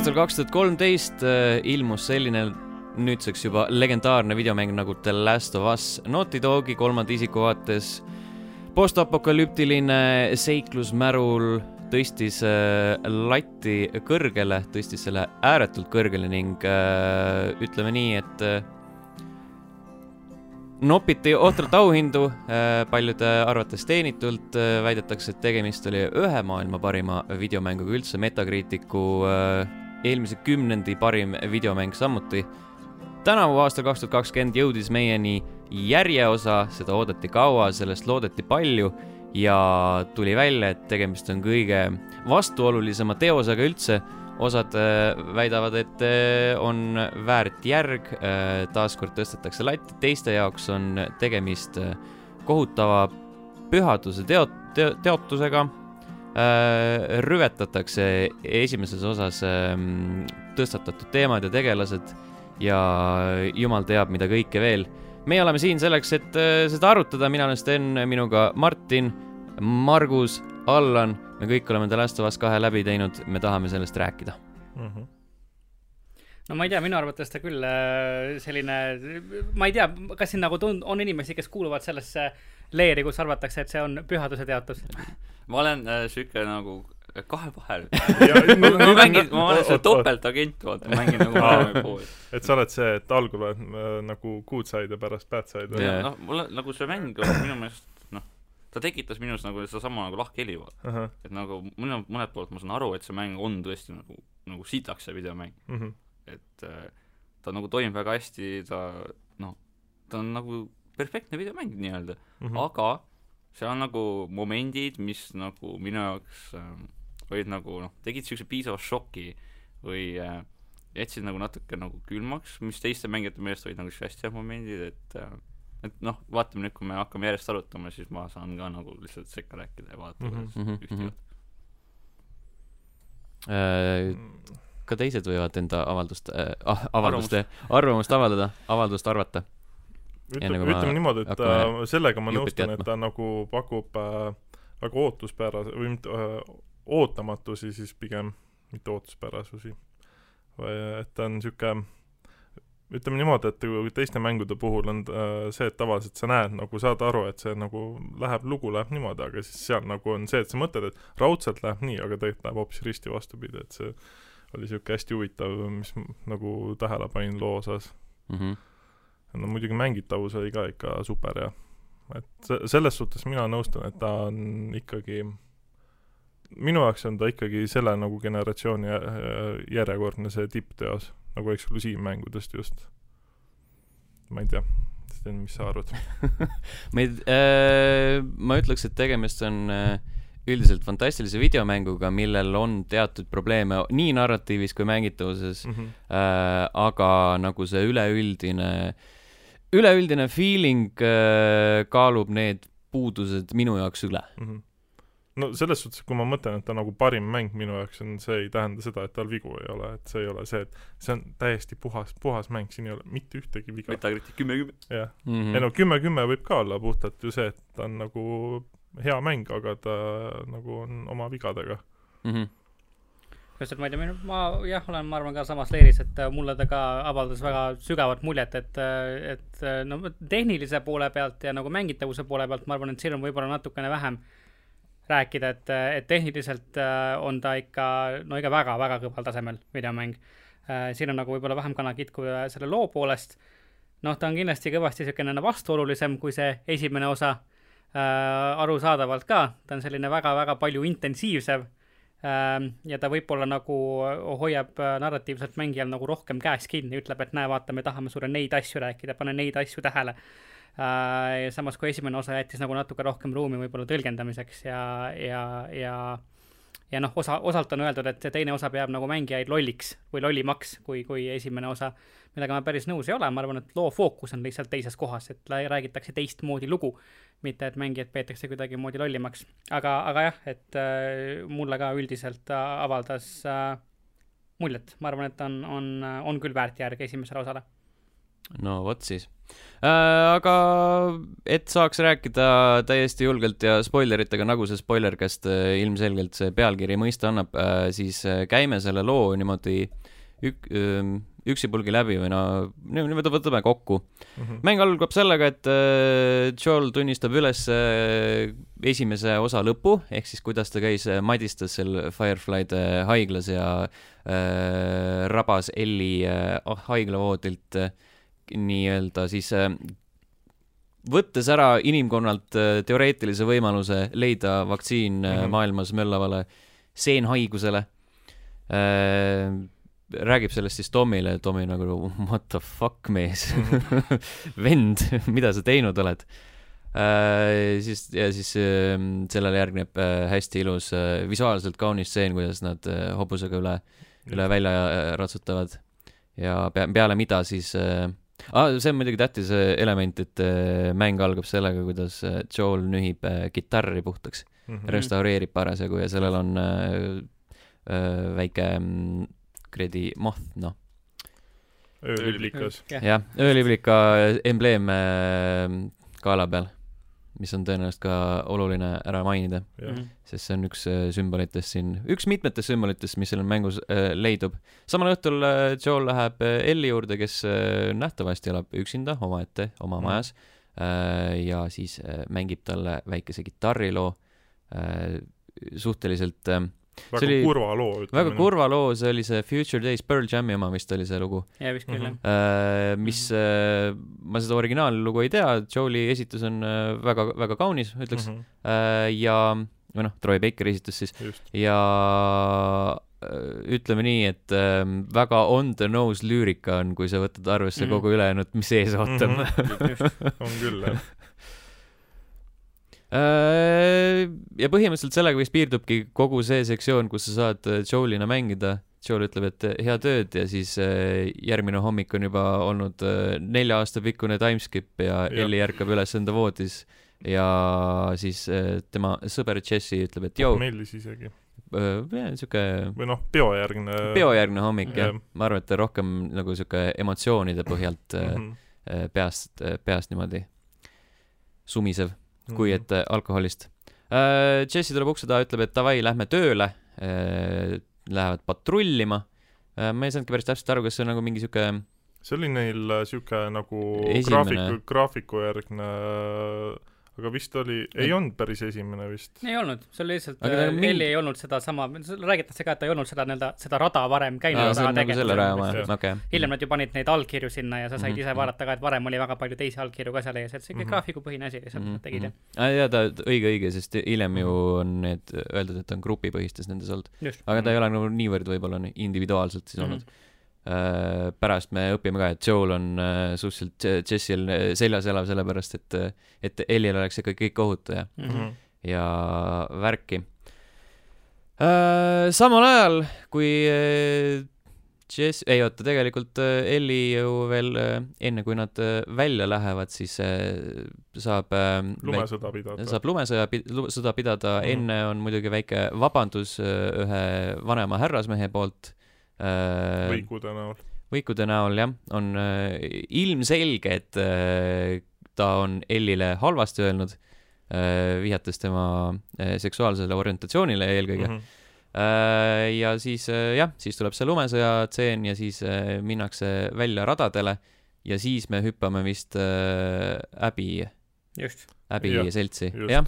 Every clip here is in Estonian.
aastal kaks tuhat kolmteist äh, ilmus selline nüüdseks juba legendaarne videomäng nagu The Last of Us Naughty Dogi kolmanda isiku vaates. postapokalüptiline seiklusmärul tõstis äh, lati kõrgele, tõstis selle ääretult kõrgele ning äh, ütleme nii, et äh, nopiti ohtralt auhindu, äh, paljude arvates teenitult, äh, väidetakse, et tegemist oli ühe maailma parima videomänguga üldse, Metacriticu äh, eelmise kümnendi parim videomäng samuti. tänavu aastal kaks tuhat kakskümmend jõudis meieni järjeosa, seda oodati kaua, sellest loodeti palju ja tuli välja, et tegemist on kõige vastuolulisema teosega üldse osad väidavad, et on väärt järg, taaskord tõstetakse latti, teiste jaoks on tegemist kohutava pühaduse teot-, te-, teotusega. Rüvetatakse esimeses osas tõstatatud teemad ja tegelased ja jumal teab, mida kõike veel. meie oleme siin selleks, et seda arutada, mina olen Sten, minuga Martin, Margus, Allan me kõik oleme The Last of Us kahe läbi teinud, me tahame sellest rääkida mm. -hmm. no ma ei tea, minu arvates ta küll selline, ma ei tea, kas siin nagu tund-, on inimesi, kes kuuluvad sellesse leeri, kus arvatakse, et see on pühaduse teatus? ma olen äh, sihuke nagu kahe vahel ma, ma mängin, ma olen see topeltagent, vaata, ma mängin nagu mõlemaid pooli. et sa oled see, et algul oled äh, nagu good side ja pärast bad side või? noh, mulle nagu see mäng on minu meelest ta tekitas minus nagu sedasama nagu lahkheli uh, -huh. et nagu mõne, mõnelt poolt ma saan aru, et see mäng on tõesti nagu, nagu sitaks see videomäng uh. Mhm. -huh. et äh, ta nagu toimib väga hästi, ta noh, ta on nagu perfektne videomäng nii-öelda Mhm. -huh. aga seal on nagu momendid, mis nagu minu jaoks äh, olid nagu noh, tegid niisuguse piisava šoki või äh, jätsid nagu natuke nagu külmaks, mis teiste mängijate meelest olid nagu hästi head momendid, et äh, et noh, vaatame nüüd, kui me hakkame järjest arutama, siis ma saan ka nagu lihtsalt sekka rääkida ja vaadata Mhm, mm -hmm. ühte juhtu äh,. ka teised võivad enda avaldust äh, ah,, avaldust, arvamust avaldada, avaldust arvata. Ütleme, ütleme niimoodi, et äh, sellega ma nõustun, et ta nagu pakub äh, väga ootuspärase või mitte äh, ootamatusi siis pigem, mitte ootuspärasusi. et ta on niisugune ütleme niimoodi, et teiste mängude puhul on äh, see, et tavaliselt sa näed, nagu saad aru, et see nagu läheb, lugu läheb niimoodi, aga siis seal nagu on see, et sa mõtled, et raudselt läheb nii, aga tegelikult läheb hoopis risti vastupidi, et see oli niisugune hästi huvitav, mis nagu tähele panin loo osas mm. -hmm. No muidugi mängitavus oli ka ikka super ja et se-, selles suhtes mina nõustun, et ta on ikkagi minu jaoks on ta ikkagi selle nagu generatsiooni järjekordne see tippteos nagu eksklusiivmängudest just. ma ei tea, Sten, mis sa arvad meid äh,, ma ütleks, et tegemist on äh, üldiselt fantastilise videomänguga, millel on teatud probleeme nii narratiivis kui mängitavuses mm, -hmm. äh, aga nagu see üleüldine, üleüldine feeling äh, kaalub need puudused minu jaoks üle mm. -hmm no selles suhtes, kui ma mõtlen, et ta nagu parim mäng minu jaoks on, see ei tähenda seda, et tal vigu ei ole, et see ei ole see, et see on täiesti puhas, puhas mäng, siin ei ole mitte ühtegi viga. Metacritic kümme kümme. jah mm -hmm., ei no kümme kümme võib ka olla puhtalt ju see, et ta on nagu hea mäng, aga ta nagu on oma vigadega mm. -hmm just, et ma ei tea, ma jah, olen, ma arvan ka samas leeris, et mulle ta ka avaldas väga sügavat muljet, et, et no tehnilise poole pealt ja nagu mängitavuse poole pealt ma arvan, et siin on võib-olla natukene vähem äh, rääkida, et, et tehniliselt äh, on ta ikka, no ikka väga-väga kõval tasemel videomäng. Äh, siin on nagu võib-olla vähem kannakitku selle loo poolest. noh, ta on kindlasti kõvasti niisugune vastuolulisem kui see esimene osa äh,, arusaadavalt ka, ta on selline väga-väga palju intensiivsem äh, ja ta võib-olla nagu hoiab narratiivselt mängijal nagu rohkem käes kinni, ütleb, et näe, vaata, me tahame sulle neid asju rääkida, pane neid asju tähele äh,. samas kui esimene osa jättis nagu natuke rohkem ruumi võib-olla tõlgendamiseks ja, ja, ja ja noh, osa, osalt on öeldud, et see teine osa peab nagu mängijaid lolliks või lollimaks kui, kui esimene osa, millega ma päris nõus ei ole, ma arvan, et loo fookus on lihtsalt teises kohas, et räägitakse teistmoodi lugu, mitte et mängijad peetakse kuidagimoodi lollimaks. aga, aga jah, et äh, mulle ka üldiselt äh, avaldas äh, muljet, ma arvan, et on, on, on küll väärt järg esimesele osale no vot siis äh,. aga et saaks rääkida täiesti julgelt ja spoileritega, nagu see spoilercast äh, ilmselgelt see pealkiri mõista annab äh,, siis äh, käime selle loo niimoodi ük- äh,, üksipulgi läbi või no niimoodi võtame kokku mm. -hmm. mäng algab sellega, et äh, Joel tunnistab üles äh, esimese osa lõpu, ehk siis kuidas ta käis äh,, madistas seal Fireflyde haiglas ja äh, rabas Elli äh, haiglavoodilt äh, nii-öelda siis äh, võttes ära inimkonnalt äh, teoreetilise võimaluse leida vaktsiin mm -hmm. maailmas möllavale seenhaigusele äh, räägib sellest siis Tomile, Tomi nagu what the fuck mees mm vend, mida sa teinud oled äh,. siis ja siis äh, sellele järgneb äh, hästi ilus äh, visuaalselt kaunis stseen, kuidas nad äh, hobusega üle, üle välja äh, ratsutavad ja pea, peale mida siis äh, ah,. see on muidugi tähtis äh, element, et äh, mäng algab sellega, kuidas äh, Joel nühib kitarri puhtaks mm, -hmm. restaureerib parasjagu ja sellel on äh, äh, väike mm, kuradi moth, noh. ööliblikas. jah, ööliblika embleem kaela peal, mis on tõenäoliselt ka oluline ära mainida, mhm. sest see on üks sümbolitest siin, üks mitmetest sümbolitest, mis seal mängus äh, leidub. samal õhtul äh, Joel läheb Elli juurde, kes äh, nähtavasti elab üksinda omaette oma mm. majas äh, ja siis äh, mängib talle väikese kitarriloo äh, suhteliselt äh, väga oli, kurva loo, ütleme. väga kurva loo, see oli see Future Days, Pearl Jami oma vist oli see lugu. jaa, vist küll, jah. Mhm. Äh, mis mm, -hmm. ma seda originaallugu ei tea, Joe'i esitus on äh, väga, väga kaunis, ütleks mm. -hmm. ja, või noh, Troy Bakeri esitus siis. ja ütleme nii, et äh, väga on the nose lüürika on, kui sa võtad arvesse mm -hmm. kogu ülejäänud, mis ees ootab mm. -hmm. on küll, jah Äh, ja põhimõtteliselt sellega vist piirdubki kogu see sektsioon, kus sa saad äh, Joelina mängida. Joel ütleb, et äh, head ööd ja siis järgmine hommik on juba olnud nelja aasta pikkune timeskip ja, ja. Elli ärkab üles enda voodis ja siis tema sõber Jesse ütleb, et jõu. meeldis isegi. sihuke. või noh, peojärgne. peojärgne hommik jah ja., ma arvan, et rohkem nagu sihuke emotsioonide põhjalt mm -hmm. peast, peast niimoodi sumisev kui mhm. et äh, alkoholist. Äh, Jesse tuleb ukse taha, ütleb, et davai, lähme tööle. Äh, lähevad patrullima. ma ei saanudki päris täpselt aru, kas see on nagu mingi sihuke see oli neil sihuke nagu Esimene... graafiku, graafikujärgne aga vist oli, ei olnud päris esimene vist. ei olnud, see oli lihtsalt, äh, mingi... Elli ei olnud sedasama, räägitakse ka, et ta ei olnud seda nii-öelda, seda rada varem käinud Aa, taga nagu selle raja oma, okei okay.. hiljem nad ju panid neid allkirju sinna ja sa said mm -hmm. ise vaadata ka, et varem oli väga palju teisi allkirju ka seal ees, et see ikka mm -hmm. graafikupõhine asi lihtsalt mm -hmm. tegid jah mm -hmm.. jaa, ta, õige, õige, sest hiljem ju mhm. on need öeldud, et on grupipõhistes nendes olnud. aga ta ei ole nagu niivõrd võib-olla individuaalselt siis olnud mm. -hmm Äh, pärast me õpime ka, et Joel on äh, suhteliselt Jessil äh, seljas elav, sellepärast et, et Ellil oleks ikka kõik ohutu ja mm, -hmm. ja värki. samal ajal, kui Jess, ei oota, tegelikult Elli ju veel enne, kui nad välja lähevad, siis saab lumesõda pidada. saab lumesõja, sõda pidada mm, -hmm. enne on muidugi väike vabandus ühe vanema härrasmehe poolt Äh, võikude näol. võikude näol jah, on äh, ilmselge, et äh, ta on Ellile halvasti öelnud, vihjates tema seksuaalsele orientatsioonile eelkõige mm. -hmm. ja siis jah, siis tuleb see lumesõja tseen ja siis minnakse välja radadele ja siis me hüppame vist Abby just Abby seltsi, jah.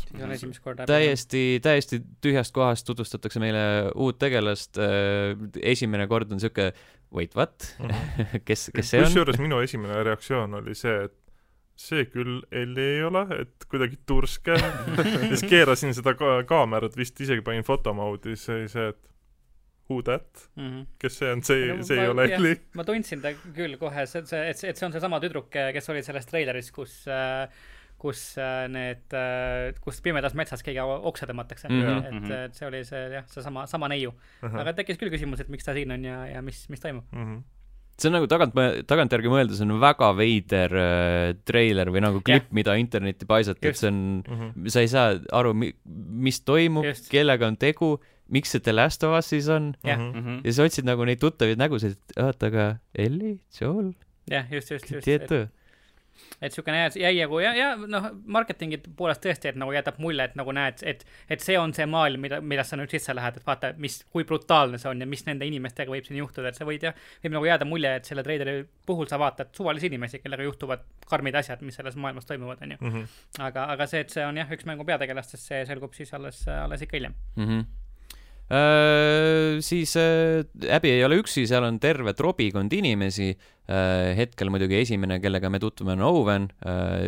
täiesti, täiesti tühjast kohast tutvustatakse meile uut tegelast. Äh, esimene kord on sihuke, wait what mm, -hmm. kes, kes see on? kusjuures minu esimene reaktsioon oli see, et see küll Elli ei ole, et kuidagi turske siis keerasin seda ka kaamerat, vist isegi panin fotomoodi, siis oli see, et who that mm, -hmm. kes see on, see see ma, ei ole Elli. ma tundsin ta küll kohe, see, see, et see, et see on seesama tüdruk, kes oli selles treileris, kus äh, kus äh, need, äh, kus pimedas metsas keegi oksa tõmmatakse mm. -hmm. et, mhm. et see oli see jah, seesama, sama neiu uh. -huh. aga tekkis küll küsimus, et miks ta siin on ja, ja mis, mis toimub mm. -hmm see on nagu tagant, tagantjärgi mõeldes on väga veider äh, treiler või nagu klipp yeah., mida internetti paisati, et see on mm, -hmm. sa ei saa aru, mis toimub, kellega on tegu, miks see The Last of Us siis on yeah. mm. -hmm. ja sa otsid nagu neid tuttavaid nägusid, et oota, aga Ellie, Joel, jah, just, just, just. Et siukene jäi, jäi nagu ja, ja noh, marketingi poolest tõesti, et nagu jätab mulje, et nagu näed, et, et see on see maailm, mida, millest sa nüüd sisse lähed, et vaata, mis, kui brutaalne see on ja mis nende inimestega võib siin juhtuda, et sa võid jah, võib nagu jääda mulje, et selle treideri puhul sa vaatad suvalisi inimesi, kellega juhtuvad karmid asjad, mis selles maailmas toimuvad, onju. Mhm. aga, aga see, et see on jah, üks mängu peategelastest, see selgub siis alles, alles ikka hiljem mm. -hmm siis äh, Abby ei ole üksi, seal on terve trobikond inimesi. Äh, hetkel muidugi esimene, kellega me tutvume, on Owen,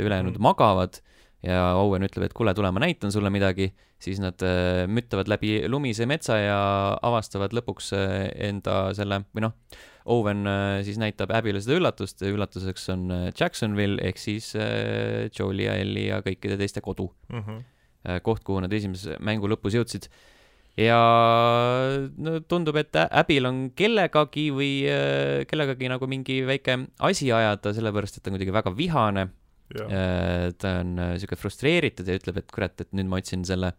ülejäänud mm. magavad ja Owen ütleb, et kuule, tule, ma näitan sulle midagi. siis nad müttavad läbi lumise metsa ja avastavad lõpuks enda selle või noh, Owen siis näitab Abby'le seda üllatust, üllatuseks on Jacksonville ehk siis Joe'i ja Ellie ja kõikide teiste kodu mm. -hmm. koht, kuhu nad esimese mängu lõpus jõudsid ja no tundub, et äbil on kellegagi või äh, kellegagi nagu mingi väike asi ajada, sellepärast et ta on kuidagi väga vihane. Äh, ta on äh, sihuke frustreeritud ja ütleb, et kurat, et nüüd ma otsin selle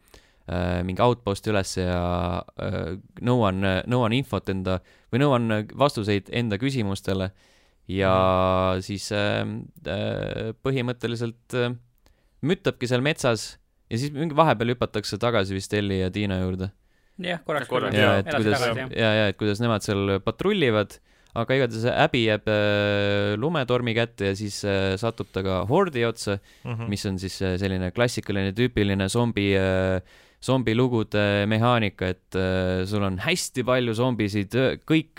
mingi outpost'i üles ja nõuan, nõuan infot enda või nõuan vastuseid enda küsimustele. ja mm. siis põhimõtteliselt müttabki seal metsas ja siis mingi vahepeal hüpatakse tagasi vist Elli ja Tiina juurde jah, korraks. ja, et kuidas, ja, ja et kuidas nemad seal patrullivad, aga igatahes Abby jääb äh, lumetormi kätte ja siis äh, satub ta ka Hordi otsa mm, -hmm. mis on siis äh, selline klassikaline tüüpiline zombi zombilugude mehaanika, et sul on hästi palju zombisid, kõik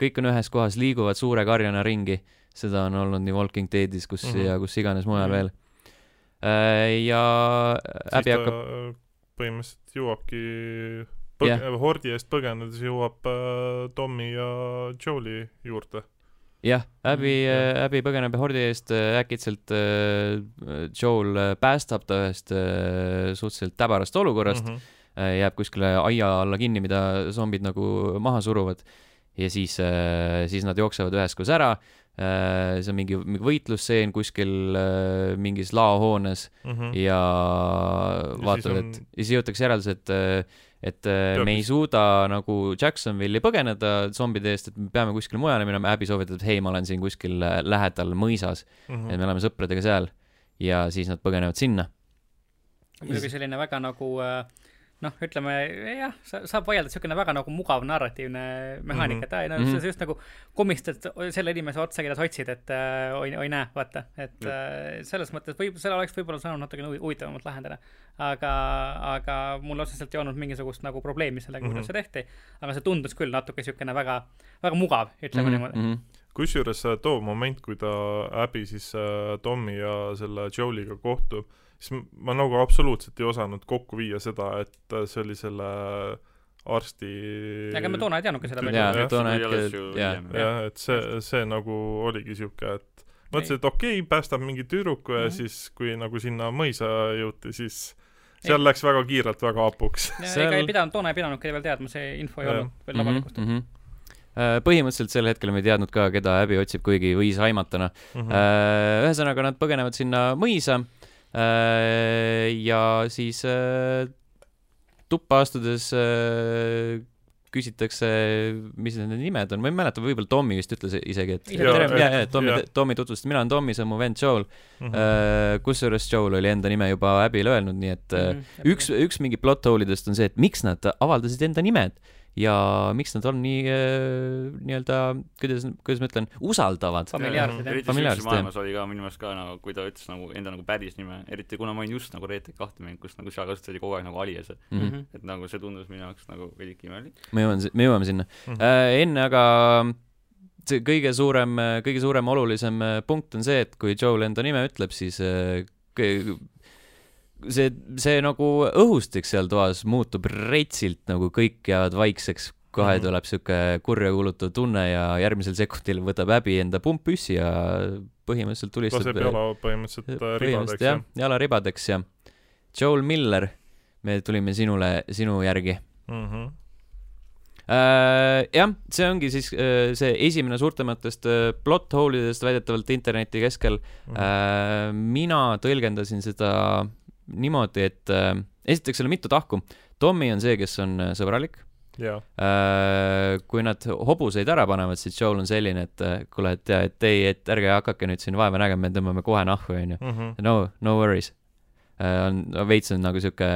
kõik on ühes kohas, liiguvad suure karjana ringi. seda on olnud nii Walking Deadis, kus mm -hmm. ja kus iganes mujal mm -hmm. veel äh,. ja Abby hakkab põhimõtteliselt jõuabki põg- yeah., hordi eest põgenedes jõuab äh, Tommy ja Joe'i juurde. jah, Abby mm, Abby põgeneb hordi eest äh,, äkitselt äh, Joel äh, päästab ta ühest äh, suhteliselt täbarast olukorrast mm, -hmm. äh, jääb kuskile aia alla kinni, mida zombid nagu maha suruvad ja siis äh,, siis nad jooksevad üheskoos ära äh, Äh, see on mingi, mingi võitlusseen kuskil äh, mingis laohoones mm -hmm. ja vaatad, et on... ja siis jõutakse järelduse, et et Teab, me ei suuda nagu Jacksonville'i põgeneda zombide eest, et me peame kuskile mujale minema, Abby soovitab, et hei, ma olen siin kuskil lähedal mõisas mm, -hmm. et me oleme sõpradega seal ja siis nad põgenevad sinna. muidugi selline väga nagu äh, noh, ütleme jah, saab vaielda, niisugune väga nagu mugav narratiivne mehaanika mm, -hmm. et aa, no mm -hmm. just nagu komistad selle inimese otsa, keda sa otsid, et äh, oi, oi näe, vaata, et äh, selles mõttes võib, selle oleks võib-olla saanud natukene huvitavamalt lahendada. aga, aga mul otseselt ei olnud mingisugust nagu probleemi sellega mm, -hmm. kuidas see tehti, aga see tundus küll natuke niisugune väga, väga mugav, ütleme mm -hmm. niimoodi mm. -hmm kusjuures äh, too moment, kui ta Abby siis äh, Tommy ja selle Joe'iga kohtub siis ma nagu absoluutselt ei osanud kokku viia seda, et see oli selle arsti ega me toona ei teadnudki seda veel. jaa, toona hetkel, jah. jah, et see, see nagu oligi sihuke, et mõtlesin, et okei okay,, päästab mingi tüdruku ja mm -hmm. siis, kui nagu sinna mõisa jõuti, siis seal ei. läks väga kiirelt väga hapuks. Seal... ega ei pidanud, toona ei pidanudki veel teadma, see info ei ja. olnud veel avalikustatud mm -hmm põhimõtteliselt sel hetkel me ei teadnud ka, keda Abby otsib, kuigi võis aimata, noh mm -hmm.. ühesõnaga, nad põgenevad sinna mõisa Äh, ja siis äh, tuppa astudes äh, küsitakse, mis nende nimed on, ma ei mäleta, võib-olla Tommy vist ütles isegi, et ja, tere, ja, ja, Tommy, Tommy tutvustas, mina olen Tommy, see on mu vend Joel. Mm -hmm.. kusjuures Joel oli enda nime juba Abby'le öelnud, nii et mm -hmm. üks, üks mingi plot hole idest on see, et miks nad avaldasid enda nimed ja miks nad on nii äh, nii-öelda, kuidas, kuidas ma ütlen, usaldavad. familiaarsed jah. eriti sihukeses maailmas oli ka minu meelest ka nagu, kui ta ütles nagu enda nagu päris nime, eriti kuna ma olin just nagu Red Dead kahte mänginud, kus nagu seal kasutati kogu aeg nagu alias'e mm. -hmm. et nagu see tundus minu jaoks nagu veidike imelik. me jõuame, me jõuame sinna mm. -hmm. Äh, enne aga see kõige suurem, kõige suurem olulisem äh, punkt on see, et kui Joel enda nime ütleb, siis äh, see, see nagu õhustik seal toas muutub retsilt, nagu kõik jäävad vaikseks, kohe mm -hmm. tuleb sihuke kurjakuulutav tunne ja järgmisel sekundil võtab Abby enda pumppüssi ja põhimõtteliselt tulistab. laseb jala põhimõtteliselt äh, ribadeks, jah? jala ribadeks ja Joel Miller, me tulime sinule, sinu järgi mm. -hmm. Uh, jah, see ongi siis uh, see esimene suurtematest uh, plot hole idest väidetavalt interneti keskel mm. -hmm. mina tõlgendasin seda niimoodi, et äh, esiteks seal on mitu tahku. Tommy on see, kes on äh, sõbralik yeah.. kui nad hobuseid ära panevad, siis Joel on selline, et kuule, et, et ei, et ärge hakake nüüd siin vaeva nägema, me tõmbame kohe nahku, onju. Mhm. no, no worries Äh, on veits on nagu sihuke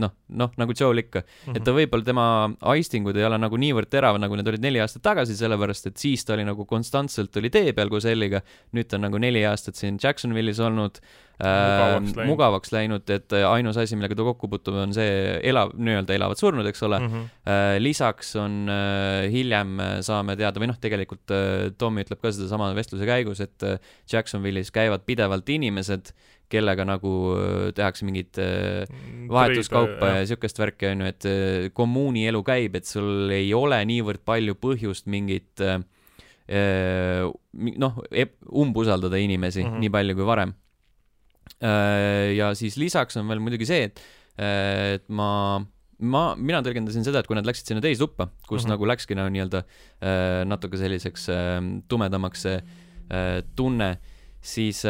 noh, noh nagu Joel ikka mm, -hmm. et ta võib-olla tema aistingud ei ole nagu niivõrd teravad, nagu need olid neli aastat tagasi, sellepärast et siis ta oli nagu konstantselt oli tee peal koos Elliga. nüüd ta on nagu neli aastat siin Jacksonville'is olnud äh,, mugavaks, läinud. mugavaks läinud, et ainus asi, millega ta kokku puutub, on see elav, nii-öelda elavad surnud, eks ole mm. -hmm. Äh, lisaks on äh, hiljem saame teada või noh, tegelikult äh, Tommy ütleb ka sedasama vestluse käigus, et äh, Jacksonville'is käivad pidevalt inimesed kellega nagu äh, tehakse mingit äh, mm, vahetuskaupa ja siukest värki, on ju, et äh, kommuuni elu käib, et sul ei ole niivõrd palju põhjust mingit noh, umbusaldada inimesi mm -hmm. nii palju kui varem. ja siis lisaks on veel muidugi see, et, et ma ma, mina tõlgendasin seda, et kui nad läksid sinna teise tuppa, kus mm -hmm. nagu läkski nagu nii-öelda natuke selliseks tumedamaks see tunne, siis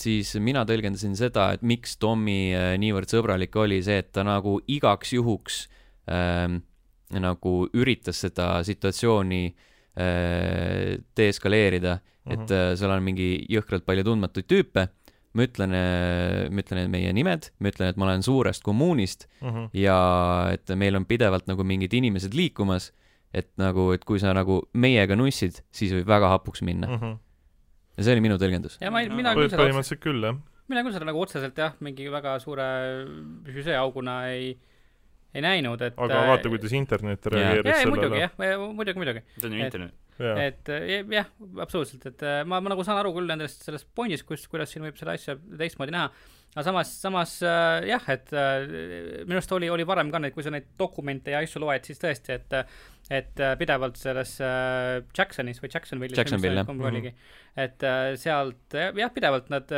siis mina tõlgendasin seda, et miks Tommy äh, niivõrd sõbralik oli see, et ta nagu igaks juhuks ähm, nagu üritas seda situatsiooni äh, deeskaleerida mm, -hmm. et äh, seal on mingi jõhkralt palju tundmatuid tüüpe ma ütlen, äh, ma ütlen meie nimed, ma ütlen, et ma olen suurest kommuunist mm -hmm. ja et meil on pidevalt nagu mingid inimesed liikumas, et nagu, et kui sa nagu meiega nussid, siis võib väga hapuks minna mm. -hmm ja see oli minu tõlgendus. ja ma ei, mina küll seda põhimõtteliselt küll, jah. mina küll seda nagu otseselt jah, mingi väga suure süžeeauguna ei ei näinud, et aga vaata, kuidas internet reageeris sellele. muidugi jah, muidugi, muidugi. see on ju internet. et jah, absoluutselt, et ma, ma nagu saan aru küll nendest, sellest pointist, kus, kuidas siin võib seda asja teistmoodi näha, aga samas, samas äh, jah, et äh, minu arust oli, oli varem ka neid, kui sa neid dokumente ja asju loed, siis tõesti, et et äh, pidevalt selles äh, Jacksonis või Jacksonville'is Jacksonville, oligi mm, -hmm. et äh, sealt jah, pidevalt nad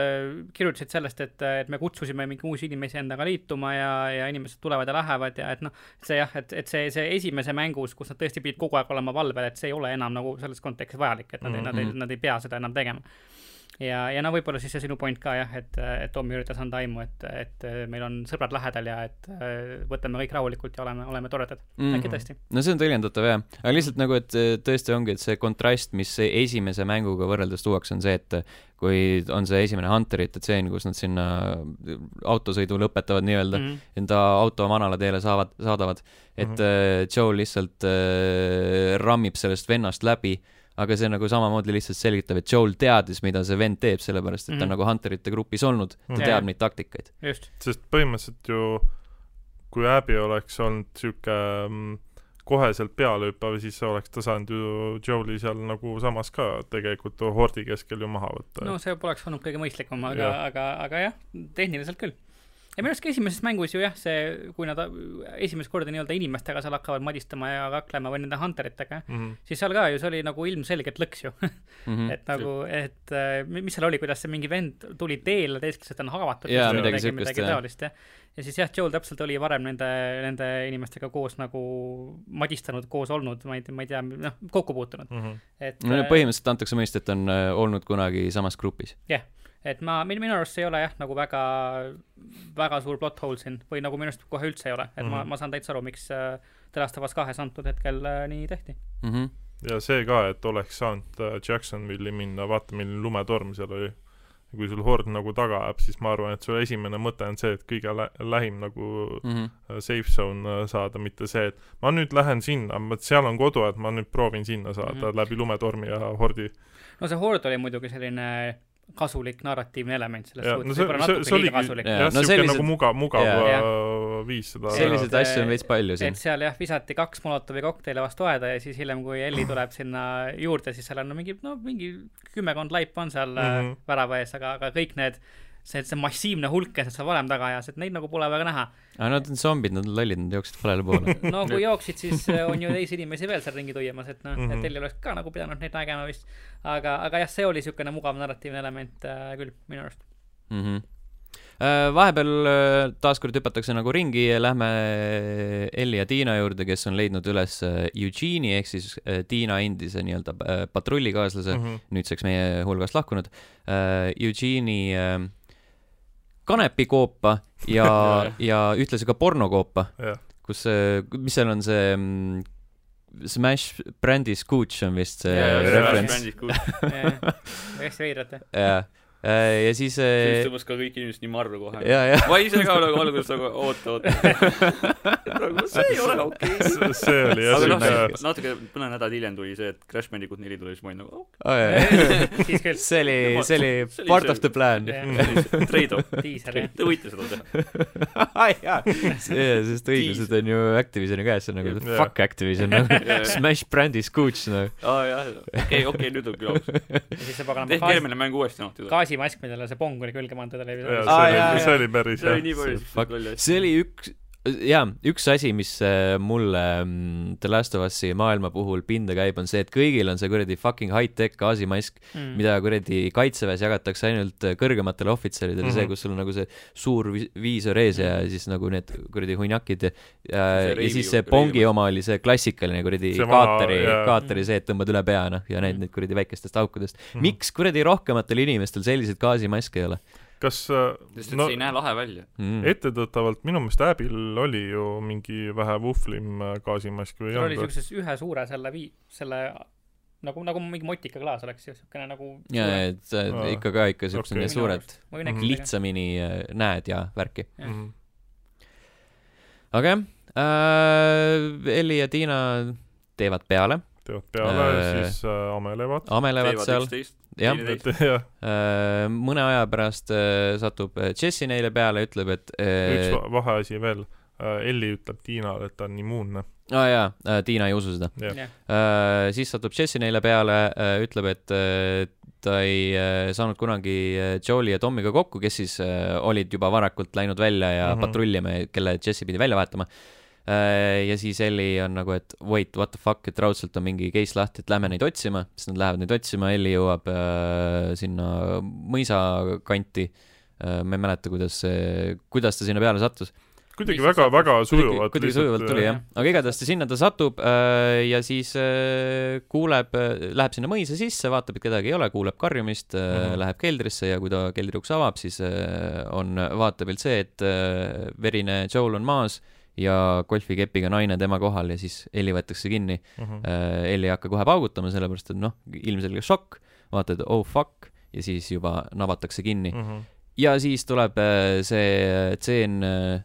kirjutasid sellest, et, et me kutsusime mingi uusi inimesi endaga liituma ja, ja inimesed tulevad ja lähevad ja et noh, see jah, et, et see, see esimese mängus, kus nad tõesti pidid kogu aeg olema valvel, et see ei ole enam nagu selles kontekstis vajalik, et nad mm, -hmm. nad ei, nad ei pea seda enam tegema ja, ja no võib-olla siis see sinu point ka jah, et, et Tommy üritas anda aimu, et, et meil on sõbrad lähedal ja et võtame kõik rahulikult ja oleme, oleme toredad mm. -hmm. äkki tõesti. no see on tõlgendatav jah, aga lihtsalt nagu, et tõesti ongi, et see kontrast, mis esimese mänguga võrreldes tuuakse, on see, et kui on see esimene Hunterite tseen, kus nad sinna autosõidu lõpetavad nii-öelda mm, -hmm. enda auto manala teele saavad, saadavad, et mm -hmm. Joe lihtsalt äh, rammib sellest vennast läbi aga see nagu samamoodi lihtsalt selgitab, et Joel teadis, mida see vend teeb, sellepärast et mm -hmm. ta on mhm. nagu Hunterite grupis olnud, ta mm -hmm. teab neid taktikaid. sest põhimõtteliselt ju kui Abby oleks olnud sihuke mm, koheselt pealehüppav, siis oleks ta saanud ju Joel'i seal nagu samas ka tegelikult hordi keskel ju maha võtta. no see poleks olnud kõige mõistlikum, aga, aga, aga jah, tehniliselt küll ja minu arust ka esimeses mängus ju jah, see, kui nad esimest korda nii-öelda inimestega seal hakkavad madistama ja kaklema või nende hunteritega mm, -hmm. siis seal ka ju see oli nagu ilmselgelt lõks ju mm. -hmm. et nagu, et äh, mis seal oli, kuidas see mingi vend tuli teele, teeskles, et ta on haavatud. jaa, midagi siukest, jah. ja siis jah, Joel täpselt oli varem nende, nende inimestega koos nagu madistanud, koos olnud, ma ei tea, ma ei tea, noh, kokku puutunud mm. -hmm. et no, põhimõtteliselt antakse mõista, et on äh, olnud kunagi samas grupis. jah yeah et ma, minu, arust see ei ole jah, nagu väga, väga suur plot hole siin või nagu minu arust kohe üldse ei ole, et mm -hmm. ma, mhm. ma saan täitsa aru, miks äh, The Last of Us kahes antud hetkel äh, nii tehti mm. -hmm. ja see ka, et oleks saanud äh, Jacksonville'i minna, vaata milline lumetorm seal oli. kui sul hord nagu taga jääb, siis ma arvan, et su esimene mõte on see, et kõige lä lähim nagu mm -hmm. safe zone äh, saada, mitte see, et ma nüüd lähen sinna, seal on kodu, et ma nüüd proovin sinna saada mm -hmm. läbi lumetormi ja hordi. no see hord oli muidugi selline kasulik narratiivne element selles suhtes no, võib-olla natuke liiga kasulik. jah, niisugune sellised... nagu mugav, mugav ja. viis seda selliseid asju on veits palju siin. et seal jah, visati kaks Molotovi kokteile vastu aeda ja siis hiljem, kui Elli tuleb sinna juurde, siis seal on no mingi, no mingi kümmekond laipa on seal mm -hmm. värava ees, aga, aga kõik need see, see massiivne hulk, kes seal varem taga ajas, et neid nagu pole väga näha. aga nad on zombid, nad on lollid, nad jooksid valele poole no kui jooksid, siis äh, on ju teisi inimesi veel seal ringi tuiamas, et noh mm -hmm., et Elli oleks ka nagu pidanud neid nägema vist. aga, aga jah, see oli niisugune mugav narratiivne element äh, küll, minu arust mm. -hmm vahepeal taaskord hüpatakse nagu ringi ja lähme Elli ja Tiina juurde, kes on leidnud üles Eugene'i ehk siis Tiina endise nii-öelda patrullikaaslase mm, -hmm. nüüdseks meie hulgast lahkunud. Eugene'i kanepikoopa ja ja ühtlasi ka pornokoopa. kus see, mis seal on see mm, Smash brändi Scooch on vist see yeah, referents. hästi veidrad, jah. Äh, ja siis siis äh, tõmbas ka kõik inimesed nii marru kohe. ma ise ka nagu alguses nagu oota, oota. nagu see ei ole okei okay.. see oli jah siuke noh, natuke mõne nädal hiljem tuli see, et Crash Bandicoot neli tuli, siis ma olin nagu okei. see oli, see oli part of the plan. Trade-off. Te võite seda teha. jaa, sest õigused on ju Activisioni käes, see on nagu fuck Activision, nagu Smash brändi Scooch, noh. aa jaa, okei, okei, nüüd on küll aus. tehke järgmine mäng uuesti, noh gaasimask, millele see pong oli külge pandud, oli. see oli päris hea. see oli nii palju. see oli üks, jaa, üks asi, mis äh, mulle mm, The Last of Us'i maailma puhul pinda käib, on see, et kõigil on see kuradi fucking high-tech gaasimask mm., mida kuradi kaitseväes jagatakse ainult äh, kõrgematele ohvitseridele mm, -hmm. see, mhm. kus sul on nagu see suur viisor ees ja mm. siis nagu need kuradi hunjakid ja, ja, ja siis see pongi oma oli see klassikaline kuradi kaateri, kaateri see, et tõmbad üle pea, noh, ja need, need kuradi väikestest aukudest mm. -hmm. miks kuradi rohkematel inimestel selliseid gaasimaske ei ole? Kas äh, sest et no, see ei näe lahe välja mm.. ettetöötavalt minu meelest Äbil oli ju mingi vähe vuhvlim äh, gaasimask või ei olnud? oli siukses ühe suure selle vii-, selle nagu, nagu mingi motikaklaas oleks ju siukene nagu jaa, et äh, ikka ka ikka siuksed okay. suured, lihtsamini näed ja värki. -hmm. aga jah äh,, Elli ja Tiina teevad peale teevad peale äh,, siis äh, amelevad. amelevad seal, jah. Äh, mõne aja pärast äh, satub äh, Jesse neile peale, ütleb, et äh, üks vaheasi veel. Äh,, Elli ütleb Tiinale, et ta on immuunne. aa ah, jaa. Äh,, Tiina ei usu seda. Yeah.. Äh, siis satub Jesse neile peale äh,, ütleb, et äh, ta ei äh, saanud kunagi äh, Joe'i ja Tomiga kokku, kes siis äh, olid juba varakult läinud välja ja mm -hmm. patrullima, kelle Jesse pidi välja vahetama. Äh, ja siis Elli on nagu, et wait, what the fuck, et raudselt on mingi case lahti, et lähme neid otsima, siis nad lähevad neid otsima, Elli jõuab äh, sinna mõisa kanti äh,. ma ei mäleta, kuidas see, kuidas ta sinna peale sattus kuidagi väga, väga sujuvalt. kuidagi sujuvalt tuli jah, aga igatahes ta sinna ta satub äh, ja siis äh, kuuleb äh,, läheb sinna mõisa sisse, vaatab, et kedagi ei ole, kuuleb karjumist äh, mm, -hmm. läheb keldrisse ja kui ta keldri ukse avab, siis äh, on vaatepilt see, et äh, verine Joel on maas ja golfikepiga naine tema kohal ja siis Elli võetakse kinni uh. -huh. Elli ei hakka kohe paugutama, sellepärast et noh, ilmselgelt šokk, vaatad, oh fuck, ja siis juba navatakse kinni uh. -huh. ja siis tuleb äh, see tseen, äh,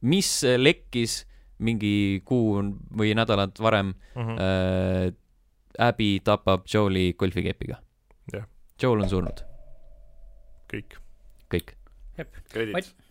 mis lekkis mingi kuu või nädalad varem uh. -huh. Äh, Abby tapab Joel'i golfikepiga yeah.. Joel on surnud. kõik. kõik jep,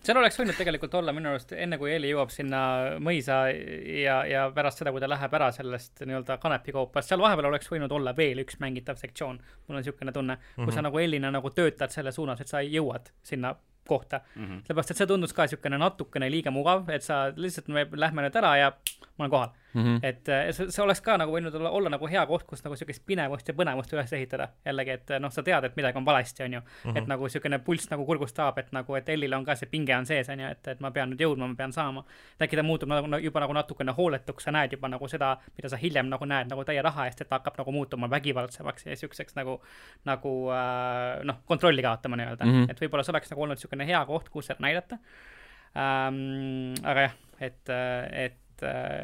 seal oleks võinud tegelikult olla minu arust enne, kui Heli jõuab sinna mõisa ja, ja pärast seda, kui ta läheb ära sellest nii-öelda kanepikoopast, seal vahepeal oleks võinud olla veel üks mängitav sektsioon. mul on niisugune tunne, kus mm -hmm. sa nagu Helina nagu töötad selle suunas, et sa jõuad sinna kohta mm. -hmm. sellepärast, et see tundus ka niisugune natukene liiga mugav, et sa lihtsalt, me lähme nüüd ära ja ma olen kohal mm. -hmm. et see, see oleks ka nagu võinud olla, olla nagu hea koht, kus nagu niisugust pinevust ja põnevust üles ehitada. jällegi, et noh, sa tead, et midagi on valesti, on ju mm. -hmm. et nagu niisugune pulss nagu kurgust taab, et nagu, et Ellil on ka see pinge on sees, on ju, et, et ma pean nüüd jõudma, ma pean saama. äkki ta muutub nagu juba nagu natukene hooletuks, sa näed juba nagu seda, mida sa hiljem nagu näed nagu täie raha eest, et ta hakkab nagu muutuma vägivaldsemaks ja niisuguseks nagu, nagu äh, noh, kontrolli kaotama nii-öelda mm. -hmm. et võib-olla see oleks nagu olnud niisugune hea koht, kus seda näidata ähm,. aga jah, et, et et äh,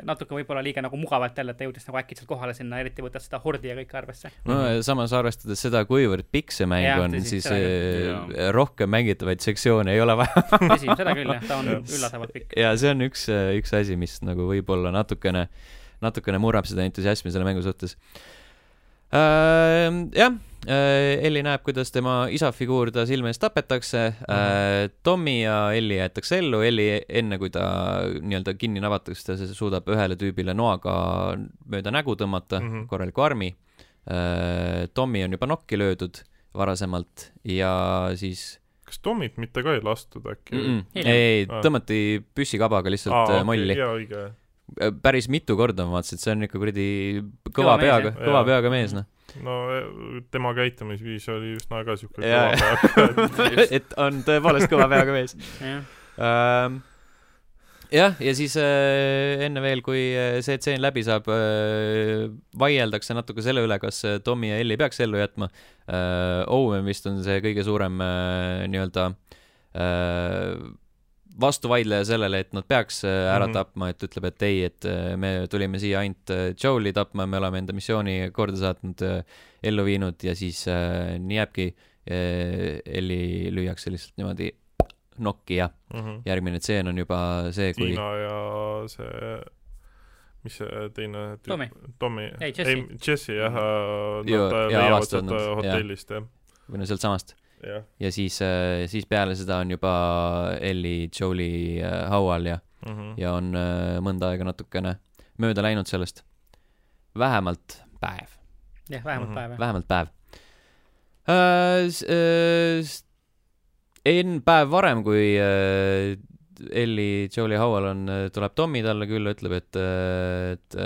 natuke võib-olla liiga nagu mugavalt jälle, et ta jõudis nagu äkitselt kohale sinna, eriti võttes seda hordi ja kõike arvesse. no samas arvestades seda, kuivõrd pikk see mäng ja, on, siis äh, rohkem mängitavaid sektsioone ei ole vaja tõsi, seda küll jah, ta on üllatavalt pikk. ja see on üks, üks asi, mis nagu võib-olla natukene, natukene murrab seda entusiasmi selle mängu suhtes äh,. Jah Äh, Elli näeb, kuidas tema isa figuur ta silme ees tapetakse mm. -hmm. Tommy ja Elli jäetakse ellu, Elli enne kui ta nii-öelda kinni navatakse, ta suudab ühele tüübile noaga mööda nägu tõmmata mm -hmm. korraliku armi. Äh, Tommy on juba nokki löödud varasemalt ja siis kas Tommit mitte ka ei lastud äkki mm? -mm. ei, ei, tõmmati püssikabaga lihtsalt Aa, okay, molli. jaa, õige. Päris mitu korda ma vaatasin, et see on ikka kuradi kõva, kõva peaga, kõva peaga mees, noh. No e, tema käitumisviis oli üsna ka siuke kõva peaga. Et on tõepoolest kõva peaga mees. Ähm, jah, ja siis äh, enne veel, kui äh, see tseen läbi saab äh,, vaieldakse natuke selle üle, kas äh, Tommy ja Ellie peaks ellu jätma. Äh,. Owen vist on see kõige suurem äh, nii-öelda äh, vastuvaidleja sellele, et nad peaks ära mm -hmm. tapma, et ütleb, et ei, et me tulime siia ainult Joel'i tapma, me oleme enda missiooni korda saatnud, ellu viinud ja siis nii jääbki. Elli lüüakse lihtsalt niimoodi nokki ja mm -hmm. järgmine tseen on juba see, kui Tiina ja see mis see teine tüüp Tommy, Tommy., ei Jesse, jah -hmm. nad leiavad sealt hotellist jah. või no sealtsamast. Ja siis, äh, siis peale seda on juba Ellie Jolie äh, haual ja mm, -hmm. ja on äh, mõnda aega natukene mööda läinud sellest. vähemalt päev. jah, vähemalt mm -hmm. päev, jah. vähemalt päev uh,. Uh, enne päev varem, kui uh, Ellie Jolie Howell on, tuleb Tommy talle külla, ütleb, et, et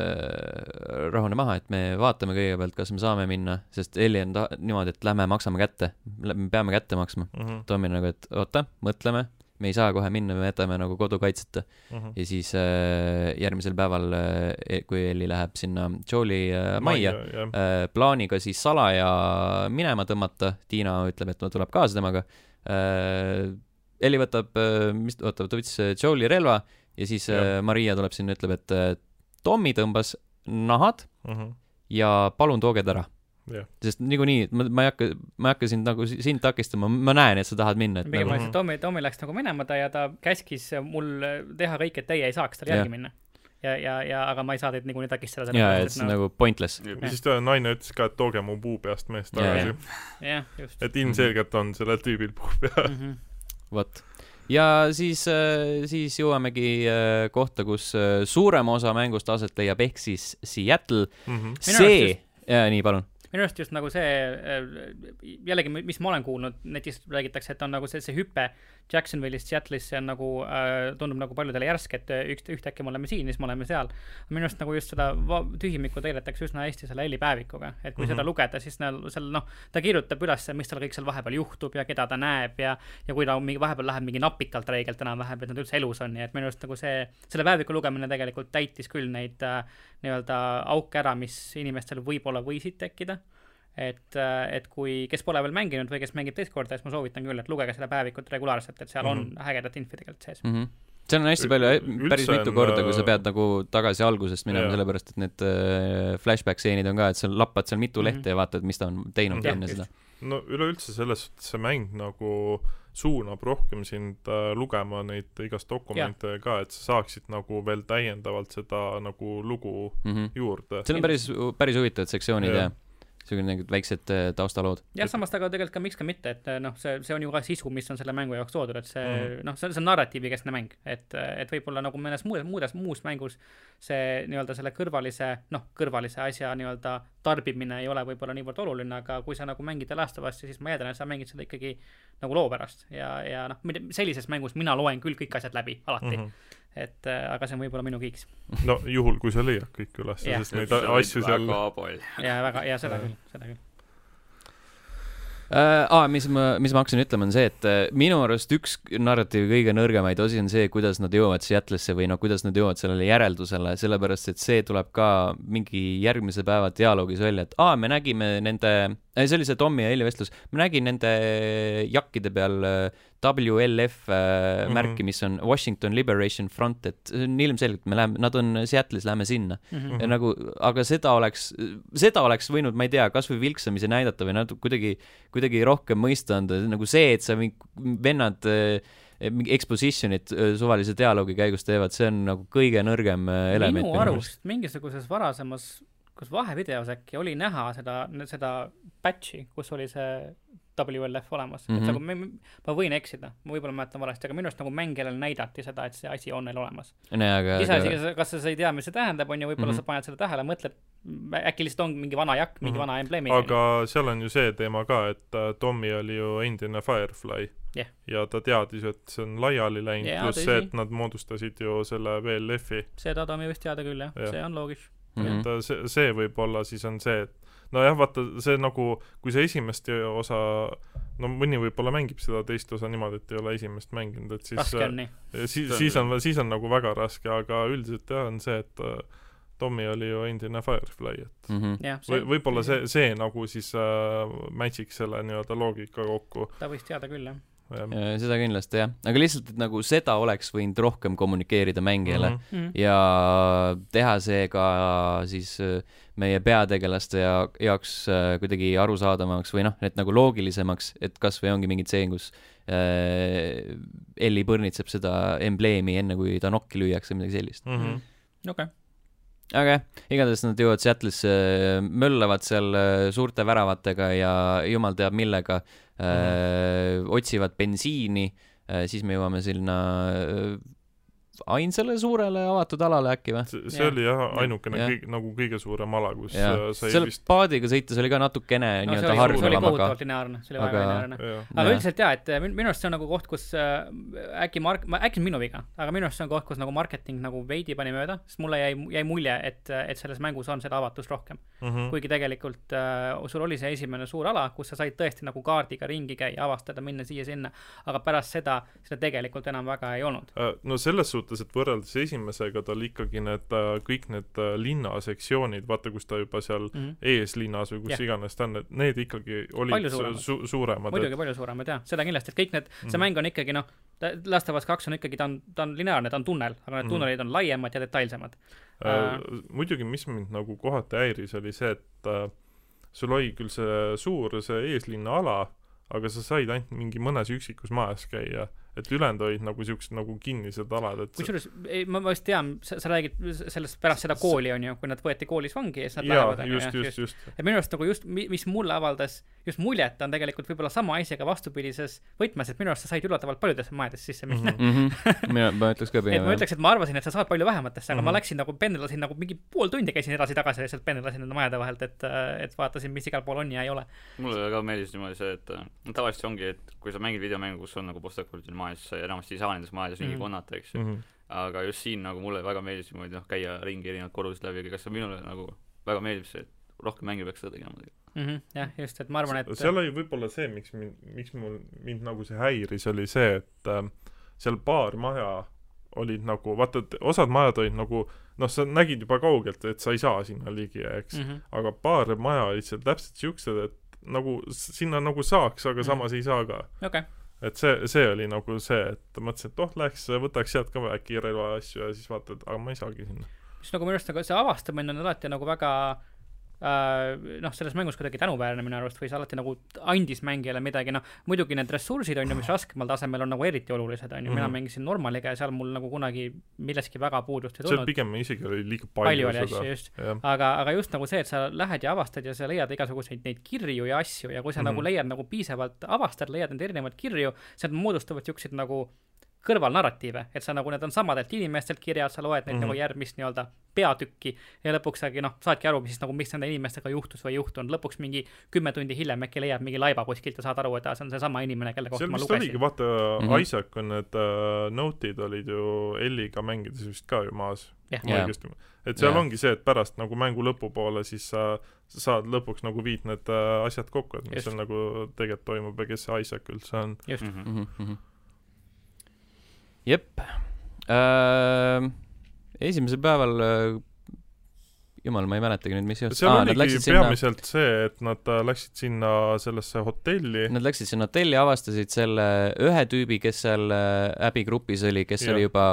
rahune maha, et me vaatame kõigepealt, kas me saame minna, sest Ellie on ta-, niimoodi, et lähme maksame kätte, me peame kätte maksma mm. -hmm. Tommy on nagu, et oota, mõtleme, me ei saa kohe minna, me jätame nagu kodukaitseta mm. -hmm. ja siis äh, järgmisel päeval äh,, kui Ellie läheb sinna Jolie äh, majja äh, plaaniga siis salaja minema tõmmata, Tiina ütleb, et no tuleb kaasa temaga äh,, Elli võtab, äh, mis, oota, ta võttis äh, Joel'i relva ja siis ja. Äh, Maria tuleb sinna ja ütleb, et Tommy tõmbas nahad uh mhm. -huh. ja palun tooge ta ära. Yeah. sest niikuinii, ma, ma ei hakka, ma ei hakka sind nagu, sind takistama, ma näen, et sa tahad minna. pigem nagu... Tommy, Tommy läks nagu minema ta ja ta käskis mul teha kõik, et teie ei saaks tal yeah. järgi minna ja, ja, ja aga ma ei saa teid niikuinii takistada. jaa, et see on nagu pointless. ja siis ta, naine ütles ka, et tooge mu puu peast mees tagasi. jah, just. et ilmselgelt on sellel tüübil puu pea mm. -hmm vot ja siis, äh, siis jõuamegi äh, kohta, kus äh, suurem osa mängust aset leiab, ehk siis Seattle mm. -hmm. see, nii, palun minu arust just nagu see, jällegi, mis ma olen kuulnud, netist räägitakse, et on nagu see, see hüpe Jacksonville'ist Seattle'isse on nagu äh,, tundub nagu paljudele järsk, et üks, ühtäkki me oleme siin, siis me oleme seal. minu arust nagu just seda tühimikku täidetakse üsna hästi selle Elli päevikuga, et kui mm -hmm. seda lugeda, siis seal, seal noh, ta kirjutab üles, mis tal kõik seal vahepeal juhtub ja keda ta näeb ja, ja kui ta mingi vahepeal läheb mingi napikalt räigelt enam-vähem, et nad üldse elus on, nii et minu arust nagu see, selle päeviku lugemine tegelikult täitis küll neid äh, nii-öelda auke ära, mis inimestel võib-olla võisid tekkida et, et kui, kes pole veel mänginud või kes mängib teist korda, siis ma soovitan küll, et lugege seda päevikut regulaarselt, et seal mm -hmm. on mhm. ägedat infi tegelikult sees mm. -hmm seal on hästi palju, päris mitu korda, kui sa äh, pead nagu tagasi algusest minema, sellepärast et need äh, flashback stseenid on ka, et sa lappad seal mitu mm -hmm. lehte ja vaatad, mis ta on teinud enne seda. no üleüldse selles suhtes see mäng nagu suunab rohkem sind äh, lugema neid igast dokumente ja. ka, et sa saaksid nagu veel täiendavalt seda nagu lugu mm -hmm. juurde. seal on päris, päris huvitavad sektsioonid ja, ja niisugune nagu väiksed äh, taustalod. jah, samas aga tegelikult ka miks ka mitte, et äh, noh, see, see on ju ka sisu, mis on selle mängu jaoks toodud, et see mm. noh, see on, see on narratiivikeskne mäng, et, et võib-olla nagu mõnes muudes, muudes, muus mängus see nii-öelda selle kõrvalise, noh, kõrvalise asja nii-öelda tarbimine ei ole võib-olla niivõrd oluline, aga kui sa nagu mängid The Last of Us'i, siis ma eeldan, et sa mängid seda ikkagi nagu loo pärast ja, ja noh, sellises mängus mina loen küll kõik asjad läbi, alati mm. -hmm et äh, aga see on võib-olla minu kiiks. no juhul, kui sa leiad kõik üles, sest neid asju seal väga palju. jaa, väga, jaa, seda küll, seda küll äh,. aa, mis ma, mis ma hakkasin ütlema, on see, et äh, minu arust üks narratiivi kõige nõrgemaid osi on see, kuidas nad jõuavad Seattle'isse või noh, kuidas nad jõuavad sellele järeldusele, sellepärast et see tuleb ka mingi järgmise päeva dialoogis välja, et aa, me nägime nende see oli see Tommy ja Elli vestlus, ma nägin nende jakkide peal äh, WLF äh, mm -hmm. märki, mis on Washington Liberation Front, et see on ilmselgelt, me läheme, nad on Seattle'is, lähme sinna mm. -hmm. Ja nagu, aga seda oleks, seda oleks võinud, ma ei tea, kasvõi vilksamisi näidata või natuke kuidagi, kuidagi rohkem mõista anda, nagu see, et sa mingi vennad äh, mingi exposition'it suvalise dialoogi käigus teevad, see on nagu kõige nõrgem element. minu arust mingisuguses varasemas kas vahevideos äkki oli näha seda, seda batch'i, kus oli see WLF olemas mm, -hmm. et mhm. nagu ma, ma võin eksida, ma võib-olla mäletan valesti, aga minu arust nagu mängijale näidati seda, et see asi on neil olemas. iseasi, kas, kas sa ei tea, mis see tähendab, on ju, võib-olla mm -hmm. sa paned selle tähele, mõtled, äkki lihtsalt on mingi vana jakk, mingi mm -hmm. vana embleemi. aga seal on ju see teema ka, et uh, Tommy oli ju endine Firefly yeah. ja ta teadis, et see on laiali läinud yeah,, pluss see, et nad moodustasid ju selle VLF-i. seda Tommy võis teada küll, jah ja., see on loogiline mm. -hmm. et äh, see, see võib-olla siis on see, et nojah, vaata, see nagu, kui sa esimest osa, no mõni võib-olla mängib seda teist osa niimoodi, et ei ole esimest mänginud, et siis raske on nii. siis, siis on, siis on nagu väga raske, aga üldiselt jah, on see, et äh, Tommy oli ju endine Firefly, et mm -hmm. ja, või, võib-olla see, see nagu siis äh, match'iks selle nii-öelda loogika kokku. ta võis teada küll, jah seda kindlasti jah, aga lihtsalt, et nagu seda oleks võinud rohkem kommunikeerida mängijale mm -hmm. ja teha see ka siis äh, meie peategelaste ja jaoks äh, kuidagi arusaadavamaks või noh, et nagu loogilisemaks, et kasvõi ongi mingi tseen, kus äh, Elli põrnitseb seda embleemi enne, kui ta nokki lüüakse, midagi sellist mm. -hmm. okei okay aga jah, igatahes nad jõuavad Seattle'isse, möllavad seal suurte väravatega ja jumal teab millega mm., otsivad bensiini, siis me jõuame sinna ainsale suurele avatud alale äkki või? see, see ja. oli jah, ainukene ja. kõige, nagu kõige suurem ala, kus ja. Äh, sai seal vist paadiga sõites oli ka natukene no, nii-öelda hargnevam, aga see oli kohutavalt lineaarne, see oli väga lineaarne. aga ja. üldiselt jaa, et äh, minu arust see on nagu koht, kus äh, äkki mark-, äkki see on minu viga, aga minu arust see on koht, kus nagu marketing nagu veidi pani mööda, sest mulle jäi, jäi mulje, et, et selles mängus on seda avatust rohkem mm. -hmm. kuigi tegelikult äh, sul oli see esimene suur ala, kus sa said tõesti nagu kaardiga ringi käia, avastada, minna siia-sinna, aga pärast seda, seda tegelikult enam väga ei olnud. no selles suhtes suhtes, et võrreldes esimesega tal ikkagi need äh, kõik need äh, linnasektsioonid, vaata, kus ta juba seal mm -hmm. eeslinnas või kus yeah. iganes ta on, et need ikkagi olid suuremad. Su suuremad. muidugi et... palju suuremad jah, seda kindlasti, et kõik need, see mm -hmm. mäng on ikkagi noh, Last of Us kaks on ikkagi, ta on, ta on lineaarne, ta on tunnel, aga need mm -hmm. tunnelid on laiemad ja detailsemad äh,. muidugi, mis mind nagu kohati häiris, oli see, et äh, sul oli küll see suur, see eeslinna ala, aga sa said ainult mingi mõnes üksikus majas käia et ülejäänud olid nagu siuksed nagu kinnised alad, et kusjuures, ei, ma, ma vist tean, sa, sa räägid sellest pärast seda kooli, on ju, kui nad võeti koolis vangi ja siis nad jaa, lähevad, on ju, just, just, just. et minu arust nagu just, mis mulle avaldas just muljet, on tegelikult võib-olla sama asjaga vastupidises võtmes, et minu arust sa said üllatavalt paljudesse majadesse sisse minna mm. -hmm. mina, ma ütleks ka pigem. et ma ütleks, et ma arvasin, et sa saad palju vähematesse, aga mm -hmm. ma läksin nagu pendlasin nagu mingi pool tundi käisin edasi-tagasi lihtsalt pendlasin nende majade vahelt, et, et vaatasin, mis igal pool on ja ei ole. mulle väga meeldis niimoodi see, et tavaliselt ongi, et kui sa mängid videomängu, kus on nagu postapokalüptiline maailm, sa enamasti ei saa nendes majades ringi mm -hmm. konnata, eks ju mm. -hmm. aga just siin nagu mulle väga meeldis niimoodi noh, käia ringi erinevad korrused läbi, aga kas minule nagu väga meeldib see, et rohkem mänge peaks seda tegema mm. -hmm, jah, just, et ma arvan, et seal oli võib-olla see, miks mind, miks mul, mind nagu see häiris, oli see, et äh, seal paar maja olid nagu, vaata, et osad majad olid nagu noh, sa nägid juba kaugelt, et sa ei saa sinna ligi, eks mm, -hmm. aga paar maja olid seal täpselt siuksed, et nagu sinna nagu saaks, aga mm -hmm. samas ei saa ka okay et see, see oli nagu see, et mõtlesin, et oh, läheks võtaks sealt ka äkki relva asju ja siis vaatad, aga ma ei saagi sinna. mis nagu minu arust nagu see avastamine on alati nagu väga Äh, noh, selles mängus kuidagi tänuväärne minu arust või see alati nagu andis mängijale midagi, noh, muidugi need ressursid on ju, mis raskemal tasemel on nagu eriti olulised, on ju, mina mhm. mängisin normaliga ja seal mul nagu kunagi millestki väga puudust ei tulnud. seal pigem isegi oli liiga palju, palju oli asju, just. aga, aga just nagu see, et sa lähed ja avastad ja sa leiad igasuguseid neid kirju ja asju ja kui sa mm -hmm. nagu leiad nagu piisavalt, avastad, leiad neid erinevaid kirju, nad moodustavad niisugused nagu kõrvalnarratiive, et sa nagu, need on samadelt inimestelt kirjad, sa loed neid mm -hmm. nagu järgmist nii-öelda peatükki ja lõpuks saagi noh, saadki aru, mis siis nagu, mis nende inimestega juhtus või ei juhtunud, lõpuks mingi kümme tundi hiljem äkki leiad mingi laiba kuskilt ja saad aru, et see on seesama inimene, kelle kohta ma lugesin. oligi, vaata mm, -hmm. Isaac on need uh, note'id olid ju Elliga mängides vist ka ju maas yeah.. Yeah. et seal yeah. ongi see, et pärast nagu mängu lõpupoole siis sa, sa saad lõpuks nagu viid need uh, asjad kokku, et mis Just. seal nagu tegelikult toimub ja kes see Isaac üldse on. just mm. -hmm. Mm -hmm jep äh,. esimesel päeval äh, jumal, ma ei mäletagi nüüd, mis juhtus. seal Aa, oligi peamiselt sinna... see, et nad äh, läksid sinna sellesse hotelli. Nad läksid sinna hotelli, avastasid selle ühe tüübi, kes seal Abby äh, grupis oli, kes ja. oli juba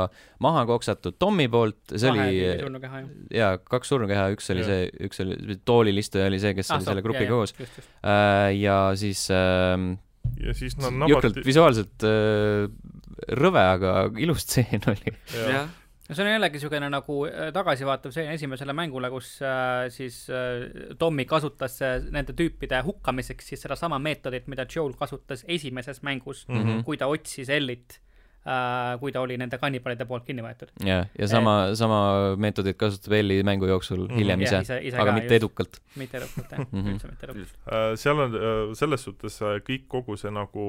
maha koksatud Tommi poolt, see Kahe oli jaa, kaks surnukeha, üks oli ja. see, üks oli, toolil istuja oli see, kes ah, oli selle grupiga koos. Äh, ja siis äh, ja siis nad nabati visuaalselt äh, rõve, aga ilus stseen oli. no see on jällegi niisugune nagu äh, tagasivaatav stseen esimesele mängule, kus äh, siis äh, Tommy kasutas äh, nende tüüpide hukkamiseks siis sedasama meetodit, mida Joel kasutas esimeses mängus mm, -hmm. kui ta otsis Ellit äh, kui ta oli nende kannibalide poolt kinni võetud. jah, ja sama eh,, sama meetodit kasutab Elli mängu jooksul mm, hiljem ise, ise, ise, aga mitte just, edukalt. mitte edukalt, jah mm, -hmm. üldse mitte edukalt uh,. seal on uh, selles suhtes uh, kõik, kogu see nagu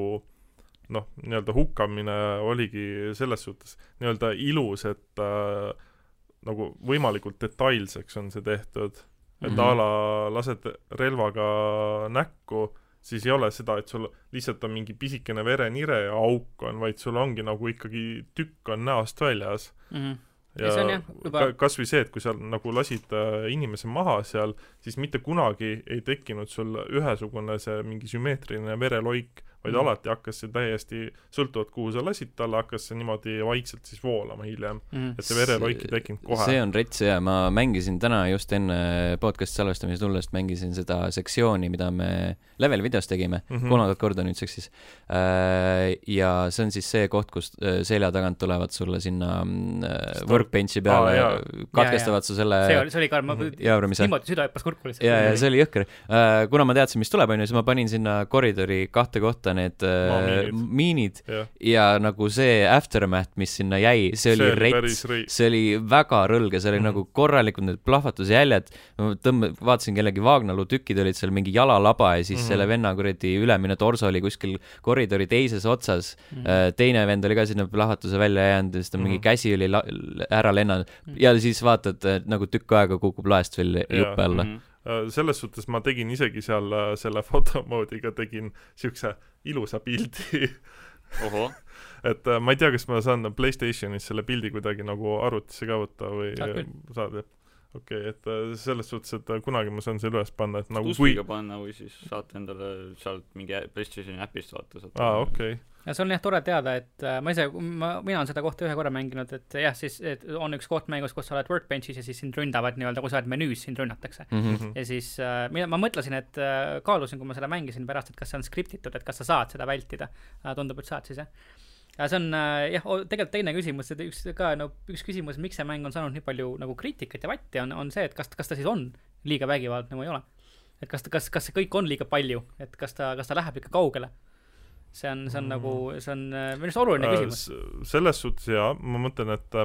noh, nii-öelda hukkamine oligi selles suhtes nii-öelda ilus, et äh, nagu võimalikult detailseks on see tehtud. et mm -hmm. a la lased relvaga näkku, siis ei ole seda, et sul lihtsalt on mingi pisikene verenire ja auk on, vaid sul ongi nagu ikkagi tükk on näost väljas mm. -hmm ja, ja jah, juba... kas või see, et kui sa nagu lasid äh, inimese maha seal, siis mitte kunagi ei tekkinud sul ühesugune see mingi sümmeetriline vereloik, vaid mm. alati hakkas see täiesti, sõltuvalt kuhu sa lasid talle, hakkas see niimoodi vaikselt siis voolama hiljem mm.. et see vereloik ei tekkinud kohe. see on rets ja ma mängisin täna just enne podcast'i salvestamise tullest, mängisin seda sektsiooni, mida me Level videos tegime mm -hmm. kolmandat korda nüüdseks siis. Äh, ja see on siis see koht, kus äh, selja tagant tulevad sulle sinna äh, workbench'i peale ah,, katkestavad su selle see oli, see oli ka, ma jaarumise. niimoodi süda hüppas kurku lihtsalt. ja, ja see oli jõhker. kuna ma teadsin, mis tuleb, onju, siis ma panin sinna koridori kahte kohta need äh, miinid ja. ja nagu see aftermath, mis sinna jäi, see oli rets, see oli väga rõlge, see oli mm -hmm. nagu korralikud need plahvatusjäljed. ma tõmb-, vaatasin kellegi Vaagnalu tükid olid seal mingi jalalaba ja siis mm -hmm. selle venna kuradi ülemine torso oli kuskil koridori teises otsas mm. -hmm. teine vend oli ka sinna plahvatuse välja jäänud ja siis ta mingi mm -hmm. käsi oli la-, ära lennanud mm -hmm. ja siis vaatad nagu tükk aega kukub laest veel juppe alla mm. -hmm selles suhtes ma tegin isegi seal selle fotomoodiga tegin siukse ilusa pildi et äh, ma ei tea, kas ma saan Playstationis selle pildi kuidagi nagu arvutisse ka võtta või saad, jah? okei okay,, et äh, selles suhtes, et äh, kunagi ma saan selle üles panna, et nagu Tuskiga kui panna või siis saate endale sealt mingi PlayStationi äpist vaata saate aa, okei okay. Ja see on jah tore teada, et äh, ma ise, ma, mina olen seda kohta ühe korra mänginud, et jah, siis et on üks koht mängus, kus sa oled workbench'is ja siis sind ründavad nii-öelda, kui sa oled menüüs, sind rünnatakse mm. -hmm. ja siis äh, mina, ma mõtlesin, et äh, kaalusin, kui ma seda mängisin pärast, et kas see on skriptitud, et kas sa saad seda vältida äh,. tundub, et saad siis jah ja see on äh, jah, tegelikult teine küsimus, et üks ka no üks küsimus, miks see mäng on saanud nii palju nagu kriitikat ja vatti, on, on see, et kas, kas ta siis on liiga vägivaldne või ei ole. et kas, kas, kas see kõik on liiga palju, et kas ta, kas ta läheb ikka kaugele? See on, see on mm. nagu, see on äh, minu arust oluline äh, küsimus. selles suhtes jaa, ma mõtlen, et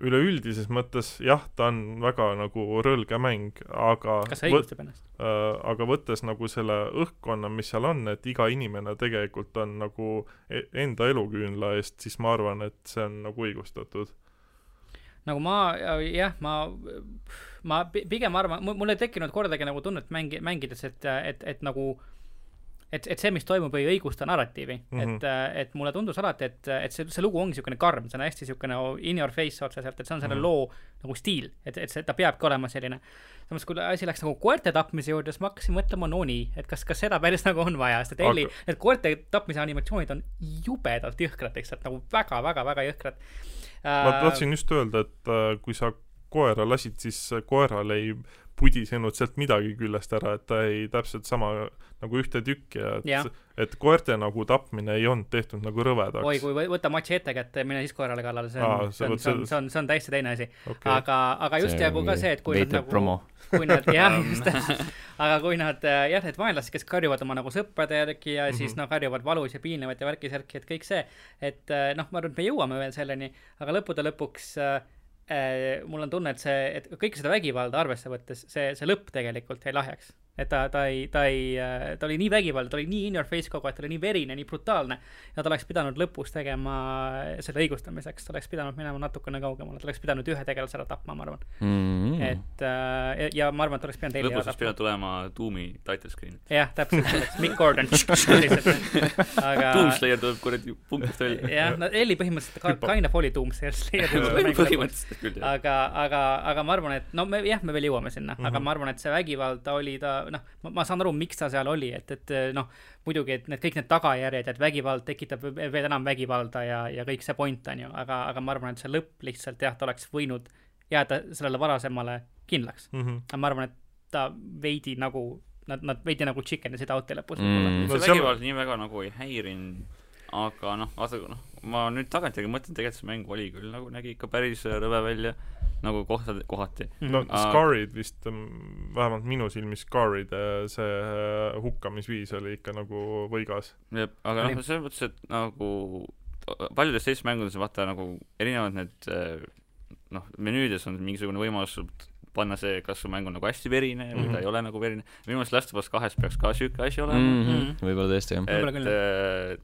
üleüldises mõttes jah, ta on väga nagu rõlge mäng, aga kas see õigustab ennast äh,? aga võttes nagu selle õhkkonna, mis seal on, et iga inimene tegelikult on nagu e-, enda eluküünla eest, siis ma arvan, et see on nagu õigustatud. nagu ma, jah, ma, ma pigem arvan, mul ei tekkinud kordagi nagu tunnet mängi-, mängides, et, et, et nagu äh, et, et see, mis toimub, ei õigusta narratiivi mm, -hmm. et, äh, et mulle tundus alati, et, et see, see lugu ongi niisugune karm, see on hästi niisugune in your face otseselt, et see on selle mm -hmm. loo nagu stiil, et, et see, ta peabki olema selline. samas, kui asi läks nagu koerte tapmise juurde, siis ma hakkasin mõtlema, no nii, et kas, kas seda päris nagu on vaja, sest et Elli okay., need koerte tapmise animatsioonid on jubedalt jõhkrad lihtsalt nagu väga-väga-väga jõhkrad ma tahtsin just öelda, et äh, kui sa koera lasid, siis koeral ei pudisenud sealt midagi küljest ära, et ta ei täpselt sama nagu ühte tükki ja et ja. et koerte nagu tapmine ei olnud tehtud nagu rõvedaks. oi, kui võtta matši ette kätte ja mine siis koerale kallale, see on, see on, see on, see on, see on täiesti teine asi okay.. aga, aga just nagu ka see, et kui nad nagu, kui nad jah, just täpselt, aga kui nad jah, need vaenlased, kes karjuvad oma nagu sõprade järgi ja mm -hmm. siis noh, karjuvad valus ja piinlevad ja värki-särki, et kõik see, et noh, ma arvan, et me jõuame veel selleni, aga lõppude lõpuks äh, mul on tunne, et see, et kõike seda vägivalda arvesse võttes, see, see lõpp tegelikult jäi lahjaks et ta, ta ei, ta ei, ta oli nii vägivaldne, ta oli nii in your face kogu aeg, ta oli nii verine, nii brutaalne. ja ta oleks pidanud lõpus tegema selle õigustamiseks, ta oleks pidanud minema natukene kaugemale, ta oleks pidanud ühe tegelase ära tapma, ma arvan mm. -hmm. et äh, ja ma arvan, et oleks pidanud Elli lõpus oleks pidanud tulema Doomi title screen. jah, täpselt Mick Gordon aga Doomslayer tuleb kuradi punktist välja. jah, no Elli põhimõtteliselt kind of oli Doomslayer põhimõtteliselt küll, jah. aga, aga, aga ma arvan, et no me jah, me veel jõuame sinna mm, -hmm. aga mhm. ma arvan, et see vägivald oli ta noh, ma saan aru, miks ta seal oli, et, et noh, muidugi, et need kõik need tagajärjed, et vägivald tekitab veel enam vägivalda ja, ja kõik see point on ju, aga, aga ma arvan, et see lõpp lihtsalt jah, ta oleks võinud jääda sellele varasemale kindlaks mm. -hmm. aga ma arvan, et ta veidi nagu, nad, nad veidi nagu chicken isid out'i lõpus mm.. see vägivald nii väga nagu ei häirinud, aga noh, vaata noh, ma nüüd tagantjärgi mõtlen, tegelikult see mäng oli küll nagu, nägi ikka päris rõve välja nagu kohtad, kohati. no uh, Scarid vist, vähemalt minu silmis Scaride see äh, hukkamisviis oli ikka nagu võigas. jah, aga noh, selles mõttes, et nagu paljudes teistes mängudes vaata nagu erinevad need äh, noh, menüüdes on mingisugune võimalus panna see, kas su mäng on nagu hästi verine või mm -hmm. ta ei ole nagu verine. minu meelest Last of Us kahes peaks ka siuke asi olema mm. -hmm. võib-olla tõesti, jah. et,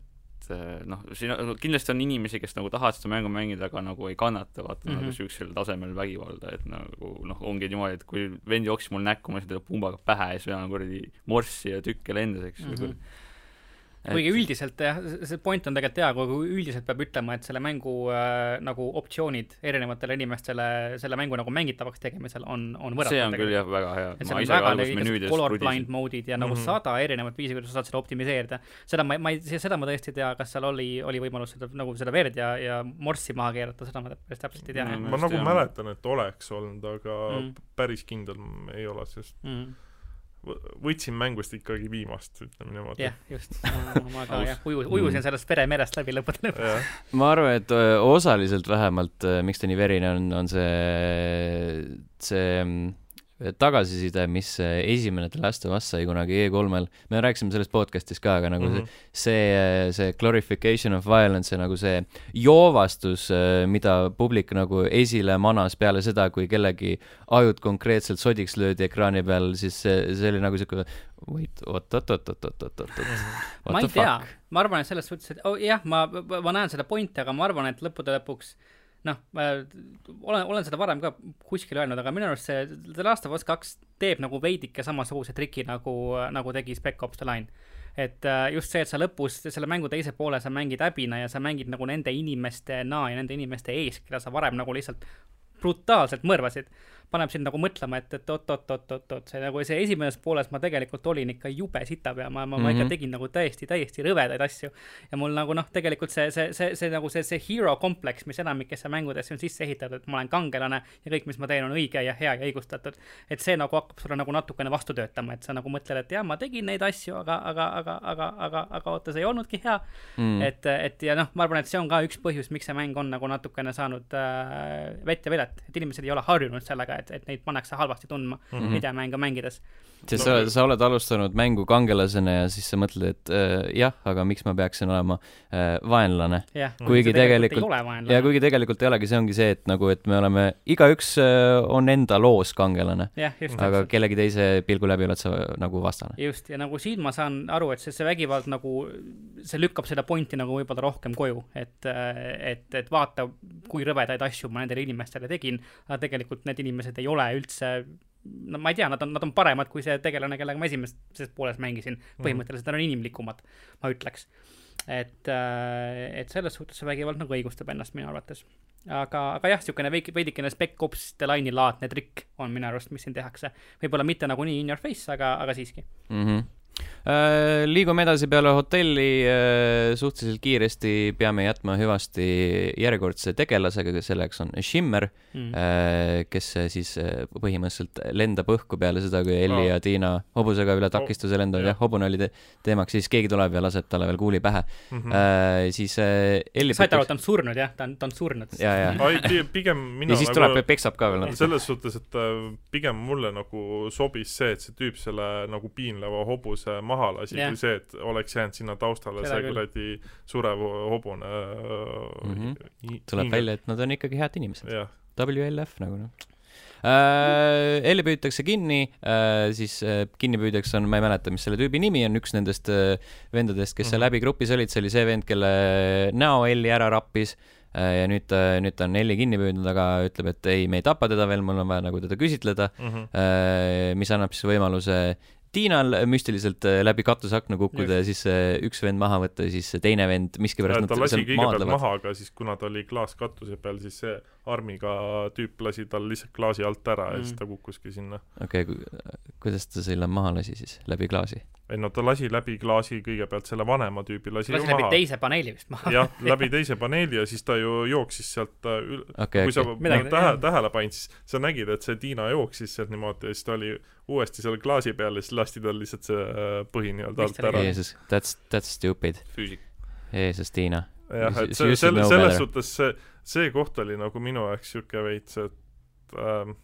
et eh, noh, siin on, kindlasti on inimesi, kes nagu tahavad seda mängu mängida, aga nagu ei kannata vaata mm -hmm. nagu mhm. siuksel tasemel vägivalda, et nagu noh, ongi niimoodi, et kui vend jooksis mul näkku, ma lasin talle pumbaga pähe ja siis pean kuradi morssi ja tükke lendas, eks ju mm -hmm kuigi üldiselt jah, see point on tegelikult hea, kuigi üldiselt peab ütlema, et selle mängu äh, nagu optsioonid erinevatele inimestele selle mängu nagu mängitavaks tegemisel on, on võrratud. see on küll jah, väga hea. et seal on väga igasugused colorblind mode'id ja nagu mm -hmm. sada erinevat viisi, kuidas sa saad seda optimiseerida. seda ma, ma ei, seda ma tõesti ei tea, kas seal oli, oli võimalus seda nagu seda verd ja, ja morssi maha keerata, seda ma päris täpselt ei tea mm. -hmm. ma nagu mäletan, et oleks olnud, aga mm -hmm. päris kindel ei ole, sest mm -hmm võtsin mängust ikkagi viimast, ütleme niimoodi. jah, just, ma ka jah, uju-, ujusin sellest veremerest läbi lõppude lõpuks. ma arvan, et osaliselt vähemalt, miks ta nii verine on, on see, see mm, Eh, tagasiside, mis eh, esimene The Last of Us sai kunagi E3-l, me rääkisime sellest podcast'is ka, aga nagu mm -hmm. see, mhm. eh, see glorification of violence ja nagu see joovastus, mida publik nagu esile manas peale seda, kui kellegi ajud konkreetselt sodiks löödi ekraani peal, siis see, see oli nagu sihuke wait, oot-oot-oot-oot-oot-oot-oot. ma ei tea, ma arvan, et selles suhtes, et oh, jah, ma, ma näen seda pointi, aga ma arvan, et lõppude lõpuks äh, noh, ma olen, olen seda varem ka kuskil öelnud, aga minu arust see The Last of Us kaks teeb nagu veidike samasuguse triki, nagu, nagu tegi Spec Ops The Line. et äh, just see, et sa lõpus selle mängu teise poole sa mängid häbina ja sa mängid nagu nende inimestena ja nende inimeste ees, keda sa varem nagu lihtsalt brutaalselt mõrvasid paneb sind nagu mõtlema, et, et oot-oot-oot-oot-oot, see nagu see esimeses pooles ma tegelikult olin ikka jube sitapea, ma, ma, mm -hmm. ma ikka mhm. tegin nagu täiesti, täiesti rõvedaid asju. ja mul nagu noh, tegelikult see, see, see, see nagu see, see hero kompleks, mis enamikesse mängudesse on sisse ehitatud, et ma olen kangelane ja kõik, mis ma teen, on õige ja hea ja õigustatud. et see nagu hakkab sulle nagu natukene vastu töötama, et sa nagu mõtled, et jah, ma tegin neid asju, aga, aga, aga, aga, aga, aga oota, see ei olnudki hea mm.. et, et ja noh, ma arvan, et see on ka üks põhjus, miks see mäng on nagu natukene saanud äh, vett ja vilet, et inimesed ei ole harjunud sellega, et, et neid pannakse halvasti tundma mm -hmm. videomänge mängides sest sa, sa oled alustanud mängu kangelasena ja siis sa mõtled, et äh, jah, aga miks ma peaksin olema äh, vaenlane. kuigi tegelikult, ja kuigi tegelikult ei olegi, see ongi see, et nagu, et me oleme, igaüks äh, on enda loos kangelane. aga kellegi teise pilgu läbi oled sa nagu vastane. just, ja nagu siin ma saan aru, et see, see vägivald nagu, see lükkab seda pointi nagu võib-olla rohkem koju, et, äh, et, et vaata, kui rõvedaid asju ma nendele inimestele tegin, aga tegelikult need inimesed ei ole üldse no ma ei tea, nad on, nad on paremad kui see tegelane, kellega ma esimeses pooles mängisin. Mhm. põhimõtteliselt nad on inimlikumad, ma ütleks. et, äh, et selles suhtes see vägivald nagu õigustab ennast minu arvates. aga, aga jah, niisugune veidi, veidikene Spec Ops The Line'i laadne trikk on minu arust, mis siin tehakse. võib-olla mitte nagu nii in your face, aga, aga siiski mm. -hmm liigume edasi peale hotelli, äh, suhteliselt kiiresti peame jätma hüvasti järjekordse tegelasega, selleks on Shimmer mm., kes siis põhimõtteliselt lendab õhku peale seda, kui Elli no. ja Tiina hobusega üle takistuse lendavad, jah, hobune oli te teemaks, siis keegi tuleb ja laseb talle veel kuuli pähe mm. -hmm. siis Elli saite aru, et ta on surnud, jah, ta on, ta on surnud. pigem mina ja siis nagu, tuleb ja peksab ka veel natuke. selles suhtes, et pigem mulle nagu sobis see, et see tüüp selle nagu piinleva hobuse maha maha lasi yeah., kui see, et oleks jäänud sinna taustale Seda see kuradi surev hobune mm. -hmm. tuleb välja, et nad on ikkagi head inimesed yeah.. WLF nagu noh äh,. Elli püütakse kinni äh,, siis äh, kinnipüüdjaks on, ma ei mäleta, mis selle tüübi nimi on, üks nendest äh, vendadest, kes mm -hmm. seal läbi grupis olid, see oli see vend, kelle näo Elli ära rappis äh, ja nüüd ta, nüüd ta on Elli kinni püüdnud, aga ütleb, et ei, me ei tapa teda veel, mul on vaja nagu teda küsitleda mm, -hmm. mis annab siis võimaluse Tiinal müstiliselt äh, läbi katusakna kukkuda ja siis äh, üks vend maha võtta ja siis teine vend miskipärast ta lasi kõigepealt maha, aga siis kuna ta oli klaaskatuse peal, siis see armiga tüüp lasi tal lihtsalt klaasi alt ära mm. ja siis ta kukkuski sinna. okei okay,, kuidas ta selle maha lasi siis, läbi klaasi? ei no ta lasi läbi klaasi kõigepealt selle vanema tüübi lasi, lasi läbi maha. teise paneeli vist maha. jah, läbi teise paneeli ja siis ta ju jooksis sealt äh, üle okay,, kui okay. sa noh, tähe, tähele panid, siis sa nägid, et see Tiina jooksis sealt niimoodi ja siis ta oli uuesti seal klaasi peal ja siis lasti tal lihtsalt see äh, põhi nii-öelda alt ära. Jeesus, that's, that's stupid. Jeesus, Tiina. jah, et see, selle, selles suhtes see, see koht oli nagu minu jaoks sihuke veits, et ähm,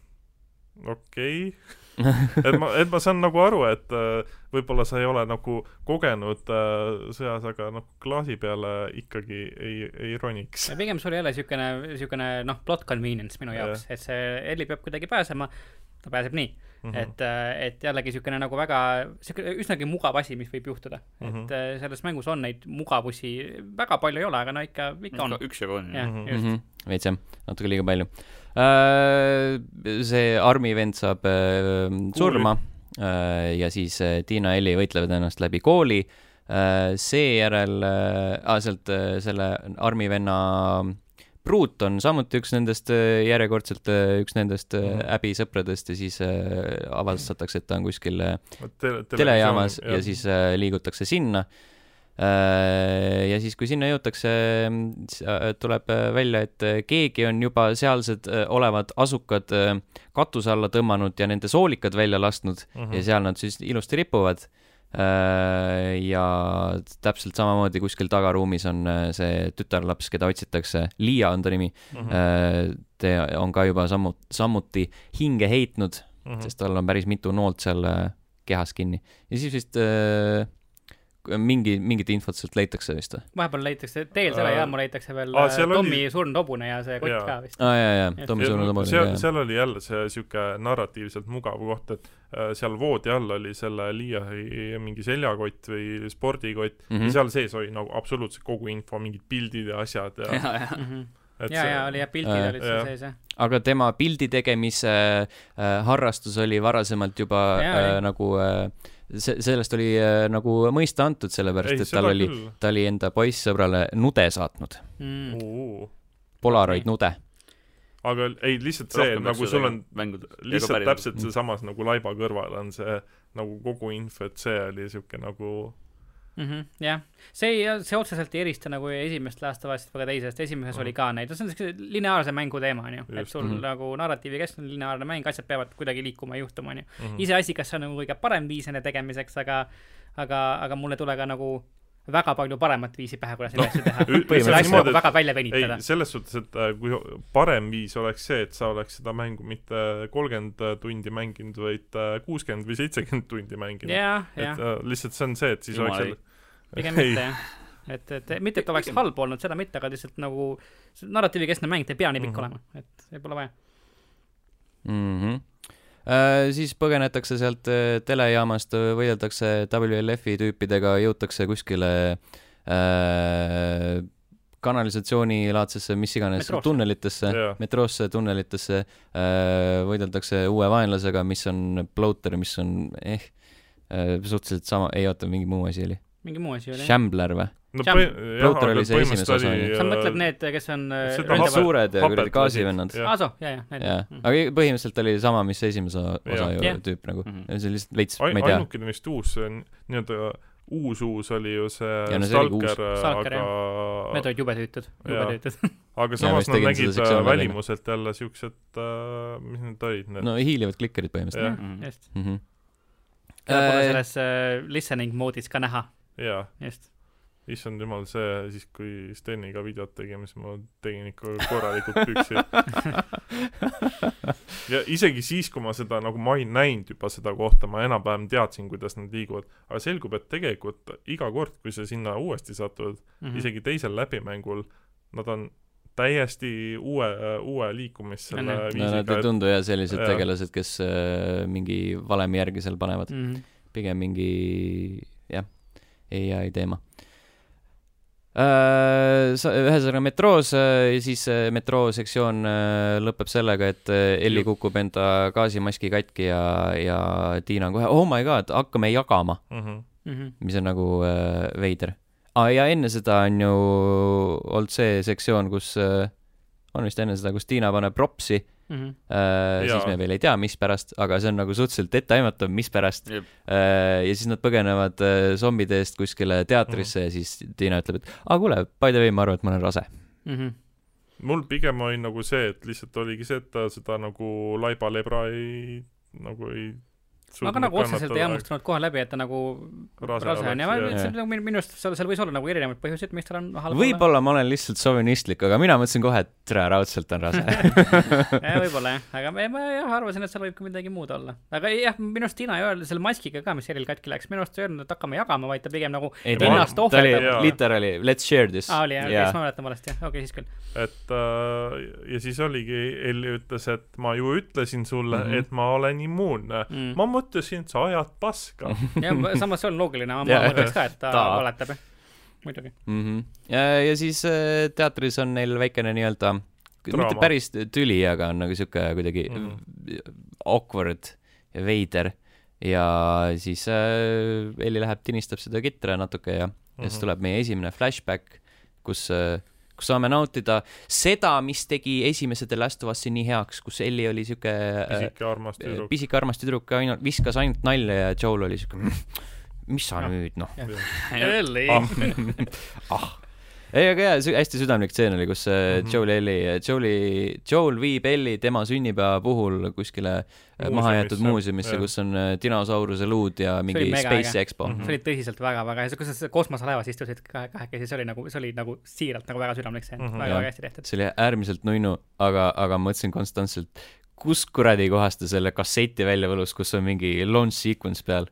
okei okay. et ma, et ma saan nagu aru, et äh, võib-olla sa ei ole nagu kogenud äh, sõjas, aga noh, klaasi peale ikkagi ei, ei roniks. pigem sul ei ole niisugune, niisugune noh, plot convenience minu jaoks, et see Elli peab kuidagi pääsema, ta pääseb nii mm. -hmm. et, äh, et jällegi niisugune nagu väga, niisugune üsnagi mugav asi, mis võib juhtuda mm. -hmm. et äh, selles mängus on neid mugavusi, väga palju ei ole, aga no ikka, ikka on. üksjagu on, jah. Mm -hmm. veits jah, natuke liiga palju uh,. see Armi vend saab uh, surma ja siis Tiina ja Elli võitlevad ennast läbi kooli seejärel äh,, sealt selle armi venna Brut on samuti üks nendest järjekordselt üks nendest mm -hmm. äbisõpradest ja siis avastatakse, et ta on kuskil Tele telejaamas ja, ja siis liigutakse sinna Äh, ja siis, kui sinna jõutakse, äh, tuleb äh, välja, et keegi on juba sealsed olevad asukad katuse alla tõmmanud ja nende soolikad välja lasknud mm -hmm. ja seal nad siis ilusti ripuvad. Ja täpselt samamoodi kuskil tagaruumis on see tütarlaps, keda otsitakse, Liia on ta nimi mm. -hmm. ta on ka juba sammu-, samuti hinge heitnud mm, -hmm. sest tal on päris mitu noolt seal kehas kinni ja siis vist mingi, mingit infot sealt leitakse vist või? vahepeal leitakse, teel selle jaama leitakse veel ah, Tommi oli... surnud hobune ja see kott ja. ka vist. aa ah, jaa, jaa, Tommi surnud hobune. seal, seal oli jälle see sihuke narratiivselt mugav koht, et äh, seal voodi all oli selle Liiahi mingi seljakott või spordikott mm -hmm. ja seal sees oli nagu absoluutselt kogu info, mingid pildid ja asjad ja, ja, ja. Mm -hmm ja, ja oli jah, pildid äh, olid seal sees jah. aga tema pildi tegemise äh, harrastus oli varasemalt juba ja, äh, nagu äh, see, sellest oli äh, nagu mõista antud, sellepärast et tal oli, ta oli enda poissõbrale nude saatnud. Mm.. Polaroid nude. Aga ei, lihtsalt see, nagu sul on lihtsalt täpselt sealsamas nagu laiba kõrval on see nagu kogu info, et see oli siuke nagu mm. -hmm, jah, see ei, see otseselt ei erista nagu esimest Last of Us'it väga teisest, esimeses mm -hmm. oli ka neid, see on siuke lineaarse mängu teema, onju. et sul mm -hmm. nagu narratiivi keskne lineaarne mäng, asjad peavad kuidagi liikuma ja juhtuma, onju. Mhm. iseasi, kas see on nagu kõige parem viis nende tegemiseks, aga, aga, aga mul ei tule ka nagu väga palju paremat viisi pähe, kuidas neid asju teha. põhimõtteliselt asju nagu väga välja venitada. selles suhtes, et äh, kui parem viis oleks see, et sa oleks seda mängu mitte kolmkümmend tundi mänginud, vaid äh, kuuskümmend või seitsekümmend tundi mänginud. et uh, lihtsalt see on see, et siis Jumal oleks pigem mitte jah et, et mitte, et oleks halb olnud, seda mitte, aga lihtsalt nagu narratiivikeskne mäng, ta ei pea nii pikk mm -hmm. olema, et ei pole vaja mm. -hmm Äh, siis põgenetakse sealt äh, telejaamast, võideldakse WLF-i tüüpidega, jõutakse kuskile äh, kanalisatsioonilaadsesse, mis iganes, tunnelitesse, metroosse, tunnelitesse äh,, võideldakse uue vaenlasega, mis on Bloater, mis on eh, äh, suhteliselt sama, ei oota, mingi muu asi oli. Mingi muu asi oli. Shambler või? no põhi-, jah, aga põhimõtteliselt oli oli, sa mõtled need, kes on äh, need suured ja kuradi gaasivennad? aa, soo, jaa, jaa, need. mhm. aga põhimõtteliselt oli sama, mis esimese osa ju yeah. tüüp nagu mm, -hmm. see oli lihtsalt veits, ma ei tea. ainukene vist uus, nii-öelda uus-uus oli ju see ja, no, Stalker, aga Need olid jube tüütud, jube tüütud aga samas nad nägid äh, välimuselt jälle siuksed äh,, mis need olid need? no hiilivad klikkerid põhimõtteliselt. Mhm. just. Keda pole selles äh, listening moodis ka näha. Just issand jumal, see siis, kui Steniga videot tegime, siis ma tegin ikka korralikult püksi ja isegi siis, kui ma seda nagu ma olin näinud juba seda kohta, ma enam-vähem teadsin, kuidas nad liiguvad, aga selgub, et tegelikult iga kord, kui sa sinna uuesti satud mm, -hmm. isegi teisel läbimängul, nad on täiesti uue, uue liikumis selle no, viisiga. Nad ei tundu jah sellised ja. tegelased, kes äh, mingi valemi järgi seal panevad mm. -hmm. pigem mingi jah, ai teema Äh, ühesõnaga metroos ja siis metroo sektsioon äh, lõpeb sellega, et äh, Elli kukub enda gaasimaski katki ja, ja Tiina on kohe, oh my god, hakkame jagama mm. -hmm. mis on nagu äh, veider ah,. ja enne seda on ju olnud see sektsioon, kus äh,, on vist enne seda, kus Tiina paneb propsi mm. -hmm. Äh, siis me veel ei tea, mispärast, aga see on nagu suhteliselt etteaimatav, mispärast. Äh, ja siis nad põgenevad äh, zombide eest kuskile teatrisse mm -hmm. ja siis Tiina ütleb, et aa kuule, by the way, ma arvan, et ma olen rase mm. -hmm mul pigem oli nagu see, et lihtsalt oligi see, et ta seda nagu laiba lebra ei, nagu ei aga nagu otseselt ei hammustanud kohe läbi, et ta nagu rase, rase on ja ma ütlesin, nagu minu arust seal, seal võis olla nagu erinevaid põhjuseid, miks tal on halb võib-olla ma olen lihtsalt sovinistlik, aga mina mõtlesin kohe, et tere, raudselt on rase võib-olla jah, aga ma, ma jah arvasin, et seal võib ka midagi muud olla. aga jah, minu arust Tiina ei öelnud selle maskiga ka, mis Eril katki läks, minu arust ei öelnud, et hakkame jagama, vaid ta pigem nagu ei, ennast ohverdab. literaali, let's share this. aa, oli jah, okei, siis ma mäletan valesti, jah, okei okay,, siis küll. et äh, ja siis oligi, Elli ütles, et ma ju ütlesin sulle mm, -hmm. et ma olen immuunne mm.. ma mõtlesin, et sa ajad paska jah, samas see on loogiline, ma yeah. mõtleks ka, et ta, ta. valetab, muidugi mm. -hmm. ja, ja siis äh, teatris on neil väikene nii-öelda, mitte päris tüli, aga on nagu sihuke kuidagi mm -hmm. awkward ja veider ja siis äh, Elli läheb, tinistab seda kitra natuke ja mm, -hmm. ja siis mhm. tuleb meie esimene flashback, kus äh, kus saame nautida seda, mis tegi esimese The Last of Us'i nii heaks, kus Ellie oli siuke pisike armas tüdruk, pisike armas tüdruk, ainult viskas ainult nalja ja Joel oli siuke mis sa no. nüüd noh. Ellie. Ah ei, aga jaa, hästi südamlik stseen oli, kus mm -hmm. Joel Elli, Joeli, Joel viib Elli tema sünnipäeva puhul kuskile äh, mahajäetud muuseumisse, kus on äh, dinosauruse luud ja mingi Space äge. Expo mm. -hmm. see oli tõsiselt väga-väga hea, kuidas sa kosmoselaevas istusid kahekesi, see oli nagu, see oli nagu siiralt nagu väga südamlik stseen mm -hmm., väga-väga hästi tehtud. see oli äärmiselt nunnu, aga, aga ma mõtlesin konstantselt, kus kuradi kohast ta selle kasseti välja võlus, kus on mingi launch sequence peal.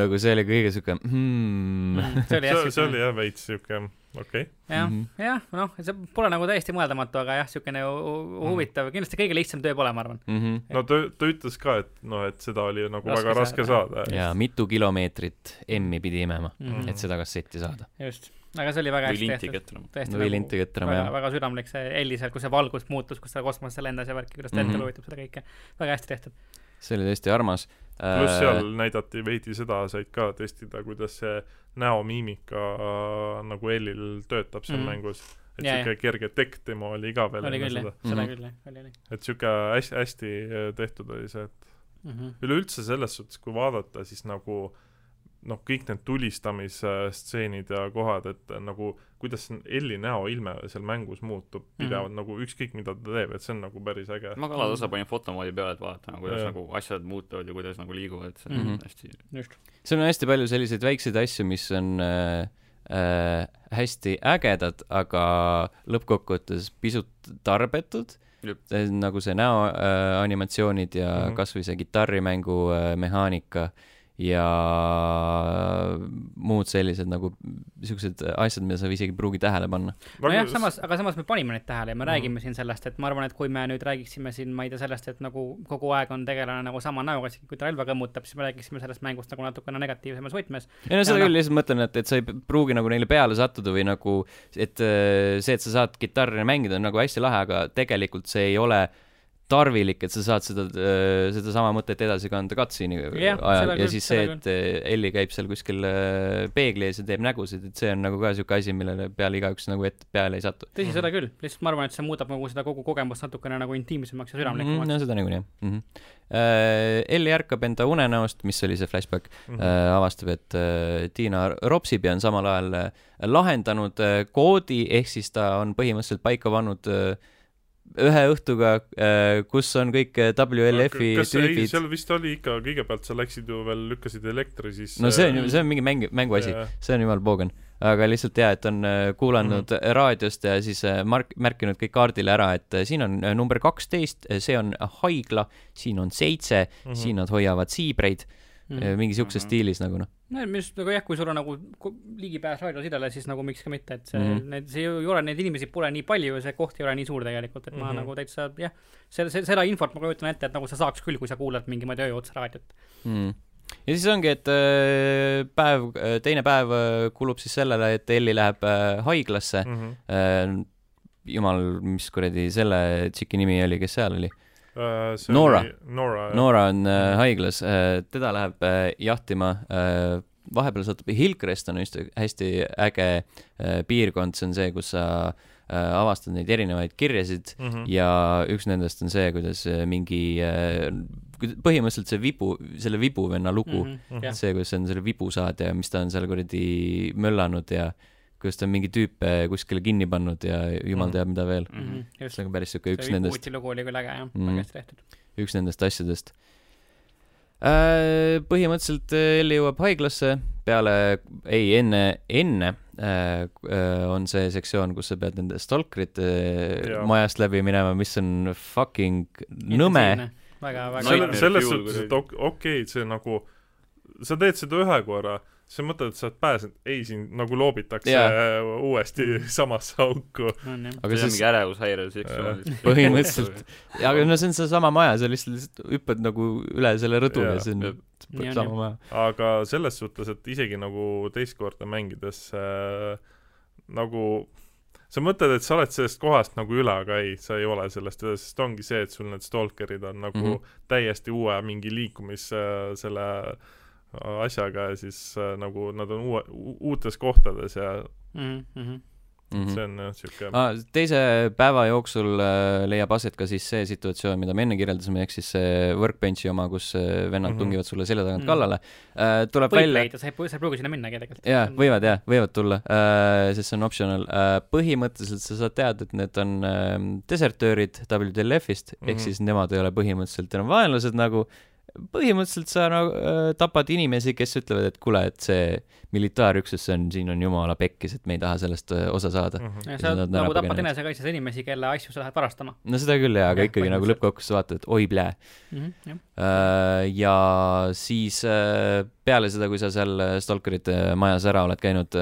nagu see oli kõige siuke hmm. mm,. see oli jah, see oli jah veits siuke okei okay.. jah mm -hmm., jah, noh, see pole nagu täiesti mõeldamatu, aga jah, niisugune mhm. huvitav mm, -hmm. kindlasti kõige lihtsam töö pole, ma arvan mm. -hmm. no ta, ta ütles ka, et noh, et seda oli nagu raske väga raske saada. ja mitu kilomeetrit M-i pidi imema mm, -hmm. et seda kassetti saada. just, aga see oli väga hästi tehtud. või nagu linti ketrama, jah. väga südamlik see Elli seal, kus see valgus muutus, kus ta kosmosesse lendas ja värki, kuidas ta mm -hmm. ette lugutab seda kõike, väga hästi tehtud. See oli tõesti armas pluss seal äh, näidati veidi seda, said ka testida, kuidas see näomiimika äh, nagu Ellil töötab seal mm. mängus. et siuke kerge tekk tema oli ka veel oli küll jah, seda mhm. küll jah, oli, oli. et siuke hästi, hästi tehtud oli see, et mm -hmm. üleüldse selles suhtes, kui vaadata, siis nagu äh, noh, kõik need tulistamisstseenid ja kohad, et nagu kuidas Elli näoilme seal mängus muutub pidevalt mm -hmm. nagu ükskõik, mida ta teeb, et see on nagu päris äge. ma ka alati panin fotomoodi peale, et vaadata nagu, kuidas ja. nagu asjad muutuvad ja kuidas nagu liiguvad, see on mm -hmm. hästi just. seal on hästi palju selliseid väikseid asju, mis on äh, äh, hästi ägedad, aga lõppkokkuvõttes pisut tarbetud nagu see näoanimatsioonid äh, ja mm -hmm. kasvõi see kitarrimängu äh, mehaanika äh, ja muud sellised nagu siuksed asjad, mida sa isegi ei pruugi tähele panna. nojah, samas, aga samas me panime neid tähele ja me mm. räägime siin sellest, et ma arvan, et kui me nüüd räägiksime siin, ma ei tea, sellest, et nagu kogu aeg on tegelane nagu sama näoga, kui ta relva kõmmutab, siis me räägiksime sellest mängust nagu natukene negatiivsemas võtmes. ei no seda küll, lihtsalt mõtlen, et, et sa ei pruugi nagu neile peale sattuda või nagu, et äh, see, et sa saad kitarri mängida, on nagu hästi lahe, aga tegelikult see ei ole tarvilik, et sa saad seda, äh, sedasama mõtet edasi kanda cutscene'i yeah, ajal ja siis see, et äh, Elli käib seal kuskil äh, peegli ees ja teeb nägusid, et see on nagu ka niisugune asi, millele peale igaüks nagu ette peale ei satu. tõsi, seda küll, lihtsalt ma arvan, et see muudab nagu seda kogu kogemust natukene nagu intiimsemaks ja südamlikumaks mm. -hmm, no seda niikuinii, jah mm. -hmm. Elli ärkab enda unenäost, mis oli see flashback mm, -hmm. avastab, et Tiina ropsib ja on samal ajal lahendanud koodi, ehk siis ta on põhimõtteliselt paika pannud uh, ühe õhtuga, äh, kus on kõik äh, WLF-i tüübid. seal vist oli ikka, kõigepealt sa läksid ju veel, lükkasid elektri, siis no see on ju, see on mingi mäng, mänguasi, see on jumal poogen. aga lihtsalt jaa, et on äh, kuulanud mm -hmm. raadiost ja siis mark-, märkinud kõik kaardile ära, et siin on number kaksteist, see on haigla, siin on seitse mm, -hmm. siin nad hoiavad siibreid mm, -hmm. mingi siukses mm -hmm. stiilis nagu noh no mis nagu jah, kui sul on nagu ligipääs raadiosidele, siis nagu miks ka mitte, et see mm, -hmm. need, see ei ole, neid inimesi pole nii palju ja see koht ei ole nii suur tegelikult, et mm -hmm. ma mhm. nagu täitsa jah, selle, seda infot ma kujutan ette, et nagu sa saaks küll, kui sa kuulad mingi öö otsa raadiot mm. -hmm ja siis ongi, et äh, päev, äh, teine päev äh, kulub siis sellele, et Elli läheb haiglasse mm. -hmm. jumal, mis kuradi selle tšiki nimi oli, kes seal oli? Uh, Nora. Nora, Nora on äh, haiglas äh,, teda läheb äh, jahtima äh,, vahepeal satub, Hillcrest on just hästi äge äh, piirkond, see on see, kus sa äh, avastad neid erinevaid kirjasid mm -hmm. ja üks nendest on see, kuidas äh, mingi äh, põhimõtteliselt see vibu, selle vibuvenna lugu mm, -hmm. see, kuidas on selle vibu saad ja mis ta on seal kuradi möllanud ja äh, kuidas ta on mingi tüüpe kuskile kinni pannud ja jumal mm. teab, mida veel mm. -hmm. see on päris siuke üks see nendest. lugu oli küll äge jah mm, -hmm. väga hästi tehtud. üks nendest asjadest äh,. põhimõtteliselt äh, Elli jõuab haiglasse peale, ei enne, enne äh, äh, on see sektsioon, kus sa pead nende stalkerite äh, majast läbi minema, mis on fucking nõme. väga, väga. selles, selles suhtes, et okei okay,, see nagu, sa teed seda ühe korra sa mõtled, et sa oled pääsenud, ei sind nagu loobitakse yeah. uuesti samasse auku no,. aga see on mingi ärevushäire sektsioon. põhimõtteliselt, aga no see on seesama maja, sa lihtsalt hüppad nagu üle selle rõdu yeah. ja see on ja, sama maja. aga selles suhtes, et isegi nagu teist korda mängides äh, nagu sa mõtled, et sa oled sellest kohast nagu üle, aga ei, sa ei ole sellest üle, sest ongi see, et sul need stalkerid on nagu mm -hmm. täiesti uue mingi liikumis äh, selle asjaga ja siis äh, nagu nad on uue, uutes kohtades ja mm -hmm mm. -hmm. see on jah siuke ah,. teise päeva jooksul äh, leiab aset ka siis see situatsioon, mida me enne kirjeldasime, ehk siis see workbench'i oma, kus äh, vennad mm -hmm. tungivad sulle selja tagant mm -hmm. kallale äh,. tuleb võib välja. sa ei, sa ei pruugi sinna minna tegelikult. jaa, võivad jah, võivad tulla äh,, sest see on optional äh,. põhimõtteliselt sa saad teada, et need on äh, desertöörid WTLF-ist mm, -hmm. ehk mhm. siis nemad ei ole põhimõtteliselt enam vaenlased nagu põhimõtteliselt sa nagu äh, tapad inimesi, kes ütlevad, et kuule, et see militaarüksus, see on, siin on jumala pekkis, et me ei taha sellest äh, osa saada mm. -hmm. sa nagu tapad enesekaitses inimesi, kelle asju sa lähed varastama. no seda küll jaa, aga ja, ikkagi nagu lõppkokkuvõttes vaatad, et oi plää mm. -hmm, äh, ja siis peale seda, kui sa seal Stalkerite majas ära oled käinud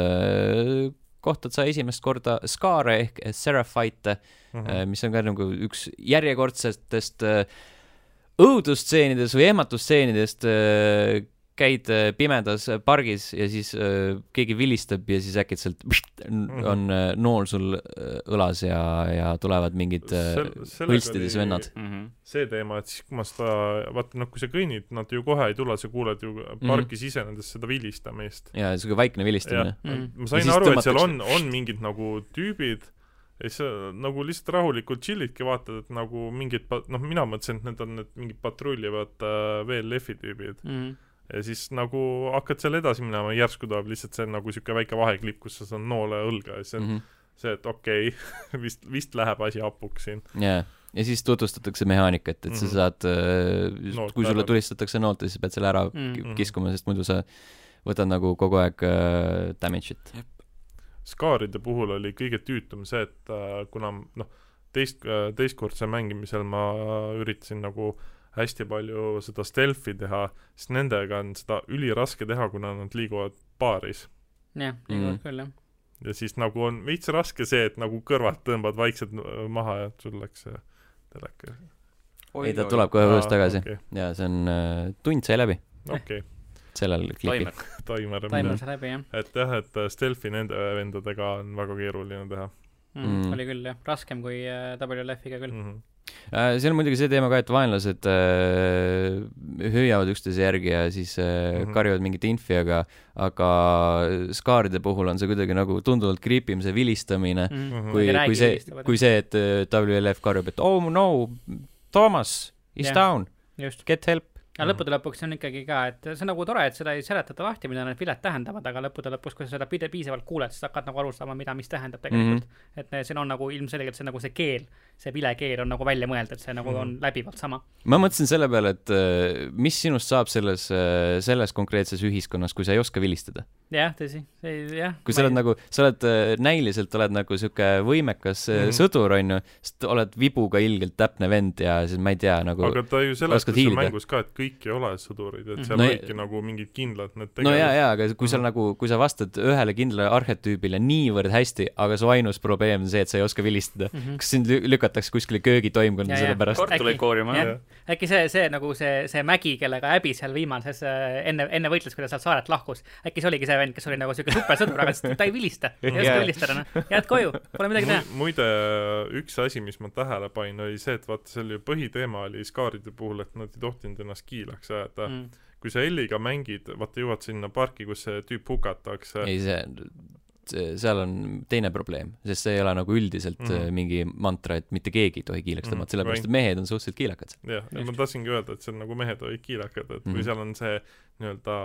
kohtad sa esimest korda Skaare ehk Seraphite mm, -hmm. mis on ka nagu üks järjekordsetest äh, õudusstseenidest või ehmatustseenidest äh, käid äh, pimedas pargis ja siis äh, keegi vilistab ja siis äkitselt mhm. on nool sul õlas ja, ja tulevad mingid hõlstides vennad. -hmm. see teema, et siis kui ma seda, vaata noh, kui sa kõnnid, nad ju kohe ei tule, sa kuuled ju parki mm sisenedes seda vilistamist. jaa, siuke vaikne vilistamine. Mm ma sain aru, et seal on, on mingid nagu tüübid ja siis sa nagu lihtsalt rahulikult chill'idki, vaatad, et nagu mingid pa-, noh, mina mõtlesin, et need on need mingid patrullivad äh, VLF-i tüübid mm. -hmm. ja siis nagu hakkad seal edasi minema, järsku tuleb lihtsalt see nagu niisugune väike vaheklipp, kus sa saad noole õlga ja siis on mm -hmm. see, et okei okay, vist, vist läheb asi hapuks siin. jaa yeah., ja siis tutvustatakse mehaanikat, et mm -hmm. sa mhm. saad äh,, kui sulle tulistatakse noolt ja siis pead selle ära mm -hmm. kiskuma, sest muidu sa võtad nagu kogu aeg äh, damage'it. Skaaride puhul oli kõige tüütum see, et äh, kuna noh, teist äh,, teistkordsel mängimisel ma üritasin nagu hästi palju seda stealth'i teha, siis nendega on seda üliraske teha, kuna nad liiguvad paaris. jah, liiguvad mm. küll, jah. ja siis nagu on veits raske see, et nagu kõrvalt tõmbad vaikselt maha ja sul läks see teleka. ei, ta tuleb kohe uuesti tagasi okay. ja see on äh,, tund sai läbi. okei okay sellel klipil. taimer. taimer sai läbi, jah. et jah, et äh, stealth'i nende vendadega on väga keeruline teha mm,. Mm. oli küll, jah, raskem kui äh, WLF-iga küll mm. -hmm see on muidugi see teema ka, et vaenlased äh, hüüavad üksteise järgi ja siis äh, mm -hmm. karjuvad mingit infi, aga, aga skaaride puhul on see kuidagi nagu tunduvalt creepy im, see vilistamine mm, -hmm. kui, kui see, kui see, et WLF karjub, et oh no, Toomas is yeah. down, get help aga mm. lõppude lõpuks on ikkagi ka, et see on nagu tore, et seda ei seletata lahti, mida need viled tähendavad, aga lõppude lõpuks, kui sa seda pide-, piisavalt kuuled, siis hakkad nagu aru saama, mida, mis tähendab tegelikult mm. -hmm. et siin on nagu ilmselgelt see nagu see keel, see vilekeel on nagu välja mõeldud, see nagu mm on läbivalt sama. ma mõtlesin selle peale, et äh, mis sinust saab selles, äh, selles konkreetses ühiskonnas, kui sa ei oska vilistada jah, tõsi, jah. kui sa oled ei... nagu, sa oled äh, näiliselt oled nagu sihuke võimekas mm sõdur, onju, sest oled vibuga ilgelt täpne vend ja siis ma ei tea, nagu aga ta ju seletas seal mängus ka, et kõik ei ole sõdurid, et seal no, olidki nagu mingid kindlad need tegevused. no jaa, jaa, aga kui mm sa mhm. nagu, kui sa vastad ühele kindlale arhetüübile niivõrd hästi, aga su ainus probleem on see, et sa ei oska vilistada mm, -hmm. kas sind lükatakse kuskile köögitoimkonda selle pärast? kartuleid koorima, äkki see, see nagu see, see mägi, kellega Abby seal viimases äh, enne, enne võitles, kui ta sealt saarelt lahkus, äkki see oligi see vend, kes oli nagu siuke supersõdur, aga ta ei vilista, ei oska vilistada, noh. jääd koju, pole midagi teha. muide, üks asi, mis ma tähele panin, oli see, et vaata, seal ju põhiteema oli Skaaride puhul, et nad ei tohtinud ennast kiilaks ajada mm. kui sa Elliga mängid, vaata jõuad sinna parki, kus see tüüp hukatakse. ei, see seal on teine probleem, sest see ei ole nagu üldiselt mm -hmm. mingi mantra, et mitte keegi ei tohi kiilaks tõmmata mm -hmm., sellepärast et mehed on suhteliselt kiilakad. jah, ja ma tahtsingi öelda, et see on nagu mehed olid kiilakad, et mm -hmm. kui seal on see nii-öelda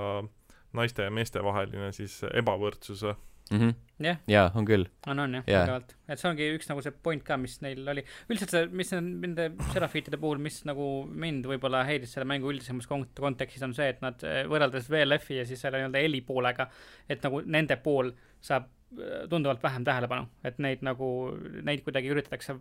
naiste ja meeste vaheline siis ebavõrdsus või mm -hmm.? jah. jaa, on küll. on, on jah yeah., tugevalt. et see ongi üks nagu see point ka, mis neil oli. üldiselt see, mis on nende serafiitide puhul, mis nagu mind võib-olla häiris selle mängu üldisemas kont-, kontekstis, on see, et nad eh, võrreldes VLF-i ja siis selle nii-öelda heli poolega, et nagu nende pool saab tunduvalt vähem tähelepanu, et neid nagu, neid kuidagi üritatakse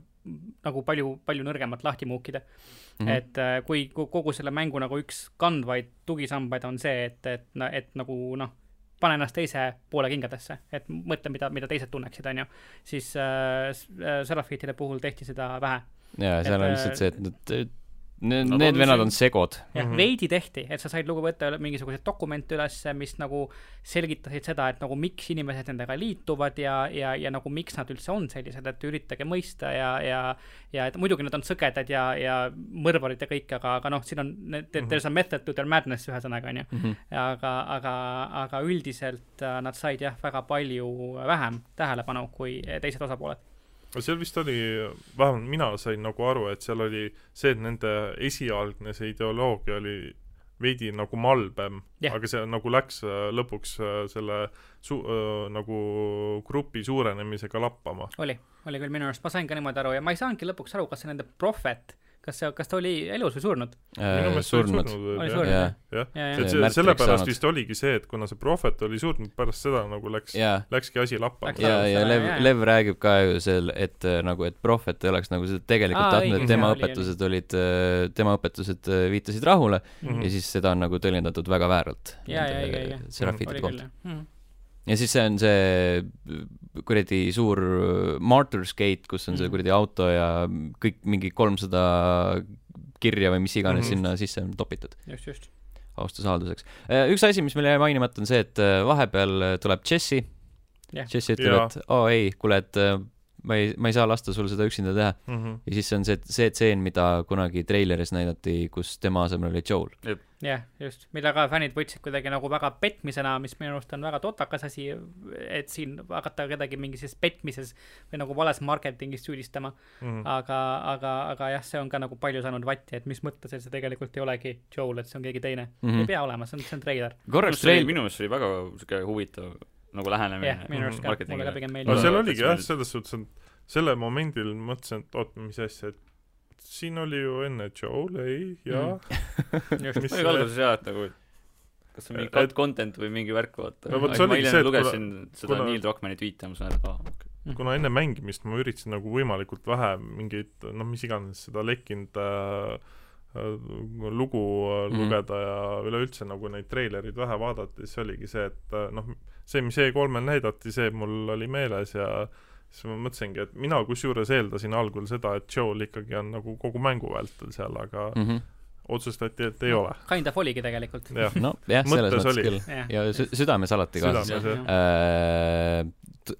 nagu palju, palju nõrgemalt lahti muukida mm. -hmm. et eh, kui kogu selle mängu nagu üks kandvaid tugisambaid on see, et, et, et nagu noh pane ennast teise poole kingadesse, et mõtle, mida, mida teised tunneksid, on ju. siis äh, äh Seraphitide puhul tehti seda vähe. jaa, seal et, on lihtsalt see, et nad Need, need vennad on segod. jah mm -hmm., veidi tehti, et sa said lugu võtta mingisuguseid dokumente ülesse, mis nagu selgitasid seda, et nagu miks inimesed nendega liituvad ja, ja, ja nagu miks nad üldse on sellised, et üritage mõista ja, ja ja et muidugi nad on sõgedad ja, ja mõrvarid ja kõik, aga, aga noh, siin on, there's a method to their madness ühesõnaga, onju. Mhm. aga, aga, aga üldiselt äh, nad said jah, väga palju vähem tähelepanu kui teised osapooled seal vist oli, vähemalt mina sain nagu aru, et seal oli see, et nende esialgne see ideoloogia oli veidi nagu malbem yeah., aga see nagu läks äh, lõpuks äh, selle su-, äh, nagu grupi suurenemisega lappama. oli, oli küll minu arust, ma sain ka niimoodi aru ja ma ei saanudki lõpuks aru, kas see nende prohvet kas see, kas ta oli elus või surnud äh,? surnud. oli surnud, jah? jah, sellepärast vist oligi see, et kuna see prohvet oli surnud, pärast seda nagu läks, läkski asi lappama. ja, ja Lev, Lev räägib ka ju seal, et äh, nagu, et prohvet ei oleks nagu seda tegelikult Aa, tahtnud, et tema jah, õpetused oli, olid, äh, tema õpetused äh, viitasid rahule mm -hmm. ja siis seda on nagu tõlgendatud väga vääralt. serafiide poolt ja siis see on see kuradi suur Martyrs Gate, kus on see mhm. kuradi auto ja kõik mingi kolmsada kirja või mis iganes mm -hmm. sinna sisse on topitud. just, just. austusavalduseks. Äh, üks asi, mis meil jäi mainimata, on see, et äh, vahepeal tuleb Jesse yeah.. Jesse ütleb, et oo oh, ei, kuule, et äh, ma ei, ma ei saa lasta sul seda üksinda teha mm. -hmm. ja siis on see, see tseen, mida kunagi treileris näidati, kus tema asemel oli Joel. jah yeah,, just, mida ka fännid võtsid kuidagi nagu väga petmisena, mis minu arust on väga totakas asi, et siin hakata kedagi mingi sellises petmises või nagu vales marketingis süüdistama mm. -hmm. aga, aga, aga jah, see on ka nagu palju saanud vatti, et mis mõttes, et see tegelikult ei olegi Joel, et see on keegi teine mm. -hmm. ei pea olema, see on, see on treiler. korraks treil-. minu meelest see oli väga sihuke huvitav nagu lähenemine yeah,. minu arust ka, mulle ka pigem meeldib. no seal oligi jah, selles suhtes, et selle momendil mõtlesin, et oot, mis asja, et siin oli ju enne Joel, ei, jaa mm.. just, oli alguses jah, et nagu kas see on mingi et, content või mingi värk, vaata. no vot see oligi see, et lugesin kuna, seda kuna, Neil Druckmanni tweet'e, ma sain aru, et aa, okei okay. kuna enne mängimist ma üritasin nagu võimalikult vähe mingeid, noh, mis iganes seda lekkinud äh lugu mm -hmm. lugeda ja üleüldse nagu neid treilereid vähe vaadata, siis oligi see, et äh, noh, see, mis E3-l näidati, see mul oli meeles ja siis ma mõtlesingi, et mina kusjuures eeldasin algul seda, et Joel ikkagi on nagu kogu mängu vältel seal, aga mm -hmm. otsustati, et ei no, ole. Kind of oligi tegelikult. no jah, selles mõttes oli. küll. ja sü südames alati kaasas. Äh,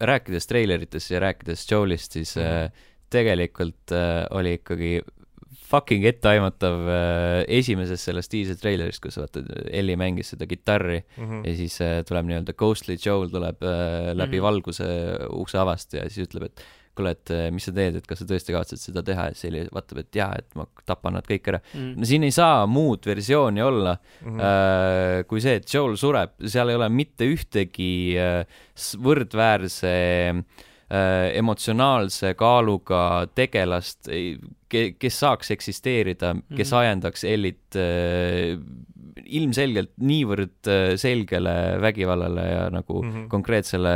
rääkides treileritest ja rääkides Joelist, siis -hmm. äh, tegelikult äh, oli ikkagi fucking etteaimatav äh, esimeses sellest teaser treilerist, kus vaata, Ellie mängis seda kitarri mm -hmm. ja siis äh, tuleb nii-öelda Ghostly Joel tuleb äh, läbi mm -hmm. valguse ukse avast ja siis ütleb, et kuule, et mis sa teed, et kas sa tõesti kavatsed seda teha ja siis Ellie vaatab, et jaa, et ma tapan nad kõik ära mm. -hmm. no siin ei saa muud versiooni olla mm -hmm. kui see, et Joel sureb, seal ei ole mitte ühtegi võrdväärse Äh, emotsionaalse kaaluga tegelast, kes saaks eksisteerida, kes mm -hmm. ajendaks Ellit äh, ilmselgelt niivõrd äh, selgele vägivallale ja nagu mm -hmm. konkreetsele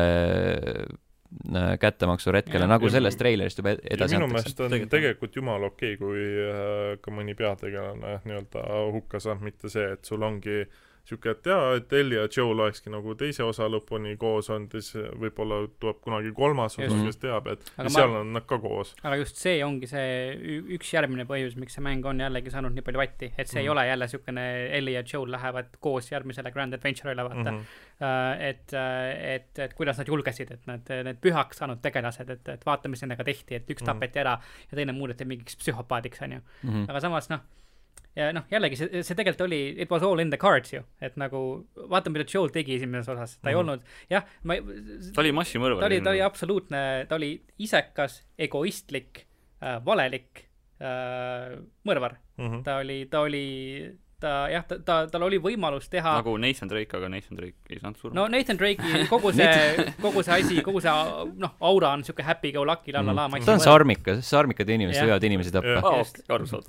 kättemaksuretkele, nagu sellest treilerist juba edasi antakse. minu meelest on tegelikult, tegelikult jumala okei okay,, kui ka mõni peategelane nii-öelda hukka saab, mitte see, et sul ongi äh, niisugune, et jaa, et Ellie ja Joel olekski nagu teise osa lõpuni koos olnud ja siis võib-olla tuleb kunagi kolmas osa, kes teab, et aga ja seal ma, on nad ka koos. aga just see ongi see üks järgmine põhjus, miks see mäng on jällegi saanud nii palju vatti, et see mm. ei mhm. ole jälle niisugune Ellie ja Joel lähevad koos järgmisele Grand Adventure'ile, vaata mm. -hmm. et, äh, et, et kuidas nad julgesid, et nad, need pühaks saanud tegelased, et, et vaata, mis nendega tehti, et üks mm -hmm. tapeti ära ja teine muudeti mingiks psühhopaadiks, onju. Mhm. aga samas, noh ja noh, jällegi see, see tegelikult oli, it was all in the cards ju, et nagu vaata, mida Joel tegi esimeses osas, ta mm -hmm. ei mhm. olnud, jah, ma ei ta oli massimõrvar. ta oli, ta oli absoluutne, ta oli isekas, egoistlik äh,, valelik äh, mõrvar mm. -hmm. ta oli, ta oli ta jah, ta, ta, tal oli võimalus teha nagu Nathan Drake, aga Nathan Drake ei saanud surma. no Nathan Drake'i kogu see kogu see asi, kogu see noh, aura on siuke happy go lucky la la la mm. ta on sarmikas, sarmikad inimesed võivad inimesi tappa.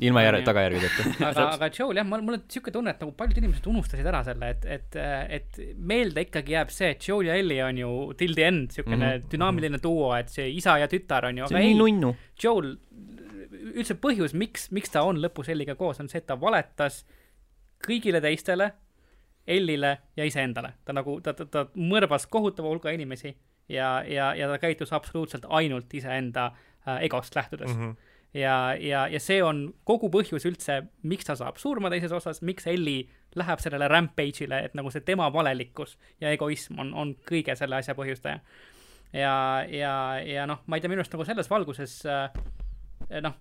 ilma järg-, tagajärgedeta. aga, aga Joel jah, mul, mul on siuke tunne, et nagu paljud inimesed unustasid ära selle, et, et, et meelde ikkagi jääb see, et Joel ja Ellie on ju till the end siukene mm -hmm. dünaamiline duo, et see isa ja tütar on ju, aga ei, Joel, üldse põhjus, miks, miks ta on lõpus Elliga koos, on see, et ta valetas kõigile teistele, Ellile ja iseendale. ta nagu, ta, ta, ta mõrvas kohutava hulga inimesi ja, ja, ja ta käitus absoluutselt ainult iseenda äh, egost lähtudes mm. -hmm. ja, ja, ja see on kogu põhjus üldse, miks ta saab surma teises osas, miks Ellie läheb sellele rampage'ile, et nagu see tema valelikkus ja egoism on, on kõige selle asja põhjustaja. ja, ja, ja noh, ma ei tea, minu arust nagu selles valguses äh, noh,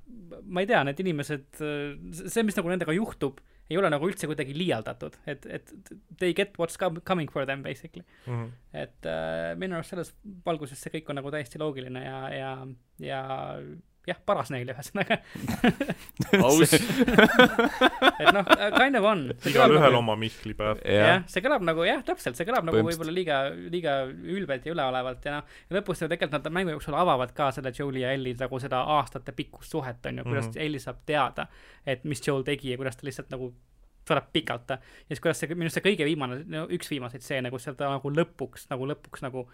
ma ei tea, need inimesed, see, mis nagu nendega juhtub, ei ole nagu üldse kuidagi liialdatud, et, et they get what's coming for them basically mm. -hmm. et äh, minu arust selles valguses see kõik on nagu täiesti loogiline ja, ja, ja jah, paras neile ühesõnaga aus et noh, kind of on. igalühel nagu, oma Mihklipäev. jah, see kõlab nagu jah, täpselt, see kõlab nagu võib-olla liiga, liiga ülbelt ja üleolevalt ja noh, lõpus ju tegelikult nad mängu jooksul avavad ka selle Joel'i ja Ellie nagu seda aastatepikkust suhet, on ju, kuidas mm -hmm. Ellie saab teada, et mis Joel tegi ja kuidas ta lihtsalt nagu tuleb pikalt ja siis kuidas see, minu arust see kõige viimane, no üks viimaseid stseene, kus ta nagu lõpuks, nagu lõpuks nagu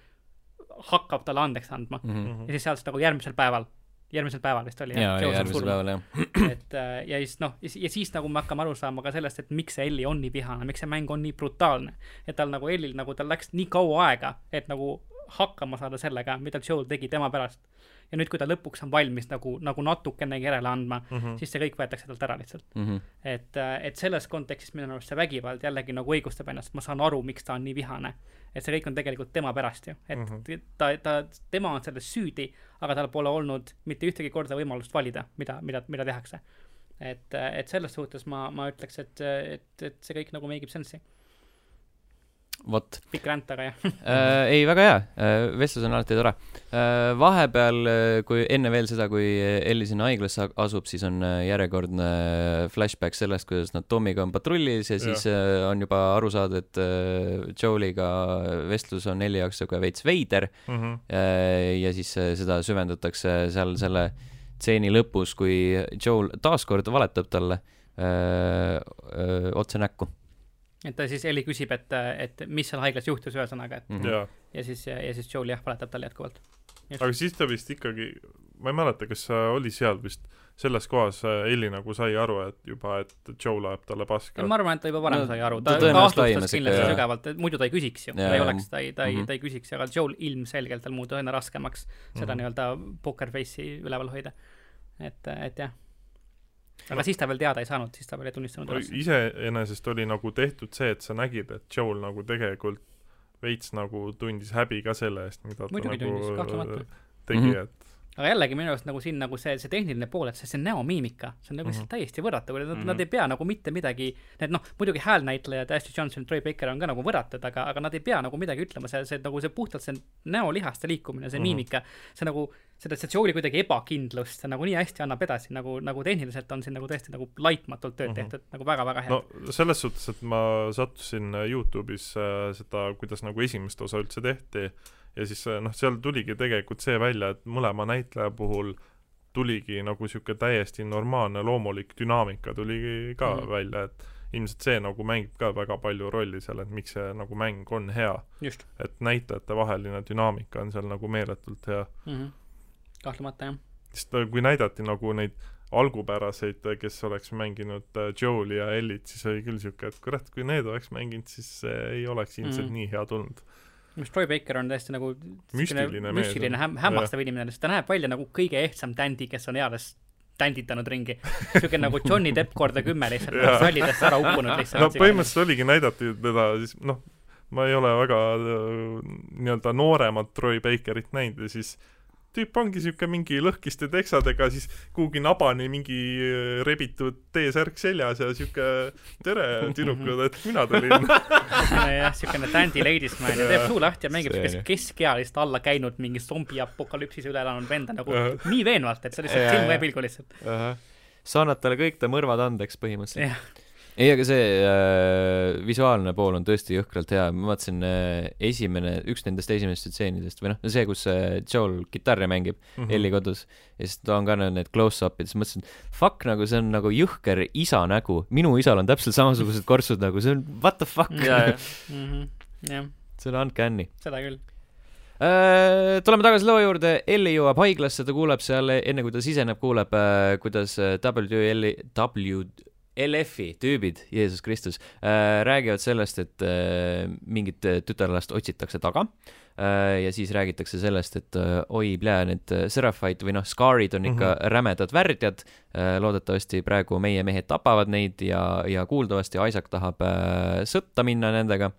hakkab talle andeks andma mm. -hmm. ja siis sealt nagu järgmisel päeval järgmisel päeval vist oli. jaa, järgmisel päeval jah. et äh, ja siis noh, ja siis nagu me hakkame aru saama ka sellest, et miks see Ellie on nii vihane, miks see mäng on nii brutaalne. et tal nagu Ellil nagu tal läks nii kaua aega, et nagu hakkama saada sellega, mida Joel tegi tema pärast. ja nüüd, kui ta lõpuks on valmis nagu, nagu natukenegi järele andma mm, -hmm. siis see kõik võetakse talt ära lihtsalt mm. -hmm. et, äh, et selles kontekstis minu arust see vägivald jällegi nagu õigustab ennast, ma saan aru, miks ta on nii vihane et see kõik on tegelikult tema pärast ju, et mm -hmm. ta, ta, tema on selles süüdi, aga tal pole olnud mitte ühtegi korda võimalust valida, mida, mida, mida tehakse. et, et selles suhtes ma, ma ütleks, et, et, et see kõik nagu make ib sense'i vot. pikk ränd, aga jah äh, ei, väga hea äh,, vestlus on alati tore äh,. vahepeal, äh, kui enne veel seda, kui Elli sinna haiglasse asub, siis on äh, järjekordne flashback sellest, kuidas nad Tomiga on patrullis ja siis ja. Äh, on juba aru saada, et äh, Joeliga vestlus on Elli jaoks sihuke veits veider mm. -hmm. Äh, ja siis äh, seda süvendatakse seal selle stseeni lõpus, kui Joel taaskord valetab talle öö, öö, otse näkku et ta siis, Elli küsib, et, et mis seal haiglas juhtus, ühesõnaga, et mm -hmm. ja siis, ja siis Joel jah, valetab talle jätkuvalt. aga siis ta vist ikkagi, ma ei mäleta, kas oli seal vist selles kohas Elli nagu sai aru, et juba, et Joel ajab talle paska. ma arvan, et ta juba varem no, sai aru, ta kahtlustas kindlasti sügavalt, et muidu ta ei küsiks ju, ta ei oleks, ta ei, ta ei mm, -hmm. ta ei küsiks, aga Joel ilmselgelt tal muutub aina raskemaks seda mm -hmm. nii-öelda poker face'i üleval hoida. et, et jah aga no. siis ta veel teada ei saanud, siis ta veel ei tunnistanud üles. iseenesest oli nagu tehtud see, et sa nägid, et Joel nagu tegelikult veits nagu tundis häbi ka selle eest, mida Muidugi ta nagu tundis, tegi mm, -hmm. et aga jällegi minu arust nagu siin nagu see, see tehniline pool, et see, see näomiimika, see on nagu lihtsalt mm -hmm. täiesti võrratu, nad mm, -hmm. nad ei pea nagu mitte midagi, need noh, muidugi häälnäitlejad, Ashley Johnson, Troy Baker on ka nagu võrratud, aga, aga nad ei pea nagu midagi ütlema, see, see nagu see puhtalt see näolihaste liikumine, see mm -hmm. miimika, see nagu, seda, Joe'i kuidagi ebakindlust, see nagu nii hästi annab edasi, nagu, nagu tehniliselt on siin nagu tõesti nagu laitmatult tööd mm -hmm. tehtud, nagu väga-väga hea. no selles suhtes, et ma sattusin Youtube'is äh, seda, kuidas nagu esimest osa üldse tehti ja siis noh, seal tuligi tegelikult see välja, et mõlema näitleja puhul tuligi nagu niisugune täiesti normaalne loomulik dünaamika tuli ka mm. välja, et ilmselt see nagu mängib ka väga palju rolli seal, et miks see nagu mäng on hea. et näitlejate vaheline dünaamika on seal nagu meeletult hea mm. -hmm. kahtlemata, jah. sest kui näidati nagu neid algupäraseid, kes oleks mänginud äh, Joel'i ja Ellit, siis oli küll niisugune, et kurat, kui need oleks mänginud, siis ei oleks ilmselt mm -hmm. nii hea tulnud mis Troy Baker on täiesti nagu müstiline, müstiline häm-, hämmastav inimene, sest ta näeb välja nagu kõige ehtsam tändi, kes on eales tänditanud ringi. siuke nagu Johnny Depp korda kümme lihtsalt, sallidesse ära uppunud lihtsalt. no põhimõtteliselt oligi, näidati teda siis noh, ma ei ole väga äh, nii-öelda nooremat Troy Bakerit näinud ja siis äh, tüüp ongi niisugune mingi lõhkiste teksadega, siis kuhugi nabani mingi äh, rebitud T-särk seljas ja niisugune tere, tüdrukud, et mina tulin. Jah, niisugune dandy ladies man ja teeb suu lahti ja mängib niisugust keskealist alla käinud mingi zombiapokalüpsise üle elanud venda nagu uh -huh. nii veenvalt, et see lihtsalt silm jäi pilgu lihtsalt. Uh. -huh. sa annad talle kõik ta mõrvad andeks põhimõtteliselt ei, aga see äh, visuaalne pool on tõesti jõhkralt hea, ma vaatasin äh, esimene, üks nendest esimestest stseenidest või noh, see, kus äh, Joel kitarri mängib mm -hmm. Elli kodus ja siis ta on ka need close-up'id, siis mõtlesin, fuck, nagu see on nagu jõhker isa nägu, minu isal on täpselt samasugused kortsud nagu, see on what the fuck. jah, mhm, selle andke Anni. seda küll. Uh, tuleme tagasi loo juurde, Elli jõuab haiglasse, ta kuuleb seal, enne kui ta siseneb, kuuleb uh,, kuidas WL-i, W LF-i tüübid, Jeesus Kristus äh,, räägivad sellest, et äh, mingit tütarlast otsitakse taga äh, ja siis räägitakse sellest, et äh, oi, plää, need Seraphite või noh, Scarid on ikka mm -hmm. rämedad värdjad äh,, loodetavasti praegu meie mehed tapavad neid ja, ja kuuldavasti Isaac tahab äh, sõtta minna nendega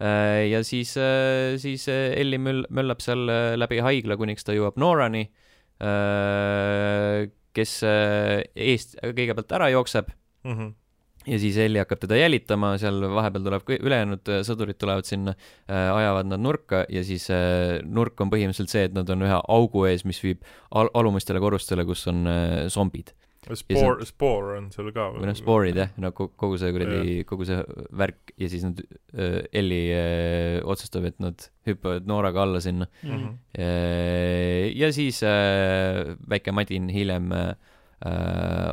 äh, ja siis äh,, siis Ellie möll-, möllab seal läbi haigla, kuniks ta jõuab Norani äh,, kes eest kõigepealt ära jookseb mm. -hmm ja siis Elli hakkab teda jälitama, seal vahepeal tuleb ülejäänud äh, sõdurid tulevad sinna äh,, ajavad nad nurka ja siis äh, nurk on põhimõtteliselt see, et nad on ühe augu ees, mis viib al alumistele korrustele, kus on zombid. Spoor, spoor on seal ka või noh, spoorid jah, no kogu see kuradi, kogu see värk ja siis nad äh,, Elli äh, otsustab, et nad hüppavad Nooraga alla sinna mm. -hmm. ja siis äh, väike Madin hiljem Äh,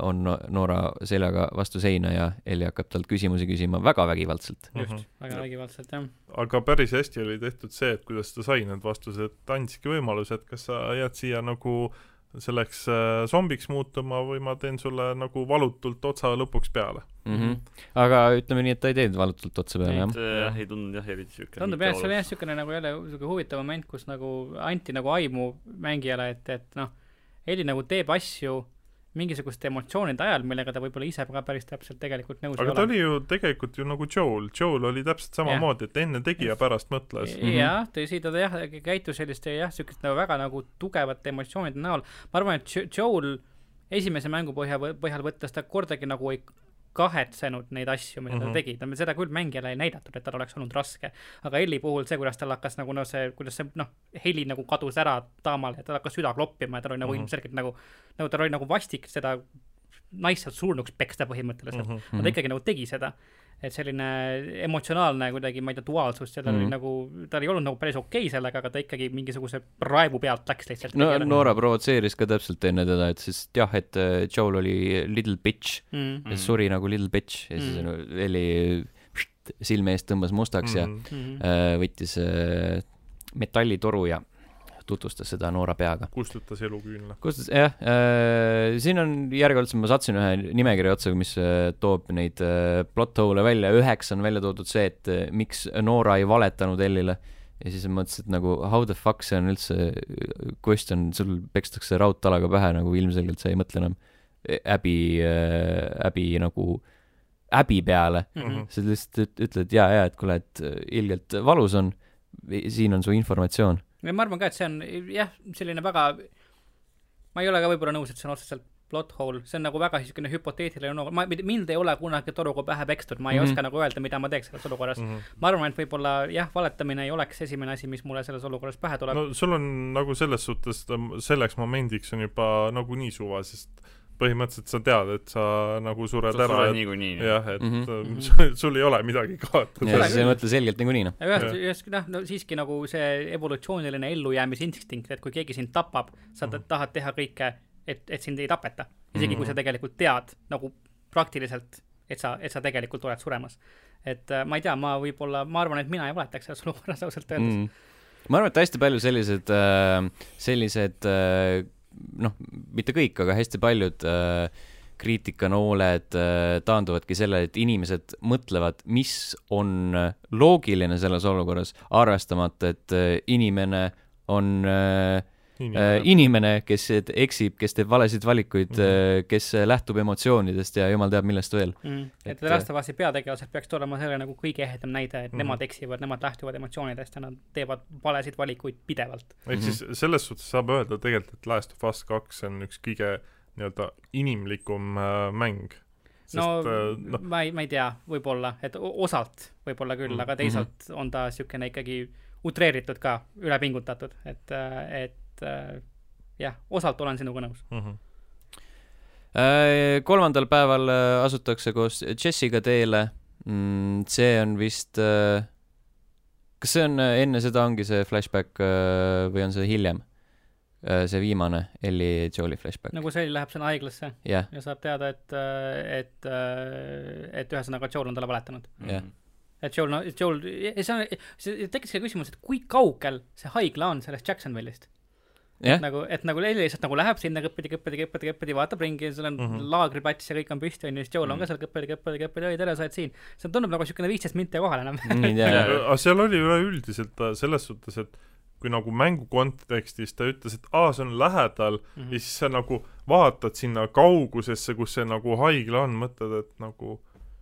on Noora seljaga vastu seina ja Elli hakkab talt küsimusi küsima väga vägivaldselt. just mm, -hmm. väga vägivaldselt, jah. aga päris hästi oli tehtud see, et kuidas ta sai need vastused, ta andiski võimaluse, et kas sa jääd siia nagu selleks äh, zombiks muutuma või ma teen sulle nagu valutult otsa lõpuks peale mm. -hmm. aga ütleme nii, et ta ei teinud valutult otsa peale, jah? jah, ei tundunud jah, eriti siuke tundub jah, see oli jah, niisugune nagu jälle niisugune huvitav moment, kus nagu anti nagu aimu mängijale, et, et noh, Elli nagu teeb asju mingisuguste emotsioonide ajal, millega ta võib-olla ise ka päris täpselt tegelikult nõus aga ei ole. aga ta oli ju tegelikult ju nagu Joel, Joel oli täpselt samamoodi, et enne tegi ja pärast mõtles. jah, tõsi, ta jah, käitus selliste jah, niisugust nagu väga nagu tugevate emotsioonide näol, ma arvan, et Joel esimese mängu põhja, põhjal võttes ta kordagi nagu ei kahetsenud neid asju, mida mm -hmm. ta mhm. tegi, ta, seda küll mängijale ei näidatud, et tal oleks olnud raske. aga Elli puhul see, kuidas tal hakkas nagu noh, see, kuidas see noh, heli nagu kadus ära taamal ja tal hakkas süda kloppima ja tal oli nagu mm -hmm. ilmselgelt nagu, nagu tal oli nagu vastik seda naist sealt surnuks peksta põhimõtteliselt mm. -hmm. aga ta ikkagi nagu tegi seda et selline emotsionaalne kuidagi, ma ei tea, duaalsus, sellel mm. oli nagu, tal ei olnud nagu päris okei okay sellega, aga ta ikkagi mingisuguse raevu pealt läks lihtsalt. no Noora provotseeris ka täpselt enne teda, et sest jah, et äh, Joel oli little bitch mm., ja suri nagu little bitch ja siis mm. Elli silme eest tõmbas mustaks mm. ja mm. äh, võttis äh, metallitoru ja tutvustas seda Noora peaga. kustutas eluküünla. kustutas, jah äh,, siin on järjekordselt, ma sattusin ühe nimekirja otsa, mis äh, toob neid äh, plot hole'e välja, üheks on välja toodud see, et äh, miks Noora ei valetanud Ellile ja siis mõtlesin, et nagu how the fuck see on üldse äh, question, sul pekstakse raudtalaga pähe, nagu ilmselgelt sa ei mõtle enam häbi äh,, häbi nagu häbi peale mm. -hmm. sa lihtsalt ütled jaa, jaa, et kuule, et äh, ilgelt valus on, siin on su informatsioon ma arvan ka, et see on jah, selline väga, ma ei ole ka võib-olla nõus, et see on otseselt plot hole, see on nagu väga niisugune hüpoteetiline no, ma, mind ei ole kunagi toruga pähe pekstud, ma ei mm -hmm. oska nagu öelda, mida ma teeks selles olukorras mm. -hmm. ma arvan, et võib-olla jah, valetamine ei oleks esimene asi, mis mulle selles olukorras pähe tuleb. no sul on nagu selles suhtes, selleks momendiks on juba nagunii suva, sest põhimõtteliselt sa tead, et sa nagu sured sa ära. niikuinii. jah, et mm -hmm. sul, ei ole midagi kaotada. sa ei mõtle selgelt niikuinii, noh. ühest, ühest, noh, no siiski nagu see evolutsiooniline ellujäämisinstinkt, et kui keegi sind tapab, sa mm -hmm. tahad teha kõike, et, et sind ei tapeta. isegi mm -hmm. kui sa tegelikult tead nagu praktiliselt, et sa, et sa tegelikult oled suremas. et äh, ma ei tea, ma võib-olla, ma arvan, et mina ei valetaks selles olukorras ausalt öeldes mm. -hmm. ma arvan, et hästi palju sellised, äh, sellised äh, noh, mitte kõik, aga hästi paljud äh, kriitikanooled äh, taanduvadki sellele, et inimesed mõtlevad, mis on loogiline selles olukorras, arvestamata, et äh, inimene on äh, inimene. Äh, inimene, kes eksib, kes teeb valesid valikuid mm, -hmm. kes lähtub emotsioonidest ja jumal teab millest veel mm. -hmm. et, et The Last of Us'i peategelased peaksid olema selle nagu kõige ehedam näide, et mm -hmm. nemad eksivad, nemad lähtuvad emotsioonidest ja nad teevad valesid valikuid pidevalt. ehk mm -hmm. siis selles suhtes saab öelda tegelikult, et Last of Us kaks on üks kõige nii-öelda inimlikum äh, mäng Sest, no, no ma ei, ma ei tea, võib-olla, et osalt võib-olla küll mm, -hmm. aga teisalt -hmm. on ta niisugune ikkagi utreeritud ka, ülepingutatud, et, et et äh, jah, osalt olen sinuga nõus mm. -hmm kolmandal päeval äh, asutakse koos Jessiga teele. Mm, see on vist, kas see on enne seda ongi see flashback või on see hiljem? see viimane Ellie Joe'i flashback. nagu see läheb sinna haiglasse yeah. ja saab teada, et, et, et ühesõnaga Joel on talle valetanud yeah. et Joel, no Joel, see on, see tekkis ka küsimus, et kui kaugel see haigla on sellest Jacksonville'ist yeah.. nagu, et nagu Ellie lihtsalt nagu läheb sinna kõppidi, kõppidi, kõppidi, kõppidi, vaatab ringi, seal on mm -hmm. laagriplats ja kõik on püsti, onju, siis Joel mm -hmm. on ka seal kõppidi, kõppidi, kõppidi, oi tere, sa oled siin. see tundub nagu siukene viisteist minti kohal enam. aga seal oli üleüldiselt äh, selles suhtes, et kui nagu mängu kontekstis ta ütles, et aa, see on lähedal mm -hmm. ja siis sa nagu vaatad sinna kaugusesse, kus see nagu haigla on, mõtled, et nagu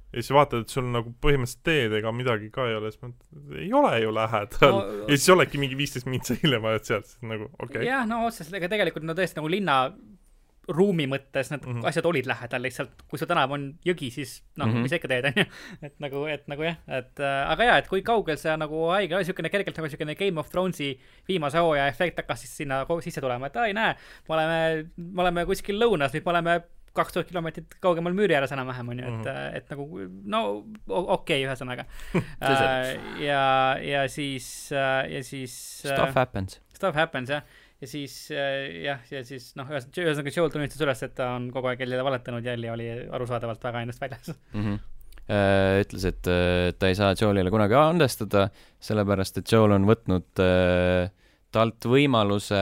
ja siis vaatad, et sul nagu põhimõtteliselt teed ega midagi ka ei ole, siis mõtled, ei ole ju lähedal no,. ja siis oledki mingi viisteist mintsa hiljem ajad sealt, siis nagu okei okay.. jah, no otseselt, ega tegelikult no tõesti nagu linna ruumi mõttes need mm -hmm. asjad olid lähedal, lihtsalt kui su tänav on jõgi, siis noh mm, -hmm. mis sa ikka teed, onju. et nagu, et nagu jah, et äh, aga jaa, et kui kaugel see nagu haige oli, siukene kergelt nagu siukene Game of Thronesi viimase hooaja efekt hakkas siis sinna sisse tulema, et ai näe, me oleme, me oleme kuskil lõunas või me oleme kaks tuhat kilomeetrit kaugemal müüri ääres enam-vähem onju, et mm, -hmm. et nagu no okei okay,, ühesõnaga äh, ja, ja siis, äh, ja siis. Stuff happens. Stuff happens jah, ja siis jah, ja siis noh, ühesõnaga Joel tunnistas üles, et ta on kogu aeg Ellile valetanud ja Elli oli arusaadavalt väga ennast väljas mm. -hmm ütles, et ta ei saa Joelile kunagi andestada, sellepärast et Joel on võtnud talt võimaluse,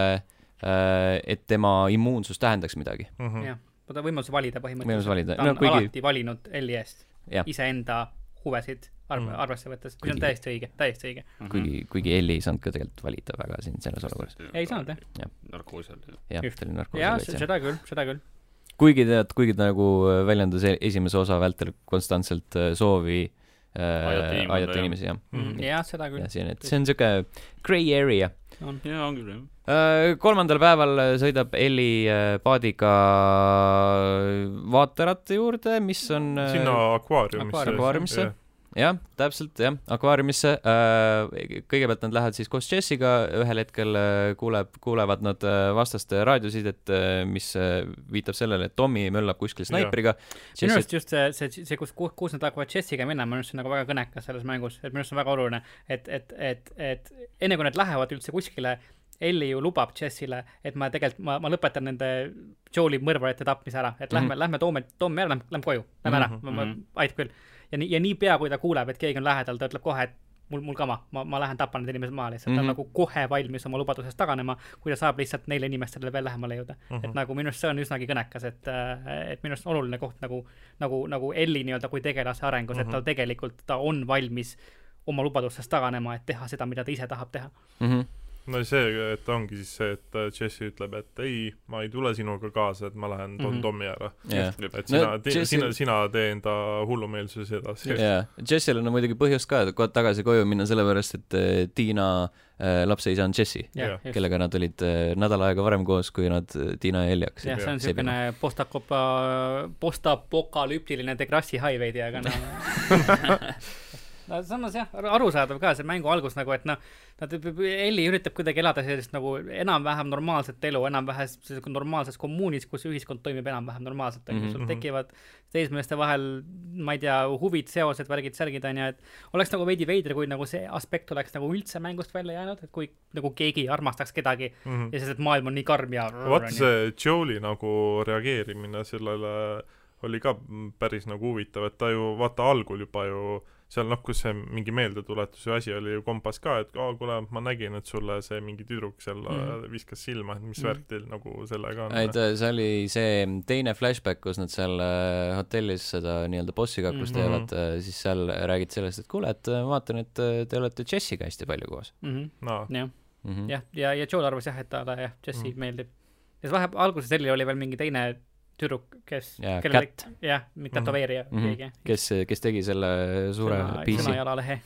et tema immuunsus tähendaks midagi mm. -hmm. Jah võta võimaluse valida põhimõtteliselt. valida. ta on no, kuigi... alati valinud Elli eest iseenda huvesid arv- mm., arvesse võttes, kui see on täiesti õige, täiesti õige mm. -hmm. kuigi, kuigi Elli ei saanud ka tegelikult valida väga siin selles olukorras. ei saanud jah ja.. narkoosi all. jah, ta oli narkoosi all. jah, seda küll, seda küll. kuigi tead, kuigi ta nagu äh, väljendas e-, esimese osa vältel konstantselt äh, soovi äh, aidata inimesi, jah mm. -hmm. jah, seda küll. see on, et see on siuke grey area on. jaa, on küll, jah. Äh, kolmandal päeval sõidab Elli äh, paadiga vaateratte juurde, mis on äh, sinna akvaariumisse. akvaariumisse jah, täpselt jah, akvaariumisse. kõigepealt nad lähevad siis koos Jessiga, ühel hetkel kuuleb, kuulevad nad vastaste raadiosidet, mis viitab sellele, et Tommy möllab kuskil snaipriga. minu arust just see, see, see, kus, kus nad hakkavad Jessiga minema, minu arust see on nagu väga kõnekas selles mängus, et minu arust on väga oluline, et, et, et, et enne kui nad lähevad üldse kuskile Elli ju lubab Jessile, et ma tegelikult, ma, ma lõpetan nende Joel'i mõrvarite tapmise ära, et lähme mm, -hmm. lähme toome, toome ära, lähme, lähme koju, lähme ära mm, -hmm. ma, ma, aitab küll ja nii, ja niipea, kui ta kuuleb, et keegi on lähedal, ta ütleb kohe, et mul, mul kama, ma, ma lähen tapan need inimesed maha lihtsalt mm, -hmm. ta on mhm. nagu kohe valmis oma lubadusest taganema, kui ta saab lihtsalt neile inimestele veel lähemale jõuda mm. -hmm. et nagu minu arust see on üsnagi kõnekas, et, äh, et minu arust oluline koht nagu, nagu, nagu Elli nii-öelda kui tegelase arengus mm, -hmm. et ta mhm. tegelikult, ta on valmis oma lubadustest taganema, et teha seda, mida ta ise tahab teha mm. -hmm no see, et ongi siis see, et äh, Jesse ütleb, et ei, ma ei tule sinuga kaasa, et ma lähen toon mm -hmm. Tommi ära yeah.. et sina no,, Jesse... sina, sina tee enda hullumeelsuses edasi. jaa, Jessil on muidugi põhjust ka kohe tagasi koju minna, sellepärast et äh, Tiina äh, lapse isa on Jesse yeah,, kellega nad olid äh, nädal aega varem koos, kui nad äh, Tiina ja Elli hakkasid. jah, see on niisugune postakopa-, postapokalüptiline Degrassi highway'di, aga noh no samas jah, arusaadav ka see mängu algus nagu, et noh, nad, Elli üritab kuidagi elada sellist nagu enam-vähem normaalset elu, enam-vähem normaalses kommuunis, kus ühiskond toimib enam-vähem normaalselt, on ju, sul mhm. tekivad teismeliste vahel, ma ei tea, huvid, seosed, värgid, särgid, on ju, et oleks nagu veidi veider, kui nagu see aspekt oleks nagu üldse mängust välja jäänud, et kui nagu keegi armastaks kedagi mm -hmm. ja siis, et maailm on nii karm ja vaata see Joe'i nagu reageerimine sellele oli ka päris nagu huvitav, et ta ju vaata algul juba ju seal noh, kus see mingi meeldetuletuse asi oli ju kompass ka, et aa, kuule, ma nägin, et sulle see mingi tüdruk seal mm. viskas silma, et mis mm. värk teil nagu sellega on? ei, ta, see oli see teine flashback, kus nad seal äh, hotellis seda nii-öelda bossi kaklust mm -hmm. teevad, äh, siis seal räägid sellest, et kuule, et ma vaatan, et te olete Jessiga hästi palju koos mm. -hmm. No. jah mm -hmm., jah, ja, ja Joel arvas jah, et talle jah, Jessi mm -hmm. meeldib. ja siis vahepeal, alguses Elli oli veel mingi teine tüdruk, kes yeah, kellele, jah, mitte tätoveerija mm -hmm. keegi. kes, kes tegi selle suure sõna, piisi. sõnajalalehe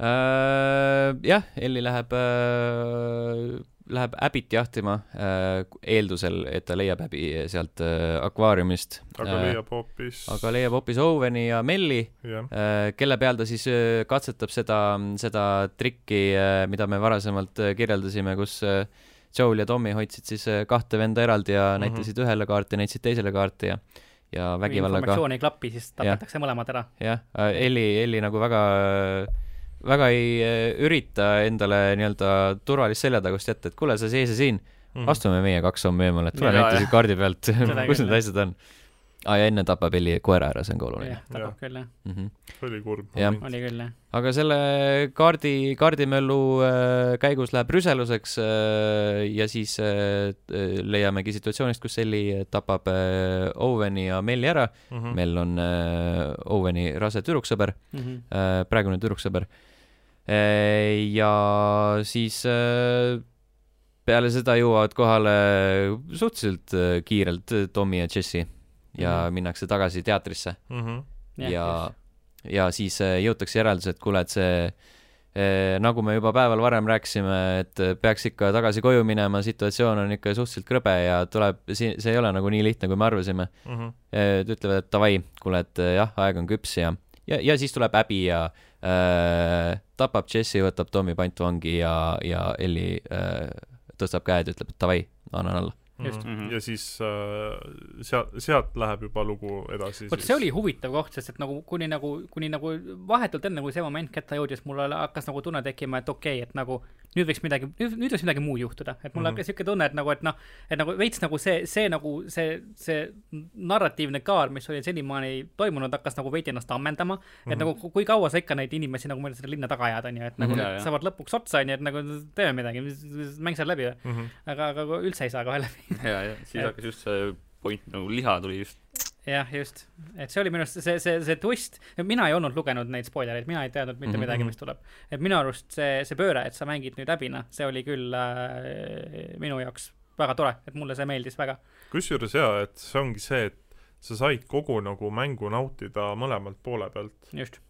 uh,. jah, Elli läheb uh, läheb äbit jahtima äh, eeldusel, et ta leiab äbi sealt äh, akvaariumist. aga äh, leiab hoopis aga leiab hoopis Oweni ja Melli yeah., äh, kelle peal ta siis äh, katsetab seda, seda trikki äh,, mida me varasemalt äh, kirjeldasime, kus äh, Joel ja Tommy hoidsid siis äh, kahte venda eraldi ja mm -hmm. näitasid ühele kaarti, näitasid teisele kaarti ja ja vägivallaga informatsioon ei klapi, siis tapetakse mõlemad ära. jah, äh, Elli, Elli nagu väga väga ei äh, ürita endale nii-öelda turvalist seljatagust jätta, et kuule, sa seisa siin mm, -hmm. astume meie kaks sammu eemale, tule näita siit kaardi pealt kus need asjad on. Aa, ja enne tapab Elli koera ära, see on ka oluline. jah, tapab ja. küll, jah mm. -hmm. oli kurb. oli küll, jah. aga selle kaardi, kaardimöllu äh, käigus läheb rüseluseks äh, ja siis äh, leiamegi situatsioonist, kus Elli tapab äh, Oweni ja Melli ära mm. -hmm. Mell on äh, Oweni rase tüdruksõber mm, -hmm. äh, praegune tüdruksõber äh,. ja siis äh, peale seda jõuavad kohale suhteliselt äh, kiirelt Tommy ja Jesse ja mm -hmm. minnakse tagasi teatrisse mm. -hmm. ja, ja, ja siis äh, jõutakse järelduse, et kuule, et see eh, nagu me juba päeval varem rääkisime, et peaks ikka tagasi koju minema, situatsioon on ikka suhteliselt krõbe ja tuleb, see, see ei ole nagu nii lihtne, kui me arvasime mm. -hmm. Et ütlevad, et davai, kuule, et jah, aeg on küps ja, ja, ja siis tuleb Abby ja äh, tapab Jesse, võtab Tommy pantvangi ja, ja Elli äh, tõstab käed ja ütleb, et davai, annan alla just mm. -hmm. ja siis äh, sealt, sealt läheb juba lugu edasi. vot see oli huvitav koht, sest et nagu kuni nagu, kuni nagu vahetult enne, kui see moment kätte jõudis, mul hakkas nagu tunne tekkima, et okei okay,, et nagu nüüd võiks midagi, nüüd võiks midagi muud juhtuda, et mul mm -hmm. hakkas siuke tunne, et nagu, et noh, et nagu veits nagu see, see nagu see, see narratiivne kaar, mis oli senimaani toimunud, hakkas nagu veidi ennast ammendama mm. -hmm. et mhm. nagu kui kaua sa ikka neid inimesi nagu seda linna taga ajad, onju, et nagu mm -hmm. nad saavad lõpuks otsa, onju, et nagu teeme midagi, mäng saab läbi või mm. -hmm. aga, aga üldse ei saa kohe läbi ja, ja siis et... hakkas just see point nagu liha tuli just jah, just, et see oli minu arust see, see, see twist, mina ei olnud lugenud neid spoilereid, mina ei teadnud mitte mm -hmm. midagi, mis tuleb. et minu arust see, see pööre, et sa mängid nüüd Abina, see oli küll äh, minu jaoks väga tore, et mulle see meeldis väga. kusjuures jaa, et see ongi see, et sa said kogu nagu mängu nautida mõlemalt poole pealt. just.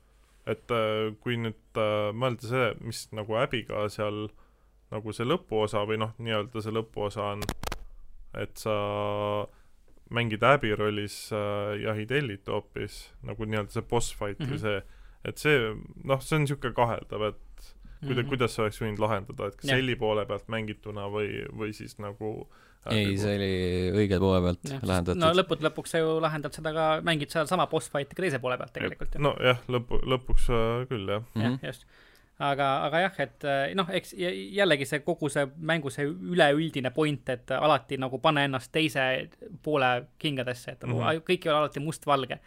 et äh, kui nüüd äh, mõelda see, mis nagu Abiga seal nagu see lõpuosa või noh, nii-öelda see lõpuosa on, et sa mängid Abby rollis äh, jahid Ellit hoopis, nagu nii-öelda see boss fight mm -hmm. või see, et see, noh, see on niisugune kaheldav, et kuida- mm, -hmm. kuidas sa oleks võinud lahendada, et kas ja. Elli poole pealt mängituna või, või siis nagu ei, see oli õige poole pealt ja. lahendatud. no lõppude lõpuks sa ju lahendad seda ka, mängid sedasama boss fight'i ka teise poole pealt tegelikult. nojah, lõpu, lõpuks äh, küll, jah. jah, mhm. just aga, aga jah, et eh, noh, eks jällegi see kogu see mängu see üleüldine point, et alati nagu pane ennast teise poole kingadesse, et mm -hmm. kõik ei ole alati mustvalge.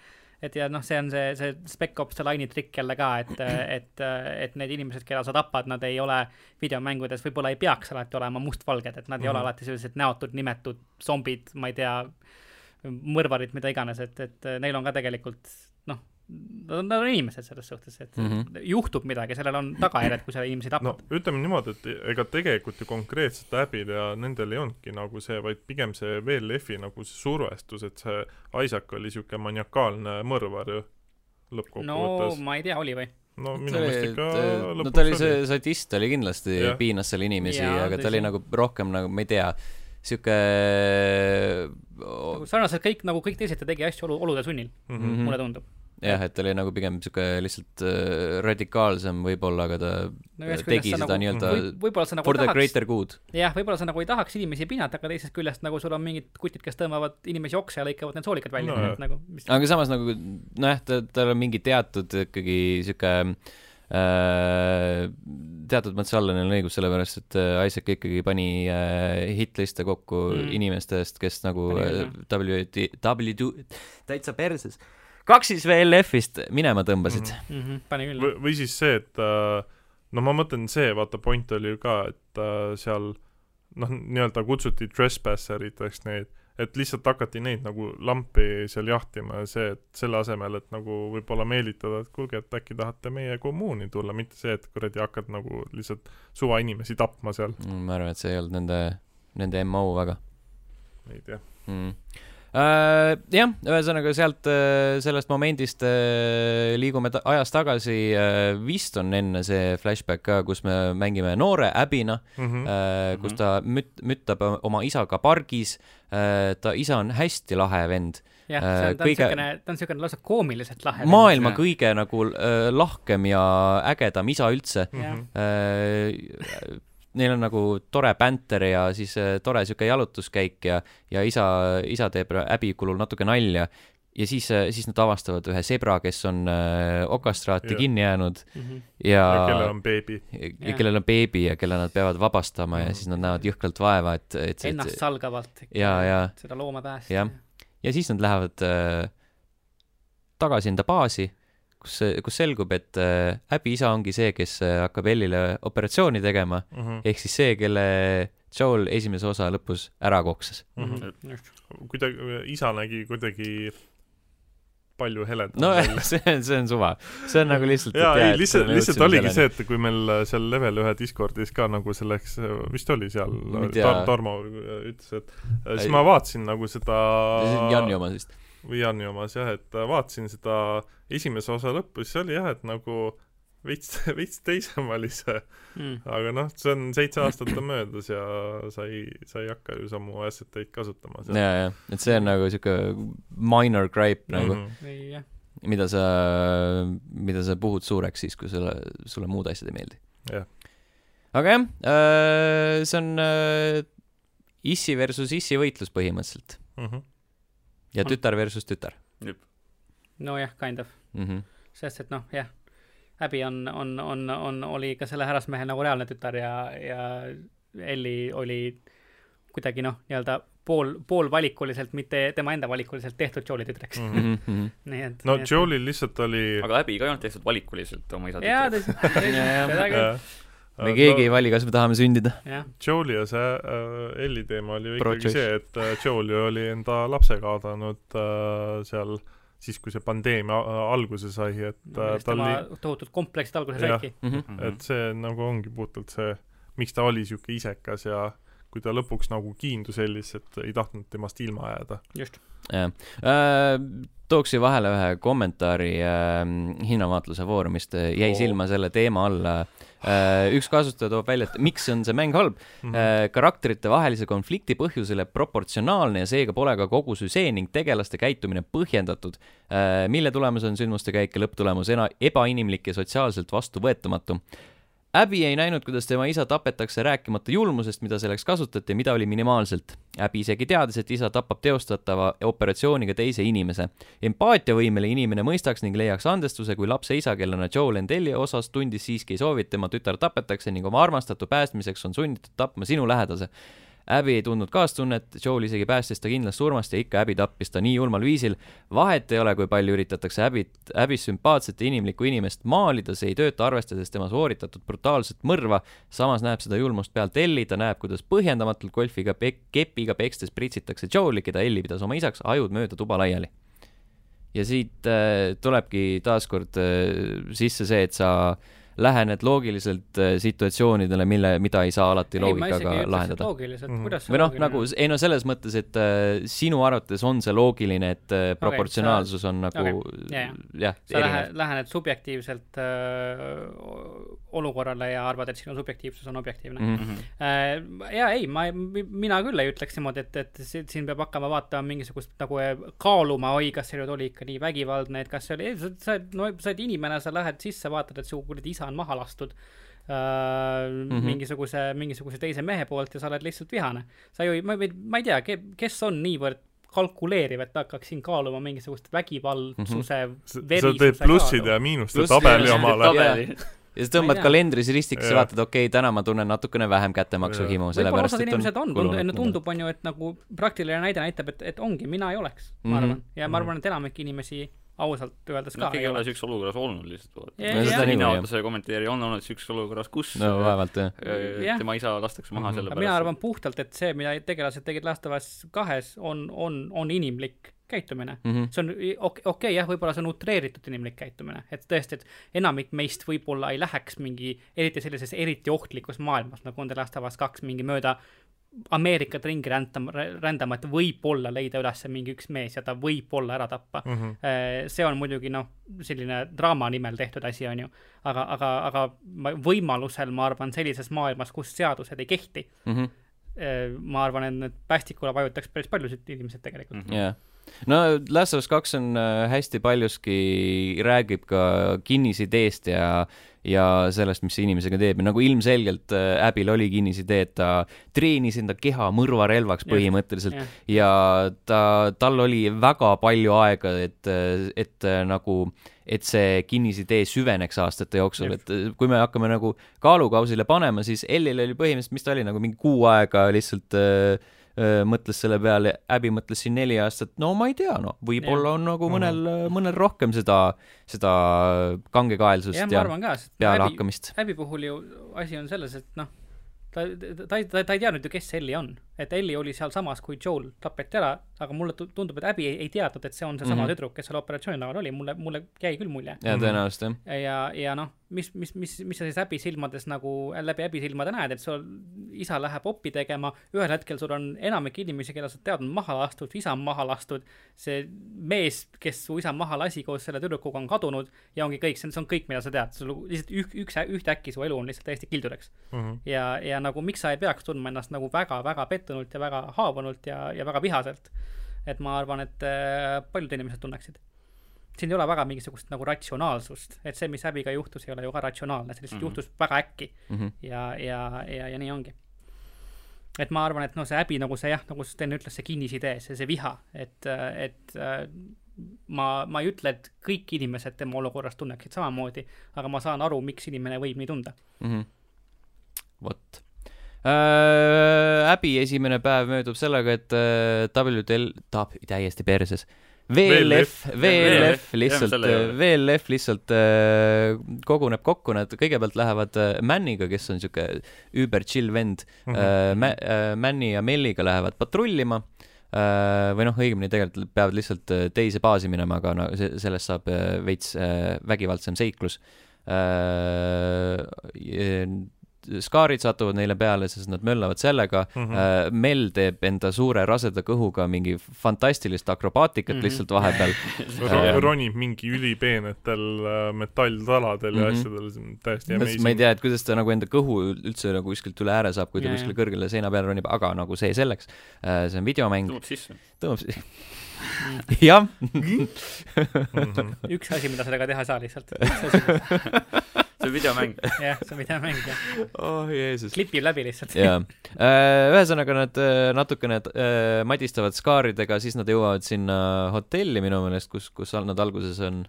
et ja noh, see on see, see Spec Ops The Line'i trikk jälle ka, et, et, et need inimesed, keda sa tapad, nad ei ole videomängudes, võib-olla ei peaks alati olema mustvalged, et nad mm -hmm. ei ole mhm. alati sellised näotud, nimetud zombid, ma ei tea, mõrvarid, mida iganes, et, et neil on ka tegelikult nad on, nad on inimesed selles suhtes, et mm -hmm. juhtub midagi, sellel on tagajärjed, kui sa inimesi tapad. no ütleme niimoodi, et ega tegelikult ju konkreetselt äpid ja nendel ei olnudki nagu see, vaid pigem see VLF-i nagu see survestus, et see Isaac oli niisugune maniakaalne mõrvar ju lõppkokkuvõttes. no ma ei tea, oli või? no minu meelest ikka lõpuks no ta oli see sadist oli kindlasti, piinas seal inimesi, aga ta oli nagu rohkem nagu, ma ei tea, sihuke nagu sarnaselt kõik, nagu kõik teised ta tegi asju olu, olude sunnil mm, -hmm. mulle tundub jah, et ta oli nagu pigem sihuke lihtsalt äh, radikaalsem võib-olla, aga ta no, tegi seda nagu, nii-öelda võib, nagu for the tahaks, greater good. jah, võib-olla sa nagu ei tahaks inimesi pinnata, aga teisest küljest nagu sul on mingid kutid, kes tõmbavad inimesi okse ja lõikavad need soolikad välja no,, nagu mis... aga samas nagu nojah, ta, tal on mingi teatud ikkagi sihuke äh, teatud mõttes Allanil on õigus, sellepärast et äh, Isaac ikkagi pani äh, hitliste kokku mm. inimestest, kes nagu äh, W, W, täitsa perses kaks siis VLF-ist minema tõmbasid mm. -hmm, pani küll. või, või siis see, et äh, no ma mõtlen see, vaata point oli ju ka, et äh, seal noh, nii-öelda kutsuti trespasseriteks neid, et lihtsalt hakati neid nagu lampi seal jahtima ja see, et selle asemel, et nagu võib-olla meelitada, et kuulge, et äkki tahate meie kommuuni tulla, mitte see, et kuradi hakkad nagu lihtsalt suvainimesi tapma seal mm,. ma arvan, et see ei olnud nende, nende MO väga. ei tea mm äh,. jah, ühesõnaga sealt äh, sellest momendist äh, liigume ta ajas tagasi äh,. vist on enne see flashback ka, kus me mängime noore Abina mm, -hmm. äh, kus ta müt-, müttab oma isaga pargis äh,. ta isa on hästi lahe vend jah, see on, ta on kõige... siukene, ta on siukene lausa koomiliselt lahe. maailma vend. kõige nagu äh, lahkem ja ägedam isa üldse mm. -hmm. Äh, neil on nagu tore bänter ja siis äh, tore sihuke jalutuskäik ja, ja isa, isa teeb häbikulul natuke nalja ja siis, äh, siis nad avastavad ühe sebra, kes on äh, okastraati ja. kinni jäänud mm -hmm. ja, ja kellel on beebi. ja kellel on beebi ja kelle nad peavad vabastama mm -hmm. ja mhm. siis nad näevad jõhkralt vaeva, et, et ennast salgavalt. ja, ja. seda looma päästa. jah, ja siis nad lähevad äh, tagasi enda baasi, kus, kus selgub, et äh, Abby isa ongi see, kes äh, hakkab Ellile operatsiooni tegema mm, -hmm. ehk siis see, kelle Joel esimese osa lõpus ära koksas mm. -hmm. kuidagi, isa nägi kuidagi palju heledam no see on, see on suva. see on nagu lihtsalt jaa, ei lihtsalt, lihtsalt oligi see, et kui meil äh, seal level ühe Discordis ka nagu selleks, äh, vist oli seal, Tar-, Tarmo ütles, et äh, siis ma vaatasin nagu seda see on Janni oma vist. Või Janni omas jah, et vaatasin seda esimese osa lõppu, siis oli jah, et nagu veits, veits teisem oli see mm.. aga noh, see on, seitse aastat on möödas ja sa ei, sa ei hakka ju samu asset eid kasutama. ja, ja, et see on nagu sihuke minor gripe nagu mm, -hmm. mida sa, mida sa puhud suureks siis, kui sulle, sulle muud asjad ei meeldi. jah. aga jah äh,, see on äh, issi versus issi võitlus põhimõtteliselt mm. -hmm. Ja tütar versus tütar. nojah, kind of mm. -hmm. sest et noh, jah Abby on, on, on, on, oli ka selle härrasmehe nagu reaalne tütar ja, ja Elli oli kuidagi noh, nii-öelda pool, poolvalikuliselt, mitte tema enda valikuliselt tehtud Joe'i tütreks mm. -hmm. nii et. no Joe'il lihtsalt oli. aga Abby ka ei olnud tehtud valikuliselt oma isa tütreks. jaa, seda küll me keegi ei vali, kas me tahame sündida. Joe'i ja see äh, Elli teema oli ju ikkagi see, et äh, Joel ju oli enda lapse kaotanud äh, seal äh, siis, kui see pandeemia alguse sai, et no, tal oli tohutud kompleksid alguse saidki. Mm -hmm. et see nagu ongi puhtalt see, miks ta oli niisugune isekas ja kui ta lõpuks nagu kiindus Ellis, et ei tahtnud temast ilma jääda. just. jah äh,, tooks siia vahele ühe kommentaari äh, hinnavaatluse foorumist, jäi oh. silma selle teema alla äh, Äh, üks kasutaja toob välja, et miks on see mäng halb mm. -hmm. karakterite vahelise konflikti põhjusele proportsionaalne ja seega pole ka kogu süžee ning tegelaste käitumine põhjendatud, äh, mille tulemus on sündmuste käik ja lõpptulemus ebainimlik ja sotsiaalselt vastuvõetamatu Abby ei näinud, kuidas tema isa tapetakse, rääkimata julmusest, mida selleks kasutati ja mida oli minimaalselt. Abby isegi teadis, et isa tapab teostatava operatsiooniga teise inimese. empaatiavõimeline inimene mõistaks ning leiaks andestuse, kui lapse isa, kellena Joe Lendelli osas tundis siiski ei soovi, et tema tütar tapetakse ning oma armastatu päästmiseks on sunnitud tapma sinu lähedase Abby ei tundnud kaastunnet, Joel isegi päästis ta kindlast surmast ja ikka Abby tappis ta nii julmal viisil. vahet ei ole, kui palju üritatakse Abbyt, Abby's sümpaatset ja inimlikku inimest maalida, see ei tööta, arvestades tema sooritatud brutaalset mõrva. samas näeb seda julmust pealt Elli, ta näeb, kuidas põhjendamatult golfiga pek-, kepiga pekstes pritsitakse Joeli, keda Elli pidas oma isaks, ajud mööda tuba laiali. ja siit äh, tulebki taaskord äh, sisse see, et sa äh, lähened loogiliselt äh, situatsioonidele, mille, mida ei saa alati loogikaga ei, lahendada. loogiliselt mm, -hmm. kuidas see või noh, nagu ei no selles mõttes, et äh, sinu arvates on see loogiline, et äh, proportsionaalsus okay, sa, on nagu okay, jah, jah, sa lähe, lähened subjektiivselt äh, olukorrale ja arvad, et sinu subjektiivsus on objektiivne mm. -hmm. Äh, ja ei, ma, mina küll ei ütleks niimoodi, et, et siin peab hakkama vaatama mingisugust nagu äh, kaaluma, oi, kas see nüüd oli ikka nii vägivaldne, et kas see oli, sa, sa, no sa oled inimene, sa lähed sisse, vaatad, et su kuradi isa on maha lastud äh, mm -hmm. mingisuguse, mingisuguse teise mehe poolt ja sa oled lihtsalt vihane. sa ju, ma ei, ma ei tea, kes on niivõrd kalkuleeriv, et hakkaks siin kaaluma mingisugust vägivaldsuse mm, -hmm. sa teed plusside ja miinuste tabeli omale ja sa tõmbad kalendris ristiks ja vaatad, okei okay,, täna ma tunnen natukene vähem kättemaksuhimu, sellepärast et inimesed on, on, tundub, on ju, et nagu praktiline näide näitab, et, et ongi, mina ei oleks, ma arvan mm. -hmm. ja ma arvan, et enamik inimesi ausalt öeldes ka no, keegi ei ole siukses olukorras olnud lihtsalt. mina selle kommentaari on olnud siukses olukorras, kus no vaevalt jah. tema isa lastakse maha mm -hmm. selle pärast. mina arvan puhtalt, et see, mida tegelased tegid Last of Us kahes, on, on, on inimlik käitumine mm. -hmm. see on okei okay, okay, jah, võib-olla see on utreeritud inimlik käitumine, et tõesti, et enamik meist võib-olla ei läheks mingi, eriti sellises eriti ohtlikus maailmas, nagu on The Last of Us kaks, mingi mööda Ameerikat ringi rändama, rändama, et võib-olla leida üles mingi üks mees ja ta võib-olla ära tappa mm. -hmm. see on muidugi noh, selline draama nimel tehtud asi, on ju. aga, aga, aga võimalusel ma arvan, sellises maailmas, kus seadused ei kehti mm, -hmm. ma arvan, et need päästikule vajutaks päris paljusid inimesed tegelikult mm. -hmm. Yeah no Last of Us kaks on äh, hästi paljuski, räägib ka kinnisideest ja ja sellest, mis see inimesega teeb. Ja nagu ilmselgelt äh, Abby'l oli kinnisidee, et ta treenis enda keha mõrvarelvaks põhimõtteliselt yeah, yeah. ja ta, tal oli väga palju aega, et, et äh, nagu et see kinnisidee süveneks aastate jooksul, et kui me hakkame nagu kaalukausile panema, siis Ellil oli põhimõtteliselt, mis ta oli, nagu mingi kuu aega lihtsalt äh, mõtles selle peale, Abby mõtles siin neli aastat, no ma ei tea, noh, võib-olla on nagu mõnel mm, -hmm. mõnel rohkem seda, seda kangekaelsust ja, ja pealehakkamist. Abby puhul ju asi on selles, et noh, ta, ta, ta, ta ei teadnud ju, kes Ellie on. Et Ellie oli sealsamas, kui Joel tapeti ära, aga mulle tundub, et Abby ei, ei teadnud, et see on seesama mm -hmm. tüdruk, kes seal operatsiooni laval oli, mulle, mulle jäi küll mulje. jaa, tõenäoliselt jah. ja, ja noh, mis, mis, mis, mis sa siis Abby silmades nagu, läbi Abby silmade näed, et sul isa läheb oppi tegema, ühel hetkel sul on enamik inimesi, keda sa tead, on maha lastud, isa on maha lastud, see mees, kes su isa maha lasi koos selle tüdrukuga, on kadunud ja ongi kõik, see on, kõik, mida sa tead, sul lihtsalt üks, üks, ühtäkki su elu on lihtsalt täiesti kildudeks mm. -hmm. ja, ja nagu miks sa ei peaks tundma ennast nagu väga-väga pettunult ja väga haavunult ja, ja väga vihaselt. et ma arvan, et äh, paljud inimesed tunneksid siin ei ole väga mingisugust nagu ratsionaalsust, et see, mis Abiga juhtus, ei ole ju ka ratsionaalne, see lihtsalt mm -hmm. juhtus väga äkki mm. -hmm. ja, ja, ja, ja nii ongi. et ma arvan, et noh, see Abi nagu see jah, nagu Sten ütles, see kinnisidee, see, see viha, et, et ma, ma ei ütle, et kõik inimesed tema olukorras tunneksid samamoodi, aga ma saan aru, miks inimene võib nii tunda mm. -hmm. vot äh,. Äbi esimene päev möödub sellega, et äh, WTL, tahab täiesti perses. Äh, VLF, VLF lihtsalt, VLF lihtsalt äh, koguneb kokku, nad kõigepealt lähevad äh, Manniga, kes on siuke über chill vend mm, -hmm. äh, Manni ja Melliga lähevad patrullima äh, või noh, õigemini tegelikult peavad lihtsalt äh, teise baasi minema, aga no sellest saab äh, veits äh, vägivaldsem seiklus. Äh, skaarid satuvad neile peale, sest nad möllavad sellega mm. -hmm. Mel teeb enda suure raseda kõhuga mingi fantastilist akrobaatikat mm -hmm. lihtsalt vahepeal äh, ronib mingi ülipeenetel äh, metalltaladel mm -hmm. ja mhm. asjadel, see on täiesti amazing. ma ei tea, et kuidas ta nagu enda kõhu üldse nagu kuskilt üle ääre saab, kui ta yeah. kuskile kõrgele seina peale ronib, aga nagu see selleks. see on videomäng. tõmbab sisse. tõmbab sisse jah mhm. üks asi, mida sellega teha ei saa lihtsalt. See on videomäng. jah, see on videomäng, jah. oh Jeesus. klipib läbi lihtsalt. jaa. Äh, ühesõnaga nad äh, natukene äh, madistavad skaaridega, siis nad jõuavad sinna hotelli minu meelest, kus, kus nad alguses on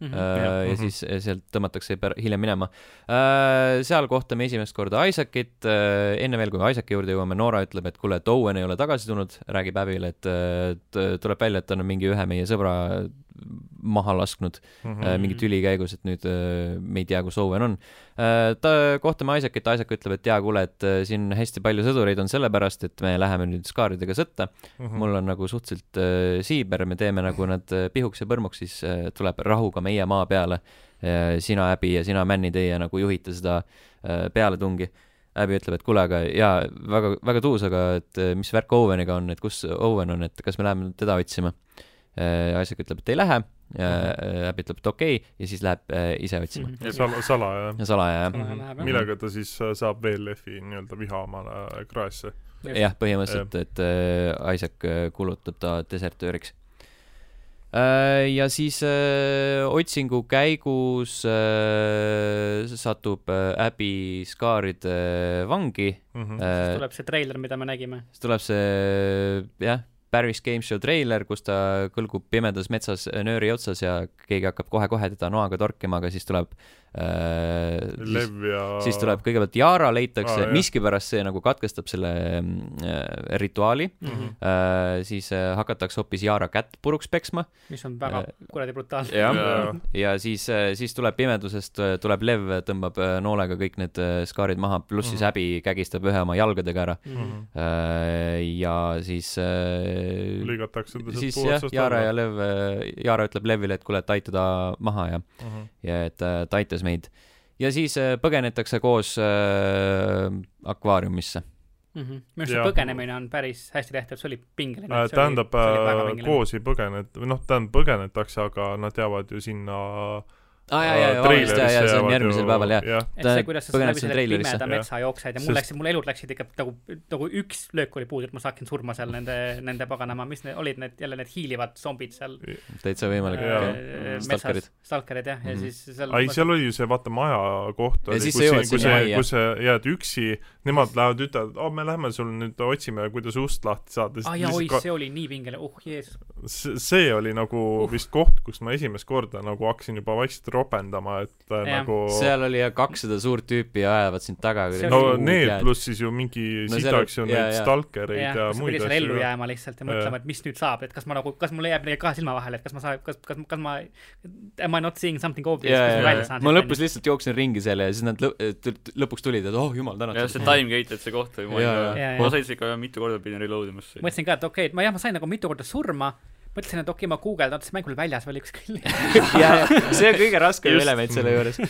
Mm -hmm, uh, ja mm -hmm. siis sealt tõmmatakse hiljem minema uh,. seal kohtame esimest korda Isaacit uh,, enne veel, kui Isaaci juurde jõuame, Noora ütleb, et kuule, et Owen ei ole tagasi tulnud, räägib Abile, et tuleb välja, et ta on mingi ühe meie sõbra maha lasknud mm -hmm. mingi tüli käigus, et nüüd äh, me ei tea, kus Owen on. Äh, ta, kohtame Isaacit, Isaac ütleb, et jaa, kuule, et siin hästi palju sõdureid on sellepärast, et me läheme nüüd skaaridega sõtta mm. -hmm. mul on nagu suhteliselt äh, siiber, me teeme nagu nad pihuks ja põrmuks, siis äh, tuleb rahuga meie maa peale äh,. sina, Abby ja sina, Manny, teie nagu juhite seda äh, pealetungi Abby ütleb, et kuule, aga jaa, väga, väga tuus, aga et mis värk Oweniga on, et kus Owen on, et kas me läheme teda otsima Isaac ütleb, et ei lähe Äpp ütleb, et okei okay, ja siis läheb äh, ise otsima mm. -hmm. ja sal-, salaja. ja salaja, jah. Mhm. millega ta siis äh, saab VLF-i nii-öelda viha omale kraesse. jah, põhimõtteliselt, et äh, Isaac äh, kulutab ta desertööriks äh,. ja siis äh, otsingu käigus äh, satub äh, Abby Scaride vangi mm. -hmm. Äh, siis tuleb see treiler, mida me nägime. siis tuleb see, jah Paris Game Show treiler, kus ta kõlgub pimedas metsas nööri otsas ja keegi hakkab kohe-kohe teda noaga torkima, aga siis tuleb. Lev ja. siis tuleb kõigepealt Yara leitakse ah,, miskipärast see nagu katkestab selle äh, rituaali mm. -hmm. Äh, siis äh, hakatakse hoopis Yara kätt puruks peksma. mis on väga äh, kuradi brutaalne. jah ja., ja siis äh,, siis tuleb pimedusest äh,, tuleb Lev, tõmbab äh, noolega kõik need äh, skaarid maha, pluss mm -hmm. siis Abby mhm. kägistab ühe oma jalgadega ära mm. -hmm. Äh, ja siis äh, lõigatakse ta sealt puu otsast alla. Yara ja Lev, äh, Yara ütleb Levile, et kuule, et aita ta maha ja mm, -hmm. ja et äh, ta aitas aitas meid. ja siis äh, põgenetakse koos äh, akvaariumisse mm. -hmm. minu arust see põgenemine on päris hästi tehtud, see oli pingeline äh,. tähendab, äh, koos ei põgenet-, või noh, tähendab põgenetakse, aga nad jäävad ju sinna äh, aa jaa, jaa, vabandust, jaa, jaa, see on järgmisel päeval, jah ja.. et see, kuidas sa läbi selle pimeda metsa jooksed ja mul läks, mul elud läksid ikka nagu, nagu üks löök oli puudu, et ma saaksin surma seal nende, nende paganama, mis need olid need, jälle need hiilivad zombid seal. täitsa võimalik äh,. metsas, stalkerid jah, ja mhm. siis seal. ai, seal oli ju see, vaata, maja koht. ja siis sa jõuad sinna majja. kui sa jääd üksi, nemad lähevad, ütlevad, oh, me lähme sul nüüd otsime, kuidas ust lahti saada. aa jaa, oi, see oli nii pingeline, oh jeesus. see oli nagu uh. vist koht, kus ma esimest korda nagu hakkasin juba vaikselt ropendama, et äh, ja. nagu seal oli jah kakssada suurt tüüpi ja ajavad sind taga. no need pluss siis ju mingi no, sidaks ju neid stalkereid ja, ja muid asju. ellu jääma lihtsalt ja mõtlema, et mis nüüd saab, et kas ma nagu, kas mul jääb midagi kahe silma vahele, et kas ma saan, kas, kas, kas ma, am I not seeing something obvious, kas ma välja saan. ma lõpus lihtsalt jooksin ringi seal ja siis nad lõpuks tulid, et oh jumal tänatud. jah, see timegate, et see koht oli, ma sain ikka mitu korda pidin reload ima. mõtlesin ka, et okei okay,, et ma jah, ma sain nagu mitu korda surma mõtlesin, et okei okay,, ma guugeldan, kas mäng oli väljas või oli kuskil ja, ja see on kõige raskem element selle juures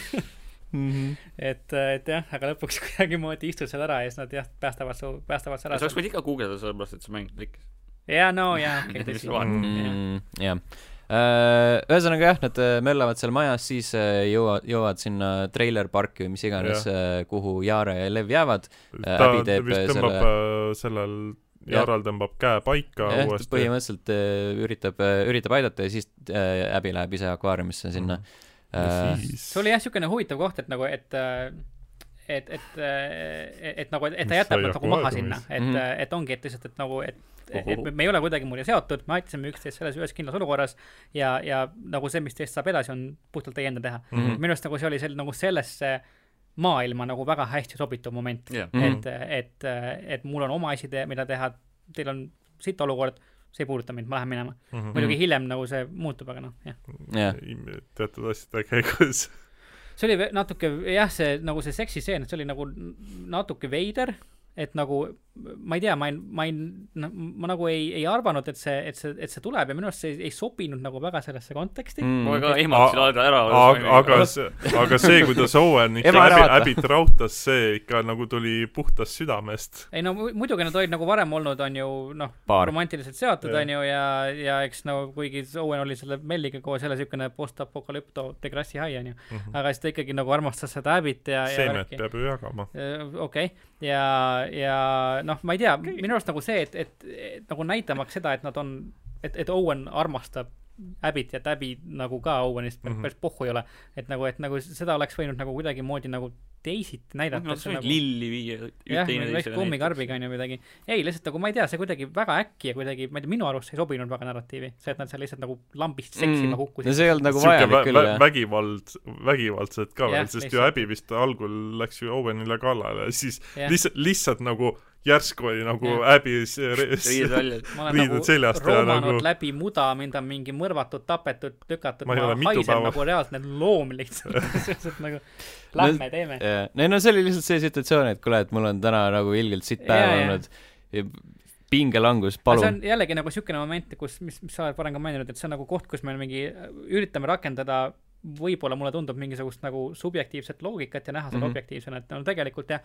Mm -hmm. et, et jah, aga lõpuks kuidagimoodi istud seal ära ja siis nad jah, päästavad su, päästavad su ära. sa oleks võinud ikka guugeldada, sellepärast et see mäng klikkis. jaa, no jaa, okei, tõsi. Mm, jah. Äh, ühesõnaga jah, nad äh, möllavad seal majas, siis äh, jõuavad, jõuavad sinna treilerparki või mis iganes, kuhu Jaare ja Lev jäävad. ta vist tõmbab selle... sellel Jaral tõmbab käe paika ja, uuesti. põhimõtteliselt äh, üritab äh,, üritab aidata ja siis äh, Abby läheb ise akvaariumisse sinna mm.. Äh, see oli jah, niisugune huvitav koht, et nagu, et äh, et, et, et, et nagu, et ta jätab nad nagu maha sinna, et mm, -hmm. et ongi, et lihtsalt, et nagu, et et me, me ei ole kuidagimoodi seotud, me aitasime üksteist selles ühes kindlas olukorras ja, ja nagu see, mis teist saab edasi, on puhtalt teie enda teha mm. -hmm. minu arust nagu see oli sel-, nagu sellesse maailma nagu väga hästi sobituv moment yeah., et, mhm. et, et mul on oma asi, mida teha, teil on siit olukord, see ei puuduta mind, ma lähen minema mm. -hmm. muidugi hiljem nagu see muutub, aga noh, jah yeah.. teatud asjade käigus see oli natuke jah, see nagu see seksistseen, see oli nagu natuke veider, et nagu ma ei tea, ma ei, ma ei, ma nagu ei, ei arvanud, et see, et see, et see tuleb ja minu arust see ei, ei sobinud nagu väga sellesse konteksti mm.. ma ka ehmatasin aega ära. aga, aga see, aga see, kuidas Owen ikka läbi, läbit rautas, see ikka nagu tuli puhtast südamest. ei no muidugi nad olid nagu varem olnud, on ju, noh, romantiliselt seotud, on ju, ja, ja eks no kuigi Owen oli selle Melliga koos jälle niisugune post-apokalüpto degrassi hai, on ju mm, -hmm. aga siis ta ikkagi nagu armastas seda Abbit ja, ja seemet peab ju jagama. okei okay., ja, ja noh, ma ei tea okay., minu arust nagu see, et, et, et nagu näitamaks seda, et nad on, et, et Owen armastab Abbit ja Tabby nagu ka Owenist mm -hmm. päris pohhu ei ole. et nagu, et nagu seda oleks võinud nagu kuidagimoodi nagu teisiti näidata no,. Nagu... lilli viia. jah, väikse kummikarbiga on ju midagi. ei, lihtsalt nagu ma ei tea, see kuidagi väga äkki ja kuidagi, ma ei tea, minu arust see ei sobinud väga narratiivi. see, et nad seal lihtsalt nagu lambist seksima mm. kukkusid. no see ei olnud nagu vajalik küll, jah. vägivald, vägivaldselt ka veel, sest ju Abby vist algul läks ju Owenile kallale, siis lihtsalt, lihtsalt nagu järsku oli nagu Abby's riided väljas. riided nagu seljast ja nagu. läbi muda, mind on mingi mõrvatud, tapetud, tükatud, ma, ma haisen nagu reaalselt loom lihtsalt. Lihtsalt nagu lähme no, teeme. ei no see oli lihtsalt see situatsioon, et kuule, et mul on täna nagu ilgelt sitt päev olnud. Ja pingelangus, palun. see on jällegi nagu niisugune moment, kus, mis, mis sa oled varem ka maininud, et see on nagu koht, kus me mingi üritame rakendada võib-olla mulle tundub mingisugust nagu subjektiivset loogikat ja näha seda mm -hmm. objektiivsena, et no tegelikult jah,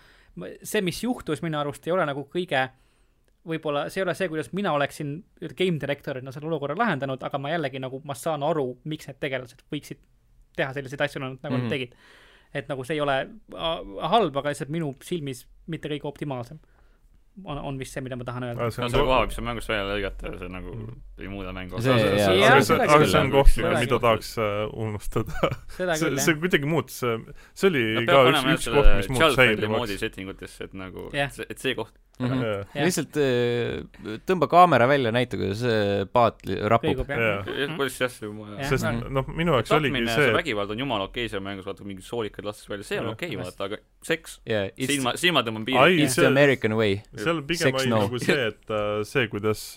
see, mis juhtus minu arust ei ole nagu kõige võib-olla see ei ole see, kuidas mina oleksin game director'ina selle olukorra lahendanud, aga ma jällegi nagu, ma saan aru, miks need tegelased võiksid teha selliseid asju, nagu nad mm -hmm. tegid. et nagu see ei ole halb, aga lihtsalt minu silmis mitte kõige optimaalsem on, on vist see, mida ma tahan öelda. no selle koha, mis on mängust välja lõigata, see nagu mm. ei muuda mängu. aga see on koht, mida tahaks äh, unustada. see, see kuidagi muutus, see oli no, ka üks, üks koht, mis muutus häirivaks. moodi setting utesse, et nagu, et see koht mm. -hmm. Yeah. lihtsalt äh, tõmba kaamera välja, näita, kuidas paat rapub. kuidas jah, see sest noh, minu jaoks oligi see vägivald on jumala okei seal mängus, vaata mingid soolikad lastakse välja, see on okei, vaata, aga seks yeah,, siin ma, siin ma tõmban piiri. It's the American way. seal pigem oli no. nagu see, et uh, see, kuidas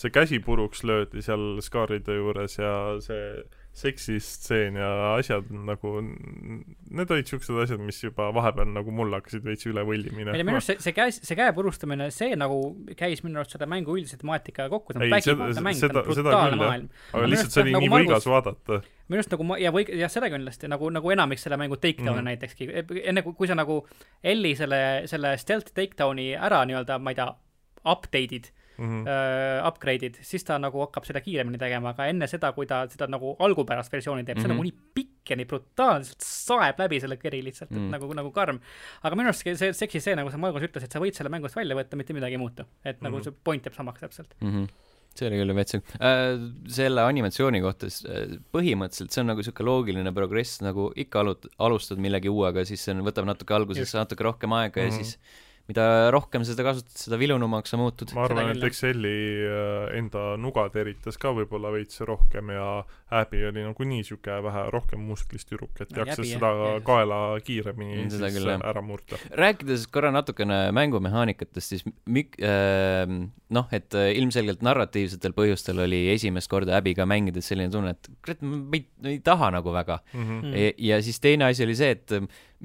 see käsi puruks löödi seal skaaride juures ja see seksistseen ja asjad nagu, need olid siuksed asjad, mis juba vahepeal nagu mul hakkasid veits üle võlli minema. minu arust see, see käe, see käe purustamine, see nagu käis minu arust selle mängu üldise temaatikaga kokku, see on vägivaldne mäng, see on brutaalne maailm. aga lihtsalt see oli nagu nii võigas vaadata. minu arust nagu ma, ja või, jah, seda kindlasti, nagu, nagu enamik selle mängu takedown'e mm. näitekski, enne kui, kui sa nagu Elli selle, selle stealth takedown'i ära nii-öelda, ma ei tea, update'id mm -hmm. upgrade'id, siis ta nagu hakkab seda kiiremini tegema, aga enne seda, kui ta seda nagu algupärast versiooni teeb mm, -hmm. see on nagu mhm. nii pikk ja nii brutaalselt saeb läbi selle keri lihtsalt mm, -hmm. et mhm. nagu, nagu karm. aga minu arust see seksi see, nagu sa Margus ütlesid, et sa võid selle mängust välja võtta, mitte midagi ei muutu. et mm -hmm. nagu mhm. see point jääb samaks täpselt mm. -hmm see oli küll vetsik äh,. selle animatsiooni kohta, äh, põhimõtteliselt see on nagu niisugune loogiline progress, nagu ikka alut-, alustad millegi uuega, siis see on, võtab natuke alguses natuke rohkem aega mm -hmm. ja siis mida rohkem seda kasutad, seda vilunumaks sa muutud. ma arvan, et Exceli äh, enda nuga teritas ka võib-olla veits rohkem ja Abby oli nagunii niisugune vähe rohkem musklist tüdruk, et no, jakses seda jah. kaela kiiremini seda siis küll, ära murda. rääkides korra natukene mängumehaanikatest, siis mik- äh,, noh, et äh, ilmselgelt narratiivsetel põhjustel oli esimest korda Abby'ga mängides selline tunne, et kurat, ma ei, ei taha nagu väga mm. -hmm. ja, ja siis teine asi oli see, et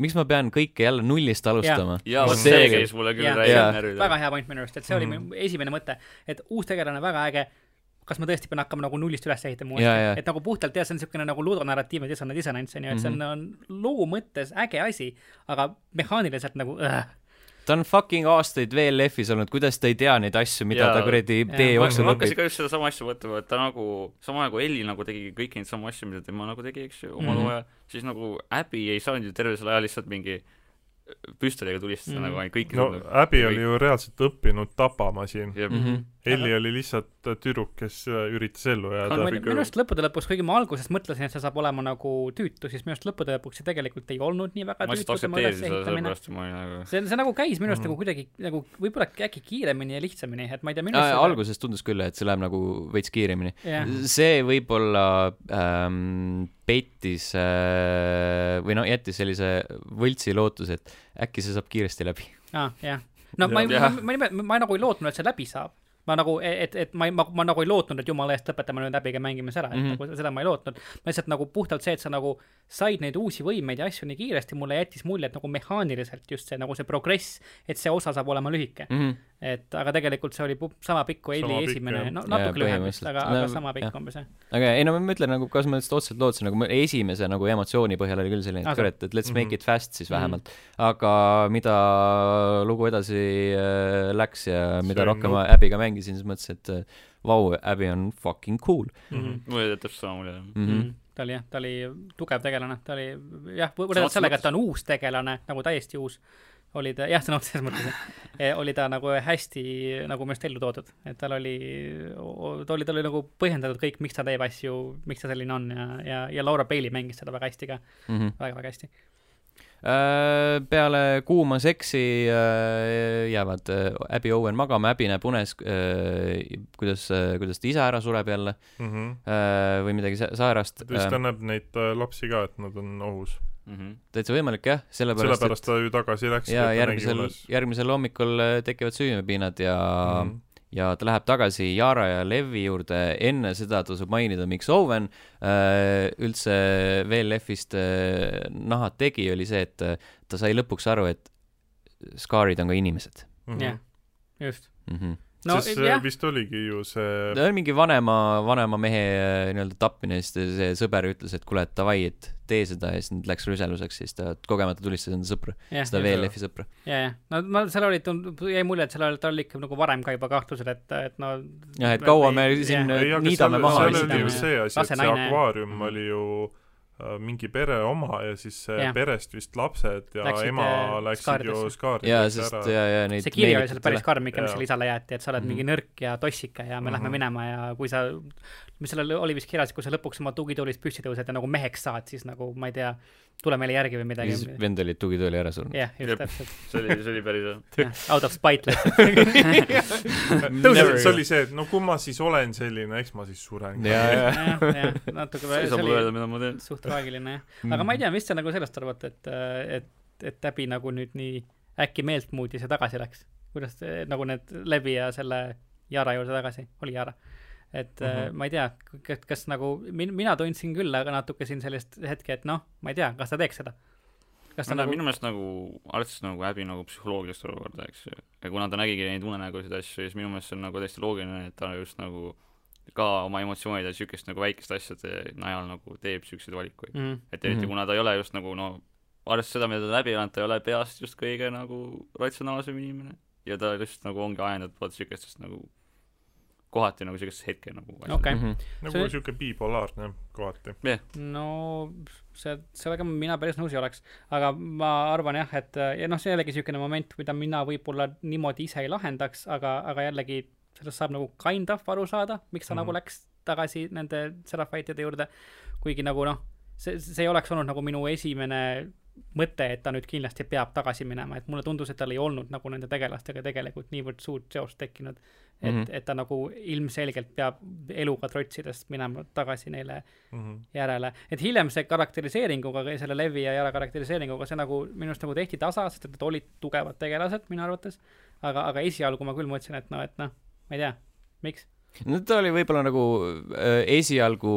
miks ma pean kõike jälle nullist alustama? jaa, vot see käis mulle küll närvidele. väga hea point minu arust, et see oli mm. esimene mõte, et uus tegelane väga äge, kas ma tõesti pean hakkama nagu nullist üles ehitama uuesti, et nagu puhtalt jah, see on niisugune nagu ludonarratiivne dissonants on ju, et see on, on loo mõttes äge asi, aga mehaaniliselt nagu äh, ta on fucking aastaid VLF-is olnud, kuidas ta ei tea neid asju, mida ja, ta kuradi tee jooksul õpib? ma hakkasin ka just sedasama asja mõtlema, et ta nagu, sama nagu Elli nagu tegi kõiki neid samu asju, mida tema nagu tegi, eks ju, omal mm -hmm. ajal, siis nagu Abby ei saanud ju terve selle aja lihtsalt mingi püstoliga tulistada mm. nagu ainult kõiki no Abby oli ju reaalselt õppinud tapama siin mm. -hmm. Elli oli lihtsalt tüdruk, kes äh, üritas ellu jääda. minu arust lõppude lõpuks, kuigi ma alguses mõtlesin, et see saab olema nagu tüütu, siis minu arust lõppude lõpuks see tegelikult ei olnud nii väga tüütu, tema ülesehitamine. Nagu... see, see nagu käis minu arust mm. nagu kuidagi nagu võib-olla äkki kiiremini ja lihtsamini, et ma ei tea, minu arust äh, alguses tundus küll, et see läheb nagu veits kiiremini yeah.. see võib-olla ähm, pettis äh, või noh, jättis sellise võltsi lootuse, et äkki see saab kiiresti läbi. aa, jah. no ja, ma ei, ma, ma, ma, ma, ma nagu ei lootnud, et see läbi saab ma nagu, et, et ma, ma, ma nagu ei lootnud, et jumala eest lõpetame nüüd läbi ja mängime see ära mm, -hmm. et mhm. nagu seda ma ei lootnud. ma lihtsalt nagu puhtalt see, et sa nagu said neid uusi võimeid ja asju nii kiiresti, mulle jättis mulje, et nagu mehaaniliselt just see nagu see progress, et see osa saab olema lühike mm. -hmm. Et aga tegelikult see oli sama pikk kui Elli esimene, no natuke lühem vist, aga no,, aga sama pikk umbes jah. aga ei no ma ütlen nagu, kas ma lihtsalt otseselt lootsin, nagu esimese nagu emotsiooni põhjal oli küll selline, et kurat, et let's make mm -hmm. it fast siis mhm. vähemalt mm. -hmm. aga mida lugu edasi äh, läks ja mida see rohkem ma Abby'ga mängisin, siis mõtlesin, et vau wow,, Abby on fucking cool mm. -hmm. mulle jäi täpselt sama mulje mm. -hmm. ta oli jah, ta oli tugev tegelane, ta oli jah, võrreldes sellega, et ta on uus tegelane, nagu täiesti uus, oli ta, jah, sõna otseses mõttes e, oli ta nagu hästi nagu minu arust ellu toodud, et tal oli, ta oli, tal oli nagu põhjendatud kõik, miks ta teeb asju, miks ta selline on ja, ja, ja Laura Bailey mängis seda väga hästi ka mm -hmm., väga-väga hästi Äh, peale kuuma seksi äh, jäävad äh, Abby Owen magama, Abby näeb unes, kuidas, kuidas ta isa ära sureb jälle mm -hmm. või midagi säärast. vist ta näeb neid lapsi ka, et nad on ohus mm. -hmm. täitsa võimalik jah, sellepärast sellepärast et... ta ju tagasi läks. ja järgmisel, järgmisel hommikul tekivad süümepiinad ja mm -hmm ja ta läheb tagasi Yara ja Levi juurde, enne seda tasub mainida, miks Owen äh, üldse VLF-ist äh, nahad tegi, oli see, et äh, ta sai lõpuks aru, et skaarid on ka inimesed. Mhm. jah, just mm. -hmm no, sest see jah. vist oligi ju see ta on mingi vanema, vanema mehe äh, nii-öelda tapmine, siis see sõber ütles, et kuule, et davai, et tee seda ja siis nüüd läks rüseluseks, siis ta kogemata tulistas enda sõpra, seda VLF-i sõpra. ja, ja, no ma, seal oli, jäi mulje, et seal oli, tal oli ikka nagu varem ka juba kahtlused, et, et no jah, et kaua me siin niidame maha. seal oli ju see asi, et see akvaarium oli ju Äh, mingi pere oma ja siis ja. perest vist lapsed ja läksid, ema äh, läksid ju skaaridesse jaa, sest ära. ja, ja neid see kiri oli seal päris karm ikka, mis seal isale jäeti, et sa oled mm -hmm. mingi nõrk ja tossika ja me mm -hmm. lähme minema ja kui sa, mis sellel oli vist kirjas, kui sa lõpuks oma tugitoolist püsti tõused ja nagu meheks saad, siis nagu ma ei tea, tule meile järgi või midagi. siis vend oli tugitooli ära surnud. jah, just täpselt. see oli, see oli päris hea. Out of spite lihtsalt see oli see, et no kui ma siis olen selline, eks ma siis suren. jah, jah, natuke see saab mulle öelda, mida ma teen. suht traagiline jah. aga ma ei tea, mis te nagu sellest arvate, et, et, et Täbi nagu nüüd nii äkki meelt muutis ja tagasi läks? kuidas nagu need Levi ja selle Yara juurde tagasi, oli Yara? Et mm -hmm. ma ei tea, kas, kas nagu min-, mina tundsin küll aga natuke siin sellist hetke, et noh, ma ei tea, kas ta teeks seda. kas ta no, nagu minu meelest nagu, arvestades nagu häbi nagu psühholoogilist olukorda, eks ju, ja kuna ta nägigi neid unenägusid asju, siis minu meelest see on nagu täiesti loogiline, et ta just nagu ka oma emotsioonide ja niisugust nagu väikeste asjade najal nagu teeb niisuguseid valikuid mm. -hmm. et eriti mm -hmm. kuna ta ei ole just nagu no arvestades seda, mida ta läbi elanud, ta ei ole peast just kõige nagu ratsionaalsem inimene ja ta just nagu ongi ajendatud vaata niisugustest nagu kohati nagu sellist hetke nagu okay. mm. -hmm. nagu see... siuke bipolaarne kohati yeah.. no see, sellega mina päris nõus ei oleks, aga ma arvan jah, et ja noh, see jällegi niisugune moment, mida mina võib-olla niimoodi ise ei lahendaks, aga, aga jällegi sellest saab nagu kind of aru saada, miks ta mm -hmm. nagu läks tagasi nende Seraphiteide juurde, kuigi nagu noh, see, see ei oleks olnud nagu minu esimene mõte, et ta nüüd kindlasti peab tagasi minema, et mulle tundus, et tal ei olnud nagu nende tegelastega tegelikult niivõrd suurt seost tekkinud. et mm, -hmm. et ta nagu ilmselgelt peab eluga trotsides minema tagasi neile mm -hmm. järele. et hiljem see karakteriseeringuga, selle Levi ja Yara karakteriseeringuga, see nagu minu arust nagu tehti tasa, sest et nad olid tugevad tegelased minu arvates. aga, aga esialgu ma küll mõtlesin, et noh, et noh, ma ei tea, miks no ta oli võib-olla nagu äh, esialgu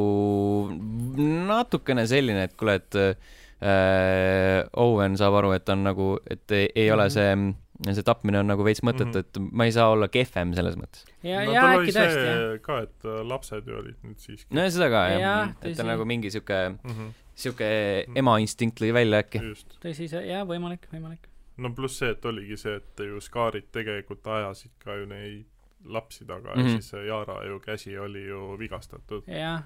natukene selline, et kuule, et äh, Owen saab aru, et on nagu, et ei, ei ole mhm. see, see tapmine on nagu veits mõttetu mm, -hmm. et ma ei saa olla kehvem selles mõttes. ja no,, ja äkki tõesti, jah. ka, et äh, lapsed ju olid nüüd siiski. no seda ka, jah ja,. et ta nagu mingi sihuke mm, -hmm. sihuke ema instinkt lõi välja äkki. tõsi, see, jaa, võimalik, võimalik. no pluss see, et oligi see, et ju skaarid tegelikult ajasid ka ju neid lapsi taga mm -hmm. ja mhm. siis Yaara ju käsi oli ju vigastatud. jah,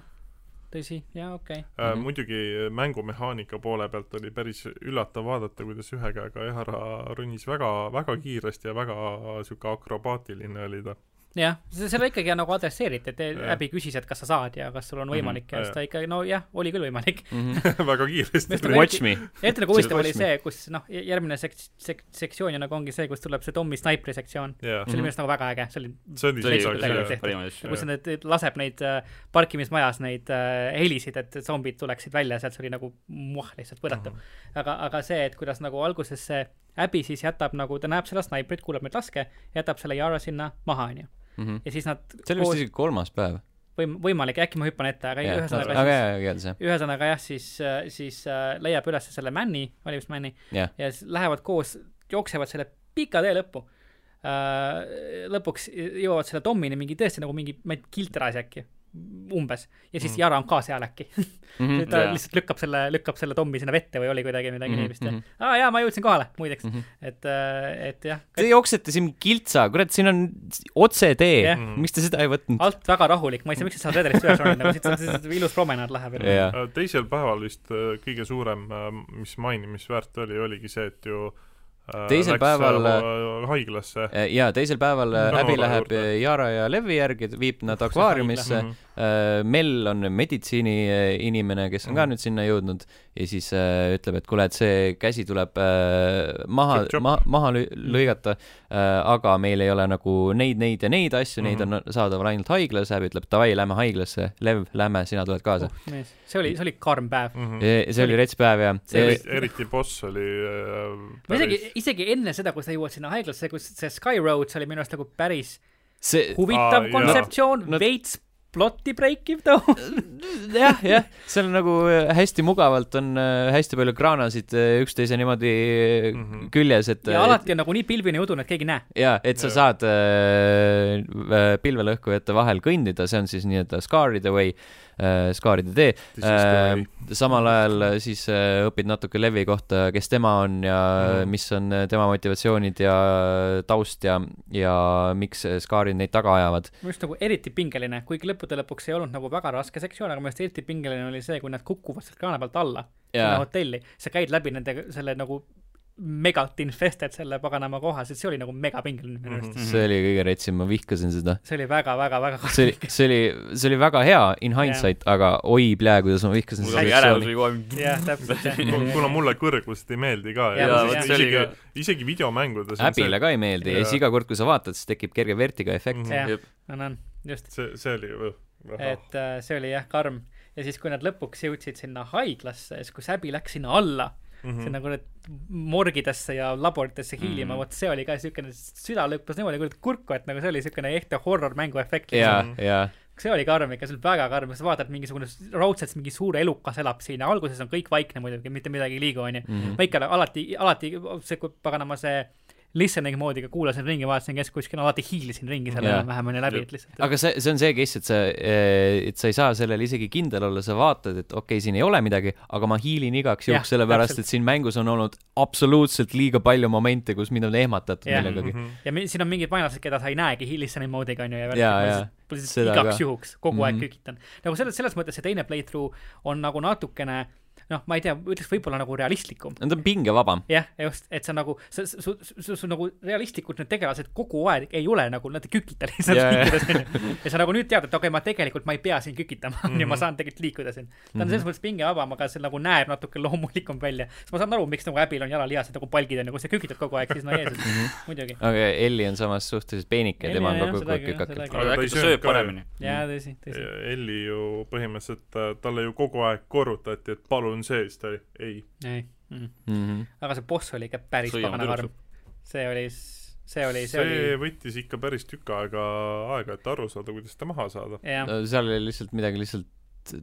tõsi, jaa, okei okay. äh, mm. -hmm. muidugi mängumehaanika poole pealt oli päris üllatav vaadata, kuidas ühe käega Yaara ronis väga, väga kiiresti ja väga sihuke akrobaatiline oli ta jah, seda ikkagi nagu adresseeriti, et Abby küsis, et kas sa saad ja kas sul on võimalik mm -hmm. ja siis ta ikkagi, no jah, oli küll võimalik mm. -hmm. väga kiiresti. Watch me. eriti nagu huvitav oli see, kus noh, järgmine sek-, sek-, sektsioon ju nagu ongi see, kus tuleb see Tommy snaipri sektsioon yeah.. see oli minu arust nagu väga äge, see oli see oli see kus ta laseb neid äh, parkimismajas neid äh, helisid, et zombid tuleksid välja, sealt see oli nagu muah, lihtsalt põratav mm. -hmm. aga, aga see, et kuidas nagu alguses see Abby siis jätab nagu, ta näeb seda snaiprit, kuuleb neid laske, jätab selle Yara sinna maha, onju mm. -hmm. ja siis nad see oli vist isegi kolmas päev. võim-, võimalik, äkki ma hüppan ette, aga yeah, ühesõnaga aga siis, ühesõnaga jah, siis, siis äh, leiab üles selle Manni, oli vist Manni yeah., ja siis lähevad koos, jooksevad selle pika tee lõppu äh,. lõpuks jõuavad selle Tomini mingi tõesti nagu mingi, ma ei tea, kiltrasi äkki umbes ja siis mm. Yara on ka seal äkki mm. -hmm, ta yeah. lihtsalt lükkab selle, lükkab selle Tommi sinna vette või oli kuidagi midagi mm -hmm, niivisti mm. -hmm. aa jaa, ma jõudsin kohale, muideks mm. -hmm. et, äh, et jah. Te jooksete siin kiltsa, kurat, siin on otsetee yeah., miks te seda ei võtnud? alt väga rahulik, ma ei tea, miks sa saad vedelist üles ronida, aga siit on ilus promenaad läheb yeah.. teisel päeval vist äh, kõige suurem, äh, mis mainimisväärt oli, oligi see, et ju Äh, teisel päeval äh, haiglasse. Äh, jaa, teisel päeval no, Abby läheb Yara ja Levi järgi, viib nad akvaariumisse. Mm -hmm. Mel on meditsiiniinimene, kes on ka -hmm. nüüd sinna jõudnud ja siis äh, ütleb, et kuule, et see käsi tuleb äh, maha, ma, maha lõigata äh,, aga meil ei ole nagu neid, neid ja neid asju mm, -hmm. neid on mhm. saadaval ainult haiglas. Abby ütleb, davai, lähme haiglasse. Lev, lähme, sina tuled kaasa oh,. see oli, see oli karm päev mm. -hmm. see, see oli rets päev, jah. eriti boss oli äh, päris... isegi isegi enne seda, kui sa jõuad sinna haiglasse, kus see Sky Roads oli minu arust nagu päris see huvitav aa, kontseptsioon no,, veits plotti breikiv too jah, jah, seal nagu äh, hästi mugavalt on äh, hästi palju kraanasid äh, üksteise niimoodi mm -hmm. küljes, et ja alati on nagu nii pilvine udune, et keegi ei näe. jaa, et sa ja. saad äh, pilvelõhkujate vahel kõndida, see on siis nii-öelda Scaride way äh, skaaride tee äh,. samal ajal äh, siis äh, õpid natuke Levi kohta, kes tema on ja mm. mis on äh, tema motivatsioonid ja taust ja, ja miks skaarid neid taga ajavad. minu arust nagu eriti pingeline, kuigi lõppude lõpuks ei olnud nagu väga raske sektsioon, aga minu arust eriti pingeline oli see, kui nad kukuvad sealt kraana pealt alla sinna hotelli, sa käid läbi nende, selle nagu megalt infested selle paganama kohas, et see oli nagu megapingeline minu arust mm -hmm.. see oli kõige retsim, ma vihkasin seda. see oli väga-väga-väga see oli, see oli, see oli väga hea in hindsight yeah., aga oi plee, kuidas ma vihkasin seda. ärevus oli kogu aeg. jah, täpselt kuna mulle kõrgust ei meeldi ka ja, ja, ja isegi, isegi videomängudes äpile ka ei meeldi ja siis iga kord, kui sa vaatad, siis tekib kerge vertigo efekt mm. -hmm. jah, on, on, just. see, see oli ju et äh, see oli jah, karm. ja siis, kui nad lõpuks jõudsid sinna haiglasse, siis kui Säbi läks sinna alla mm, -hmm. see nagu need morgidesse ja laboritesse hiilima mm, -hmm. vot see oli ka siukene, süda lõppes niimoodi kurat kurku, et nagu see oli siukene ehte horror mängu efekt. jaa, jaa see oli karm ikka, see oli väga karm, sa vaatad mingisugune raudselt mingi suur elukas elab siin alguses on kõik vaikne muidugi, mitte midagi ei liigu, onju. Mhm. ma ikka alati, alati see, kui paganama see listening moodiga kuulasin ringi, vaatasin, kes kuskil, alati hiilisin ringi seal enam-vähem onju läbi, et lihtsalt. aga see, see on see case, et sa, eh, et sa ei saa sellel isegi kindel olla, sa vaatad, et okei okay,, siin ei ole midagi, aga ma hiilin igaks juhuks, sellepärast et siin mängus on olnud absoluutselt liiga palju momente, kus mind on ehmatatud ja. millegagi mm. -hmm. ja siin on mingid vaenlased, keda sa ei näegi listening moodiga onju ja, ja, ja igaks ka. juhuks kogu mm -hmm. aeg mhm. kükitan. nagu selles, selles mõttes see teine playthrough on nagu natukene noh, ma ei tea, ütleks võib-olla nagu realistlikum. ta on pingevabam. jah, just, et sa nagu, sa, su, su, su, su nagu realistlikult need tegelased kogu aeg ei ole nagu, nad ei kükita lihtsalt yeah, liikudes onju. ja sa nagu nüüd tead, et okei okay,, ma tegelikult, ma ei pea siin kükitama mm, -hmm. ja ma saan tegelikult liikuda siin. ta on mm -hmm. selles mõttes pingevabam, aga see nagu näeb natuke loomulikum välja. siis ma saan aru, miks nagu Abby'l on jalalihased nagu palgid onju, kui sa kükitad kogu aeg, siis no Jeesus mm, -hmm. muidugi. aga Elli on samas suhteliselt peenike, tema on kogu aeg kükake. aga äkki ta sööb paremini. jaa, tõsi, tõsi. Elli ju põhimõtteliselt, talle ju kogu aeg korrutati, et palun see, siis ta oli ei. ei mm. -hmm. aga see boss oli ikka päris pagana karm. see oli, see oli, see oli see võttis ikka päris tükk aega aega, et aru saada, kuidas ta maha saada. seal oli lihtsalt midagi lihtsalt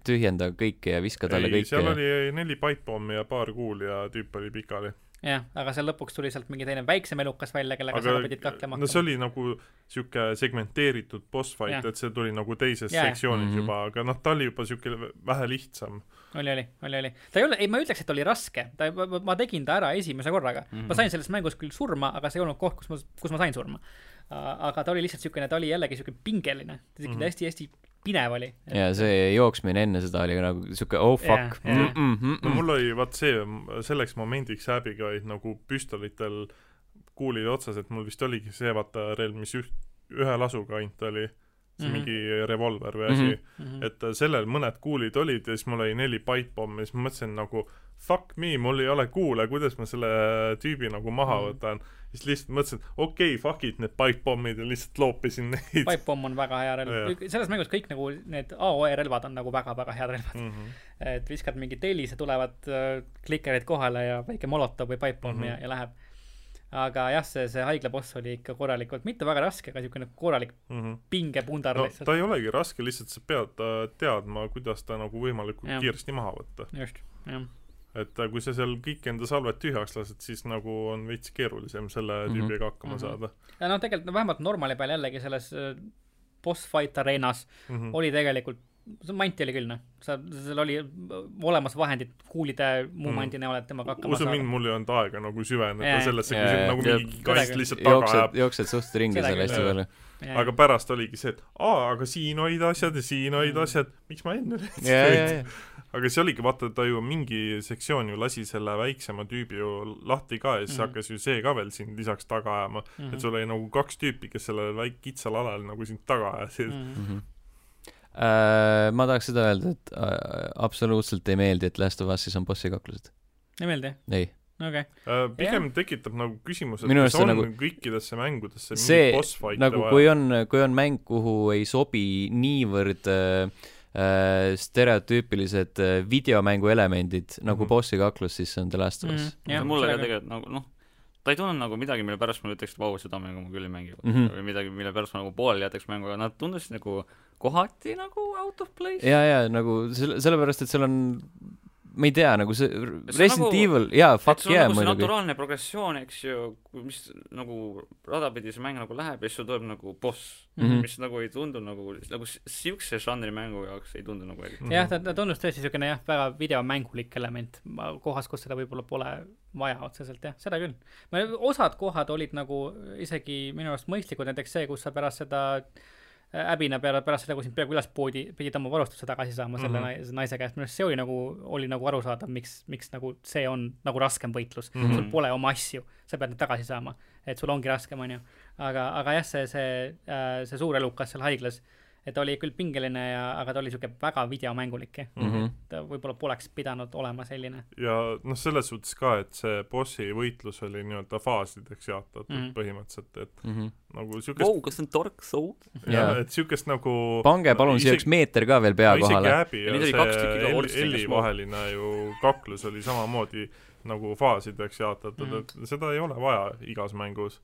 tühjenda kõike ja viska talle kõike. seal oli neli pipepommi ja paar kuuli ja tüüp oli pikali jah, aga seal lõpuks tuli sealt mingi teine väiksem elukas välja, kellega aga, sa pidid kaklema hakkama. no see oli nagu sihuke segmenteeritud boss fight, et see tuli nagu teises ja, sektsioonis mm -hmm. juba, aga noh, ta oli juba sihuke vähe lihtsam. Oli, oli, oli, oli. ta ei ole, ei ma ei ütleks, et oli raske, ta, ma tegin ta ära esimese korraga mm. -hmm. ma sain selles mängus küll surma, aga see ei olnud koht, kus ma, kus ma sain surma. aga ta oli lihtsalt siukene, ta oli jällegi siuke pingeline, ta tegi mm -hmm. hästi-hästi pinev oli. ja see jooksmine enne seda oli nagu siuke oh fuck yeah,. Yeah. Mm -mm, mm no mul oli vaat see, selleks momendiks häbiga olid nagu püstolitel kuulid otsas, et mul vist oligi see vaata relv, mis üht, ühe lasuga ainult oli see mm -hmm. mingi revolver või asi mm, -hmm. et sellel mõned kuulid olid ja siis mul oli neli pipepommi ja siis ma mõtlesin nagu fuck me, mul ei ole kuule, kuidas ma selle tüübi nagu maha mm -hmm. võtan siis lihtsalt mõtlesin, et okei okay,, fuck it, need pipe-pommid ja lihtsalt loopisin neid. Pipe-pomm on väga hea relv. selles mängus kõik nagu need AOE relvad on nagu väga-väga head relvad mm. -hmm. et viskad mingi tellise, tulevad äh, klikerid kohale ja väike molotov või pipe-pomm mm -hmm. ja, ja läheb. Aga jah, see, see haigla boss oli ikka korralikult, mitte väga raske, aga niisugune korralik mm -hmm. pingepundar no, lihtsalt. ta ei olegi raske, lihtsalt sa pead äh, teadma, kuidas ta nagu võimalikult ja. kiiresti maha võtta. just, jah et äh, kui sa seal kõik enda salved tühjaks lased, siis nagu on veits keerulisem selle tüübiga mm -hmm. hakkama mm -hmm. saada. ja noh, tegelikult no vähemalt normali peal jällegi selles äh, boss fight areenas mm -hmm. oli tegelikult see manti oli küll, noh, sa, seal oli olemas vahendid kuulide muu mandi mm. näol, et temaga hakkama usu mind, mul ei olnud aega nagu süveneda sellesse, kui siin nagu mingi kast lihtsalt taga ajab. jooksed suht ringi seal hästi palju. aga pärast oligi see, et aa, aga siin olid asjad ja siin olid mm. asjad, miks ma enne läksin aga see oligi, vaata, ta ju mingi sektsioon ju lasi selle väiksema tüübi ju lahti ka ja siis mm -hmm. hakkas ju see ka veel sind lisaks taga ajama mm. -hmm. et sul oli nagu kaks tüüpi, kes sellel väik-, kitsal alal nagu sind taga ajasid mm. -hmm. Äh, ma tahaks seda öelda, et äh, absoluutselt ei meeldi, et Last of Us'is on bossi kaklused. ei meeldi? ei okay. Uh, pigem yeah. tekitab nagu küsimuse, et kas on nagu, kõikidesse mängudesse see, nagu vaja? kui on, kui on mäng, kuhu ei sobi niivõrd äh, äh, stereotüüpilised äh, videomängu elemendid nagu mm -hmm. bossi kaklus, siis see on The Last of Us mm. -hmm. mulle ka tegelikult nagu noh, ta ei tundunud nagu midagi, mille pärast ma ütleks, et vau, seda mängu ma küll ei mängi mm. -hmm. või midagi, mille pärast ma nagu pooleli jätaks mängu, aga nad tundusid nagu kohati nagu out of place. ja, ja nagu selle, sellepärast, et seal on ma ei tea, nagu see Resident nagu, Evil, jaa, fuck yeah nagu muidugi. naturaalne progressioon, eks ju, mis nagu rada pidi see mäng nagu läheb ja siis sul tuleb nagu boss mm, -hmm. mis nagu ei tundu nagu, nagu siukse žanri mängu jaoks ei tundu nagu eriti mm -hmm.. jah, ta, ta tundus tõesti siukene jah, väga videomängulik element, kohas, kus seda võib-olla pole vaja otseselt jah, seda küll. osad kohad olid nagu isegi minu arust mõistlikud, näiteks see, kus sa pärast seda äh, häbina peale pärast seda, kui sind peaaegu ülaspoodi pidid oma varustuse tagasi saama mm -hmm. selle mhm. naise käest, minu arust see oli nagu, oli nagu arusaadav, miks, miks nagu see on nagu raskem võitlus mm. -hmm. sul pole oma asju, sa pead need tagasi saama. et sul ongi raskem, on ju. aga, aga jah, see, see, äh, see suur elukas seal haiglas et ta oli küll pingeline ja, aga ta oli siuke väga videomängulik mm. -hmm. ta võib-olla poleks pidanud olema selline. ja noh, selles suhtes ka, et see bossi võitlus oli nii-öelda faasideks jaotatud mm -hmm. põhimõtteliselt, et mm -hmm. nagu siukest wow, kas see on Dark Souls? jaa, et siukest nagu pange palun isegi... siia üks meeter ka veel pea kohale. isegi Abby ja, ja see Elli vaheline ju kaklus oli samamoodi nagu faasideks jaotatud mm, -hmm. et seda ei ole vaja igas mängus.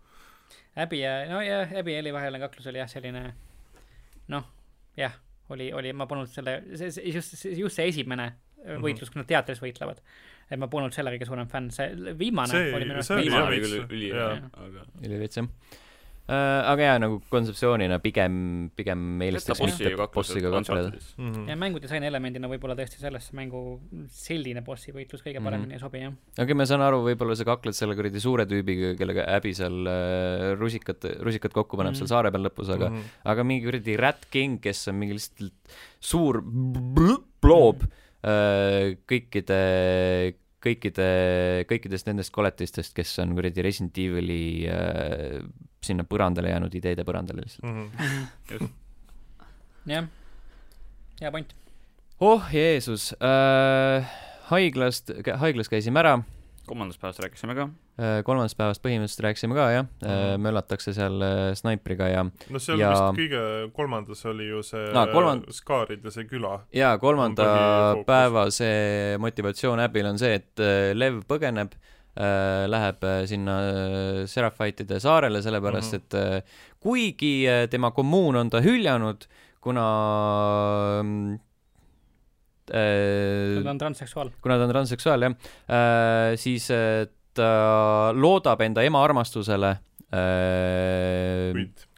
Abby ja, no jah, Abby ja Elli vaheline kaklus oli jah, selline noh, jah, oli, oli, ma polnud selle, see, just, just see esimene mm -hmm. võitlus, kui nad teatris võitlevad. et ma polnud selle kõige suurem fänn, see viimane see, oli minu arust viimane küll ülihea, aga ülivits jah äh, aga jaa, nagu kontseptsioonina pigem, pigem eelistaks mitte bossiga kakleda mm. -hmm. ja mängudisaini elemendina võib-olla tõesti sellesse mängu selline bossi võitlus kõige mhm. paremini mm -hmm. ei sobi, jah. okei okay,, ma saan aru, võib-olla sa kakled selle kuradi suure tüübiga, kellega Abby seal äh, rusikat, rusikat kokku paneb mm -hmm. seal saare peal lõpus, aga mm, -hmm. aga mingi kuradi Rat King, kes on mingi lihtsalt suur bloob mm, -hmm kõikide kõikide, kõikidest nendest koletistest, kes on kuradi Resident Evil'i äh, sinna põrandale jäänud, ideede põrandale lihtsalt mm. -hmm. jah, hea point. oh Jeesus äh,, haiglast, haiglas käisime ära kolmandast päevast rääkisime ka. Äh, kolmandast päevast põhimõtteliselt rääkisime ka jah mm, -hmm. möllatakse seal äh, snaipriga ja no seal ja... vist kõige kolmandas oli ju see no, kolmand... Skaaride see küla. jaa, kolmanda päeva see motivatsioon äbil on see, et Lev põgeneb äh,, läheb sinna Seraphitide saarele, sellepärast mm -hmm. et kuigi tema kommuun on ta hüljanud, kuna äh, ta on transseksuaal. kuna ta on transseksuaal, jah äh,, siis äh, ta loodab enda ema armastusele äh,.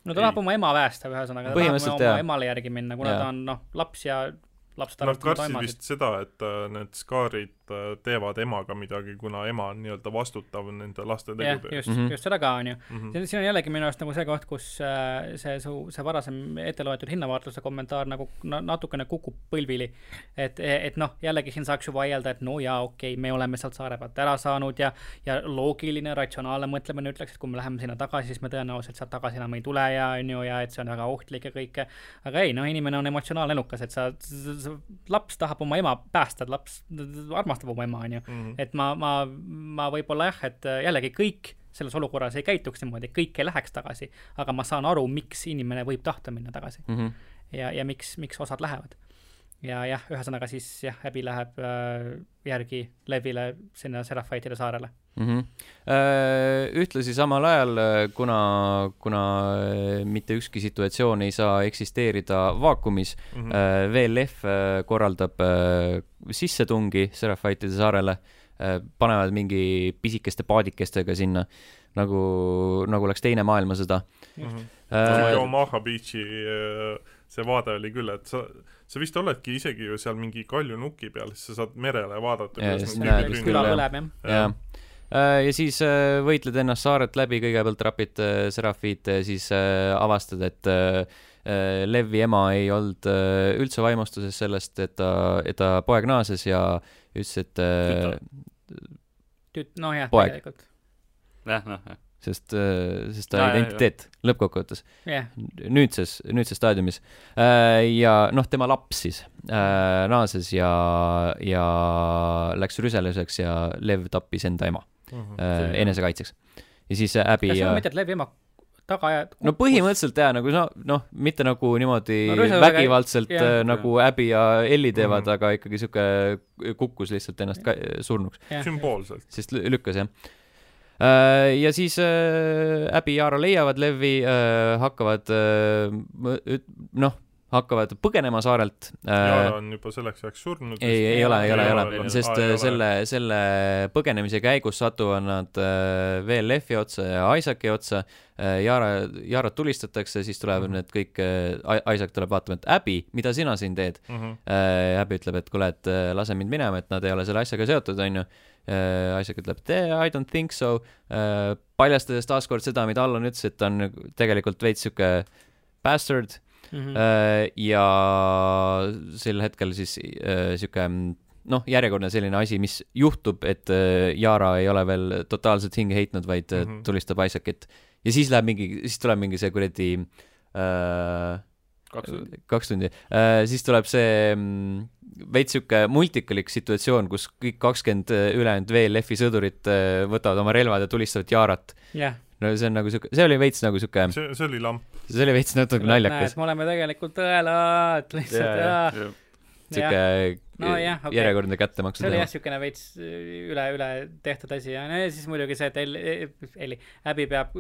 no ta tahab oma ema päästa, ühesõnaga, ta tahab oma emale järgi minna, kuna ja. ta on noh, laps ja lapsed Nad kartsid vist seda, et äh, need skaarid äh, teevad emaga midagi, kuna ema on nii-öelda vastutav nende laste tegude eest. just mm, -hmm. just seda ka, on ju mm. -hmm. siin on jällegi minu arust nagu see koht, kus äh, see su, see varasem ette loetud hinnavaatluse kommentaar nagu natukene kukub põlvili. et, et noh, jällegi siin saaks ju vaielda, et no jaa, okei okay,, me oleme sealt saare pealt ära saanud ja, ja loogiline, ratsionaalne mõtlemine ütleks, et kui me läheme sinna tagasi, siis me tõenäoliselt sealt tagasi enam ei tule ja on ju, ja et see on väga ohtlik ja kõike. aga ei, noh, inimene on emotsionaalne elukas, et sa, sa laps tahab oma ema päästa, laps armastab oma ema, onju. Mhm. et ma, ma, ma võib-olla jah, et äh, jällegi kõik selles olukorras ei käituks niimoodi, kõik ei läheks tagasi, aga ma saan aru, miks inimene võib tahta minna tagasi mm. -hmm. ja, ja miks, miks osad lähevad. ja jah, ühesõnaga siis jah, Abby läheb äh, järgi Levile sinna Seraphitide saarele mm. -hmm. Ühtlasi samal ajal, äh, kuna, kuna äh, mitte ükski situatsioon ei saa eksisteerida vaakumis mm, -hmm. VLF korraldab sissetungi Seraphitide saarele, panevad mingi pisikeste paadikestega sinna, nagu, nagu oleks Teine maailmasõda mm. -hmm. Äh, Omaha Beachi see vaade oli küll, et sa, sa vist oledki isegi ju seal mingi kaljunuki peal, siis sa saad merele vaadata. küla põleb, jah. jah Äh, ja siis äh, võitled ennast saarelt läbi, kõigepealt rapid äh, Serafit, siis avastad, et Levi ema ei olnud üldse vaimustuses sellest, et ta, et ta poeg naases ja ütles, et tüt-, noh jah, tegelikult. jah, noh, jah sest, sest ta no, identiteet lõppkokkuvõttes yeah. nüüdses, nüüdses staadiumis. ja noh, tema laps siis naases ja, ja läks rüseluseks ja Lev tappis enda ema mm -hmm. äh, enesekaitseks. ja siis Abby kas sa mõtled Levi ema tagaajad no põhimõtteliselt jaa, nagu no, noh, mitte nagu niimoodi no, vägivaldselt ja, äh, nagu Abby ja Ellie teevad mm, -hmm. aga ikkagi sihuke kukkus lihtsalt ennast ka surnuks. sümboolselt. sest lükkas, jah äh, ja siis äh, Abby ja Yara leiavad Levi äh,, hakkavad äh, noh, hakkavad põgenema saarelt. Jaara on juba selleks ajaks surnud. ei, ei ole, ei ole, ei ole, sest aa, selle, selle põgenemise käigus satuvad nad äh, VLF-i otsa ja Isaaci otsa. Jaara, äh, Jaarat tulistatakse, siis tulevad mm -hmm. need kõik, äh, Isaac tuleb vaatama, et Abby, mida sina siin teed mm? -hmm. Abby ütleb, et kuule, et lase mind minema, et nad ei ole selle asjaga seotud, onju. Isaac ütleb, et I don't think so, paljastades taaskord seda, mida Allan ütles, et on tegelikult veits sihuke bastard mm. -hmm. ja sel hetkel siis äh, sihuke noh, järjekordne selline asi, mis juhtub, et äh, Yara ei ole veel totaalselt hinge heitnud, vaid mm -hmm. tulistab Isaacit. ja siis läheb mingi, siis tuleb mingi see kuradi äh, kaks tundi, kaks tundi., siis tuleb see mm, veits sihuke multikalik situatsioon, kus kõik kakskümmend ülejäänud VLF-i sõdurit võtavad oma relvad ja tulistavad Yarat yeah no see on nagu siuke, see oli veits nagu siuke see, see oli lamp. see oli veits natuke naljakas. me oleme tegelikult tõelad, lihtsalt jaa. siuke no, jah, okay. järjekordne kättemaksu see oli jah, siukene veits üle, üle tehtud asi ja no ja siis muidugi see, et Elli, Elli, Abby peab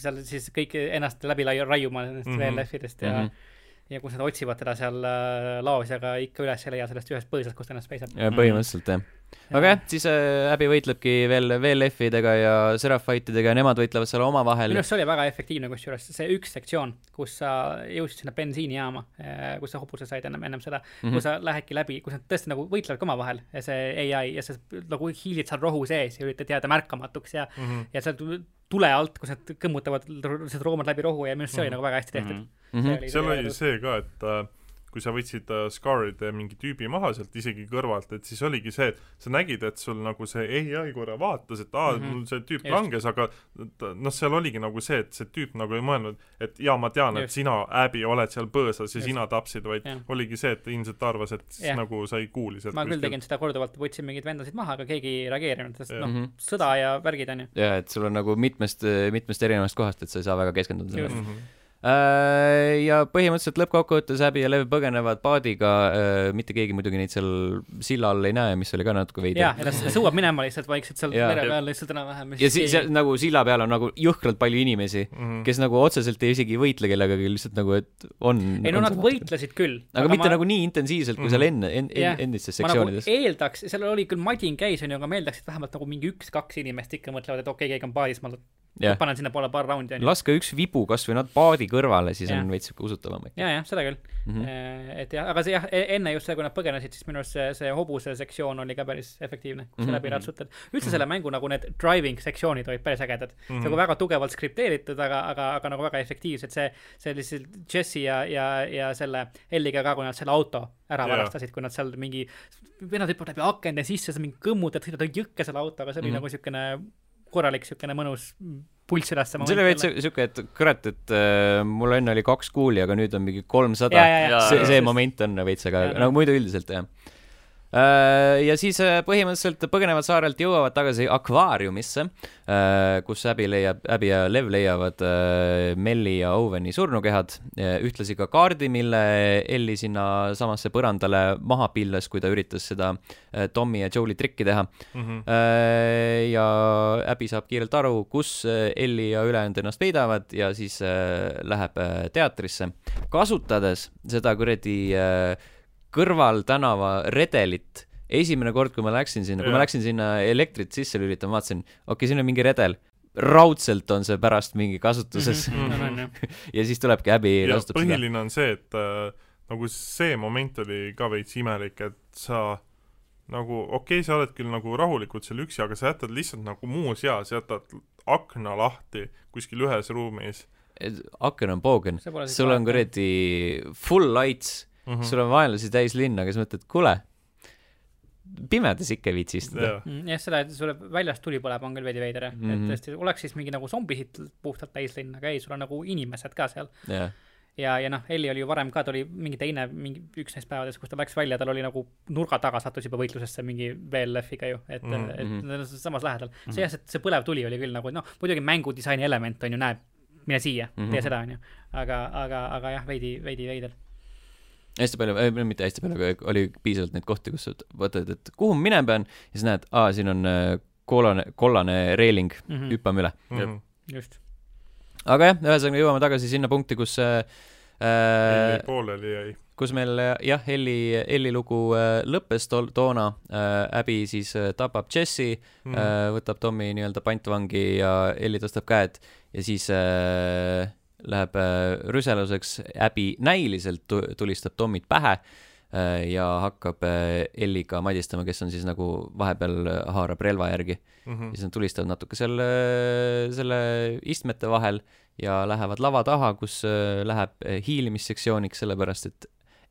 seal siis kõik ennast läbi raiuma nendest mm -hmm. VLF-idest ja mm -hmm ja kus nad otsivad teda seal äh, laos ja ka ikka üles ei leia sellest ühest põõsast, kus ta ennast peisab. põhimõtteliselt jah aga jah, siis äh, Abby võitlebki veel VLF-idega ja Seraphitidega ja nemad võitlevad seal omavahel. minu arust see oli väga efektiivne, kusjuures see üks sektsioon, kus sa jõudsid sinna bensiinijaama, äh, kus sa hobuse said ennem, ennem seda mm, -hmm. kus sa lähedki läbi, kus nad tõesti nagu võitlevad ka omavahel ja see ai ja sa nagu hiilid seal rohu sees ja üritad jääda märkamatuks ja mm, -hmm. ja sealt tule alt, kus nad kõmmutavad lihtsalt roomad läbi rohu ja minu arust see mm -hmm. oli mhm. nagu väga hästi tehtud mm. -hmm. seal oli see ka, et äh, kui sa võtsid äh, Scaride mingi tüübi maha sealt isegi kõrvalt, et siis oligi see, et sa nägid, et sul nagu see ai korra vaatas, et aa mm, -hmm. mul see tüüp Just. langes, aga noh, seal oligi nagu see, et see tüüp nagu ei mõelnud, et jaa, ma tean, et sina, Abby, oled seal põõsas ja Just. sina tapsid, vaid ja. oligi see, et ilmselt arvas, et ja. nagu sa ei kuuli sealt ma küll tegin seda korduvalt, võtsin mingeid vendasid maha, aga keegi ei reageerinud, sest noh, mhm. sõda ja värgid, on ju. jaa, et sul on nagu mitmest, mitmest erinevast kohast, et sa ei saa väga keskenduda sellele. Mm -hmm ja põhimõtteliselt lõppkokkuvõttes Abby ja Lev põgenevad paadiga, äh, mitte keegi muidugi neid seal silla all ei näe, mis oli ka natuke veider. jah, ja ta sõuab minema lihtsalt vaikselt sealt mere peal lihtsalt enam-vähem. ja siis keegi... nagu silla peal on nagu jõhkralt palju inimesi mm, -hmm. kes nagu otseselt ei isegi võitle kellegagi, lihtsalt nagu, et on. ei no nad võitlesid küll. aga, aga mitte ma... nagu nii intensiivselt, kui mm -hmm. seal enne en,, en, endistes nagu sektsioonides. Nagu eeldaks, seal oli küll madin käis, onju, aga ma eeldaks, et vähemalt nagu mingi üks-kaks inimest ikka mõtlevad, et okei okay,, keegi on paadis, ma yeah. panen sinnapoole paar raundi, onju. laske üks vibu kasvõi nad paadi kõrvale, siis yeah. on veits siuke usutavam ja, jah, seda küll mm. -hmm. et jah, aga see jah, e-, enne just see, kui nad põgenesid, siis minu arust see, see hobuse sektsioon oli ka päris efektiivne, kus mm -hmm. läbi ratsutad. üldse mm -hmm. selle mängu nagu need driving sektsioonid olid päris ägedad mm. -hmm. nagu väga tugevalt skripteeritud, aga, aga, aga nagu väga efektiivsed, see, see lihtsalt Jesse ja, ja, ja selle Elliga ka, kui nad selle auto ära yeah. varastasid, kui nad seal mingi, vennad hüppavad läbi akende sisse, sa mingi kõmmutad, sõidad jõkke selle autoga, see oli mm -hmm. nagu siukene korralik siukene mõnus pulss üles. see oli veits siuke, et kurat, et äh, mul enne oli kaks kuuli, aga nüüd on mingi kolmsada. see, see moment on veits, aga nagu muidu üldiselt jah ja siis äh, põhimõtteliselt põgenevad saarelt, jõuavad tagasi akvaariumisse, äh, kus Abby leiab, Abby ja Lev leiavad Melli ja Oweni surnukehad, ühtlasi ka kaardi, mille Elli sinna samasse põrandale maha pilles, kui ta üritas seda Tommy ja Joe'i trikki teha mm. -hmm. ja Abby saab kiirelt aru, kus Elli ja ülejäänud ennast peidavad ja siis läheb teatrisse, kasutades seda kuradi kõrvaltänava redelit. esimene kord, kui ma läksin sinna, kui ma läksin sinna elektrit sisse lülitama, vaatasin, okei okay,, siin on mingi redel raudselt on see pärast mingi kasutuses mm. -hmm. ja siis tulebki häbi ja põhiline seda. on see, et äh, nagu see moment oli ka veits imelik, et sa nagu okei okay,, sa oled küll nagu rahulikult seal üksi, aga sa jätad lihtsalt nagu muus eas, jätad akna lahti kuskil ühes ruumis. aken on poogen, sul on kuradi full lights mm, -hmm. sul on vaenlasi täis linn, aga siis mõtled, kuule, pimedas ikka ei viitsi istuda. Mm, jah, seda, et sul väljas tuli põleb, on küll veidi veider jah mm -hmm., et mhm. tõesti oleks siis mingi nagu zombisid puhtalt täislinn, aga ei, sul on nagu inimesed ka seal yeah. ja, ja noh, Elli oli ju varem ka, ta oli mingi teine, mingi üks neist päevadest, kus ta läks välja, tal oli nagu nurga taga sattus juba võitlusesse mingi VLF-iga ju, et mm, -hmm. et mhm. nad on samas lähedal mm. -hmm. see jah, see, see põlev tuli oli küll nagu noh, muidugi mängudisaini element on ju, näeb, mine siia mm, -hmm. tee seda, on ju. aga, aga, aga jah, veidi, veidi veider hästi palju äh,, mitte hästi palju, aga oli piisavalt neid kohti, kus sa võtad, et kuhu ma minema pean ja siis näed, aa, siin on äh, kollane, kollane reeling mm, -hmm. hüppame üle mm. -hmm. just. aga jah, ühesõnaga jõuame tagasi sinna punkti, kus äh, äh pooleli jäi. kus meil jah, Elli, Elli lugu äh, lõppes tol-, toona äh,, Abby siis äh, tapab Jesse mm, -hmm. äh, võtab Tommy nii-öelda pantvangi ja Elli tõstab käed ja siis äh, läheb äh, rüseluseks, Abby näiliselt tulistab Tomit pähe äh, ja hakkab äh, Elliga madistama, kes on siis nagu vahepeal haarab relva järgi mm. -hmm. siis nad tulistavad natuke selle, selle istmete vahel ja lähevad lava taha, kus läheb hiilimissektsiooniks, sellepärast et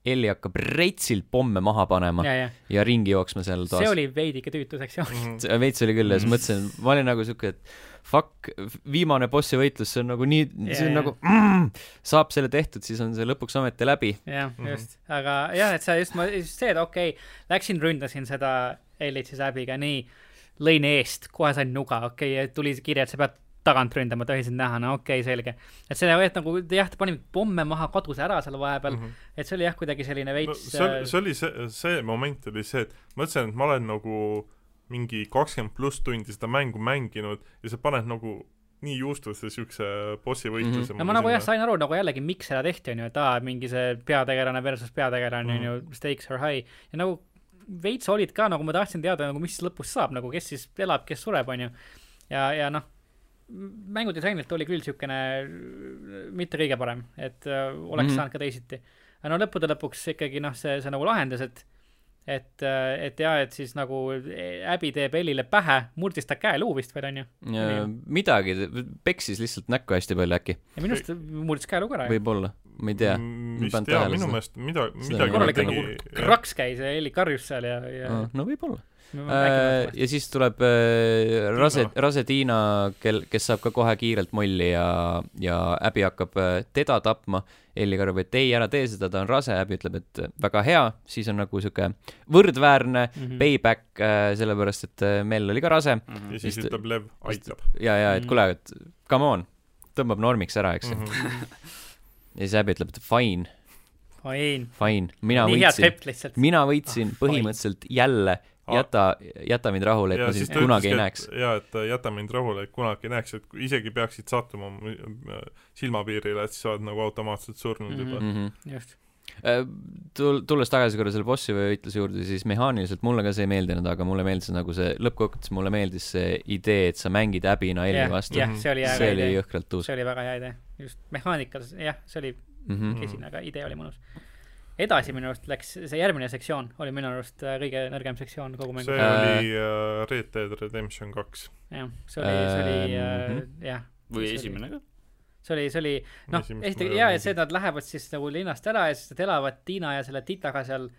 Elli hakkab reitsilt pomme maha panema ja, ja. ja ringi jooksma seal toas. see oli veidike tüütu sektsioon mm. -hmm. veits oli küll ja siis mõtlesin, ma olin nagu siuke, et fuck, viimane bossi võitlus, see on nagu nii yeah,, see on yeah. nagu mm, saab selle tehtud, siis on see lõpuks ometi läbi. jah, mhm. just, aga jah, et sa just, ma, just see, et okei okay,, läksin, ründasin seda Elitsi läbiga, nii, lõin eest, kohe sain nuga, okei okay,, tuli kirja, et sa pead tagant ründama, tohisin näha, no okei okay,, selge. et see, et nagu jah, ta pani pomme maha, kadus ära seal vahepeal mm, -hmm. et see oli jah, kuidagi selline veits no, see oli, see oli see, see moment oli see, et ma mõtlesin, et ma olen nagu mingi kakskümmend pluss tundi seda mängu mänginud ja sa paned nagu nii juustusse siukse bossi võitluse mm. -hmm. no ma nagu jah, sain aru nagu jällegi, miks seda tehti, on ju, et aa, mingi see peategelane versus peategelane, on ju, stakes are high. ja nagu veits olid ka, nagu ma tahtsin teada, nagu mis lõpus saab, nagu kes siis elab, kes sureb, on ju. ja, ja noh, mängudisainilt oli küll niisugune mitte kõige parem, et äh, oleks mm -hmm. saanud ka teisiti. aga no lõppude lõpuks ikkagi noh, see, see nagu lahendas, et et, äh, et jaa, et siis nagu Abby teeb Ellile pähe, murdis ta käeluu vist veel, onju. midagi, peksis lihtsalt näkku hästi palju äkki. ja minu arust murdis käeluu ka ära. võib-olla. ma ei tea. vist jaa, minu meelest mida, midagi korralikult nagu kraks käis ja Elli karjus seal ja, ja no võib-olla Äh, ja siis tuleb äh, rase, rase Tiina, kel, kes saab ka kohe kiirelt molli ja, ja Abby hakkab äh, teda tapma. Elli karjub, et ei, ära tee seda, ta on rase, Abby ütleb, et väga hea, siis on nagu sihuke võrdväärne mm -hmm. payback, sellepärast et Mel oli ka rase mm. -hmm. ja siis Vist, ütleb Lev, aitab. ja, ja, et mhm. kuule, et come on, tõmbab normiks ära, eks ju mm. -hmm. ja siis Abby ütleb, et fine Fine. Fine, mina Nii võitsin, mina võitsin põhimõtteliselt jälle jäta, jäta mind rahule, et ja ma siis kunagi ei näeks. jaa, et äh, jäta mind rahule, et kunagi ei näeks, et isegi peaksid sattuma silmapiirile, et siis sa oled nagu automaatselt surnud mm -hmm. juba mm. -hmm. just äh, tul-, tulles tagasi korra selle bossi või võitluse juurde, siis mehaaniliselt mulle ka see ei meeldinud, aga mulle meeldis nagu see, lõppkokkuvõttes mulle meeldis see idee, et sa mängid äbina Elli yeah, vastu yeah,. see oli see oli jõhkralt uus. see oli väga hea idee, just mehaanikas, jah, see oli mm -hmm. kesine, aga idee oli mõnus edasi minu arust läks, see järgmine sektsioon oli minu arust äh, kõige nõrgem sektsioon kogu mängu. see oli uh, Red Dead Redemption kaks. jah, see oli, see oli uh, jah. või esimene ka? see oli, see oli, noh, esiteks jaa, et see, et nad lähevad siis nagu linnast ära ja siis nad elavad Tiina ja selle Titaga seal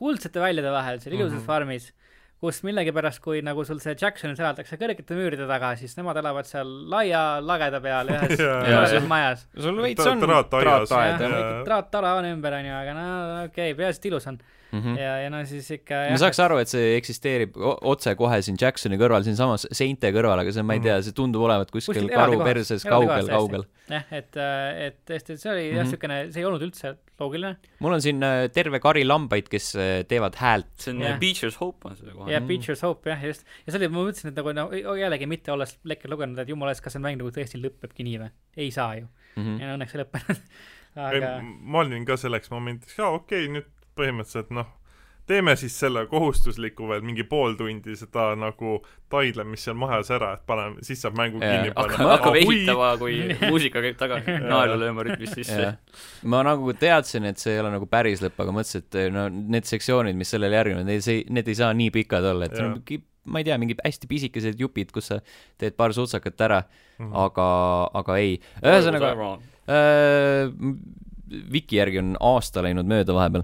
kuldsete väljade vahel seal ilusas mm -hmm. farmis kus millegipärast, kui nagu sul see Jacksonis elatakse kõrgete müüride taga, siis nemad elavad seal laia lageda peal ühes ühes majas. sul veits on traataed. traattara on ümber, onju, aga no okei okay,, peaasi, et ilus on mm. -hmm. ja, ja no siis ikka ma saaks aru, et see eksisteerib otsekohe siin Jacksoni kõrval, siinsamas seinte kõrval, aga see, ma ei tea, see tundub olevat kuskil, kuskil karu perses kaugel, kaugel. jah, et, et tõesti, see oli jah mm -hmm., niisugune, see ei olnud üldse loogiline. mul on siin äh, terve kari lambaid, kes äh, teevad häält. see on yeah. Beecher's Hope on see kohe. jah, Beecher's Hope jah, just. ja see oli, ma mõtlesin, et nagu no jällegi mitte olles lekker lugenud, et jumala eest, kas see mäng nagu tõesti lõpebki nii või? ei saa ju mm. -hmm. ja õnneks ei lõppenud aga ma olin ka selleks momendiks, jaa, okei okay,, nüüd põhimõtteliselt noh, teeme siis selle kohustusliku veel mingi pool tundi seda nagu taidlemist seal majas ära, et paneme, siis saab mängu yeah, kinni panna. hakkab ehitama, kui muusika käib taga, naelu lööma rütmis sisse. Ma nagu teadsin, et see ei ole nagu päris lõpp, aga mõtlesin, et no need sektsioonid, mis sellele järgnevad, need ei, need ei saa nii pikad olla, et no, ma ei tea, mingid hästi pisikesed jupid, kus sa teed paar sutsakat ära mm, -hmm. aga, aga ei. ühesõnaga äh,, Viki järgi on aasta läinud mööda vahepeal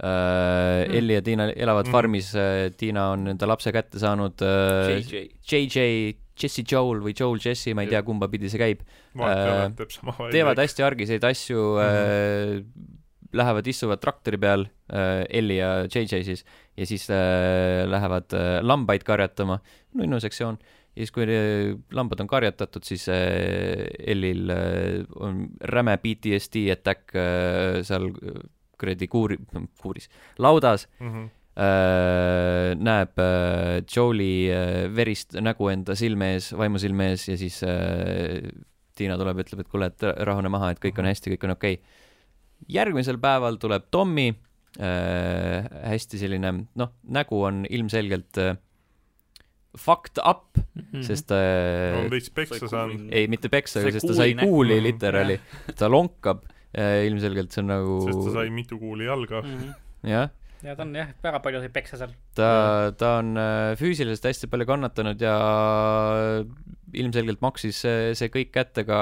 mm. Elli ja Tiina elavad mm. farmis uh,, Tiina on enda lapse kätte saanud. JJ. JJ, Jesse Joel või Joel Jesse, ma ei tea, kumba pidi see käib. Teevad hästi argiseid asju mm, uh, lähevad, istuvad traktori peal uh,, Elli ja JJ siis, ja siis uh, lähevad uh, lambaid karjatama, nunnu sektsioon ja siis, kui lambad on karjatatud, siis äh, Ellil äh, on räme PTSD attack äh, seal kuradi kuuri, kuuris, laudas mm. -hmm. Äh, näeb äh, Joe'i äh, verist nägu enda silme ees, vaimusilme ees ja siis äh, Tiina tuleb, ütleb, et kuule, et rahune maha, et kõik on mhm. hästi, kõik on okei okay.. järgmisel päeval tuleb Tommy äh,, hästi selline, noh, nägu on ilmselgelt äh, fucked up mm, -hmm. sest äh, on veits peksa saanud. ei, mitte peksa, sest ta sai kuuli literaali, ta lonkab ilmselgelt see on nagu sest ta sai mitu kuuli jalga mm. -hmm. jah. ja ta on jah, väga palju sai peksa seal. ta, ta on äh, füüsiliselt hästi palju kannatanud ja ilmselgelt maksis see, see kõik kätte ka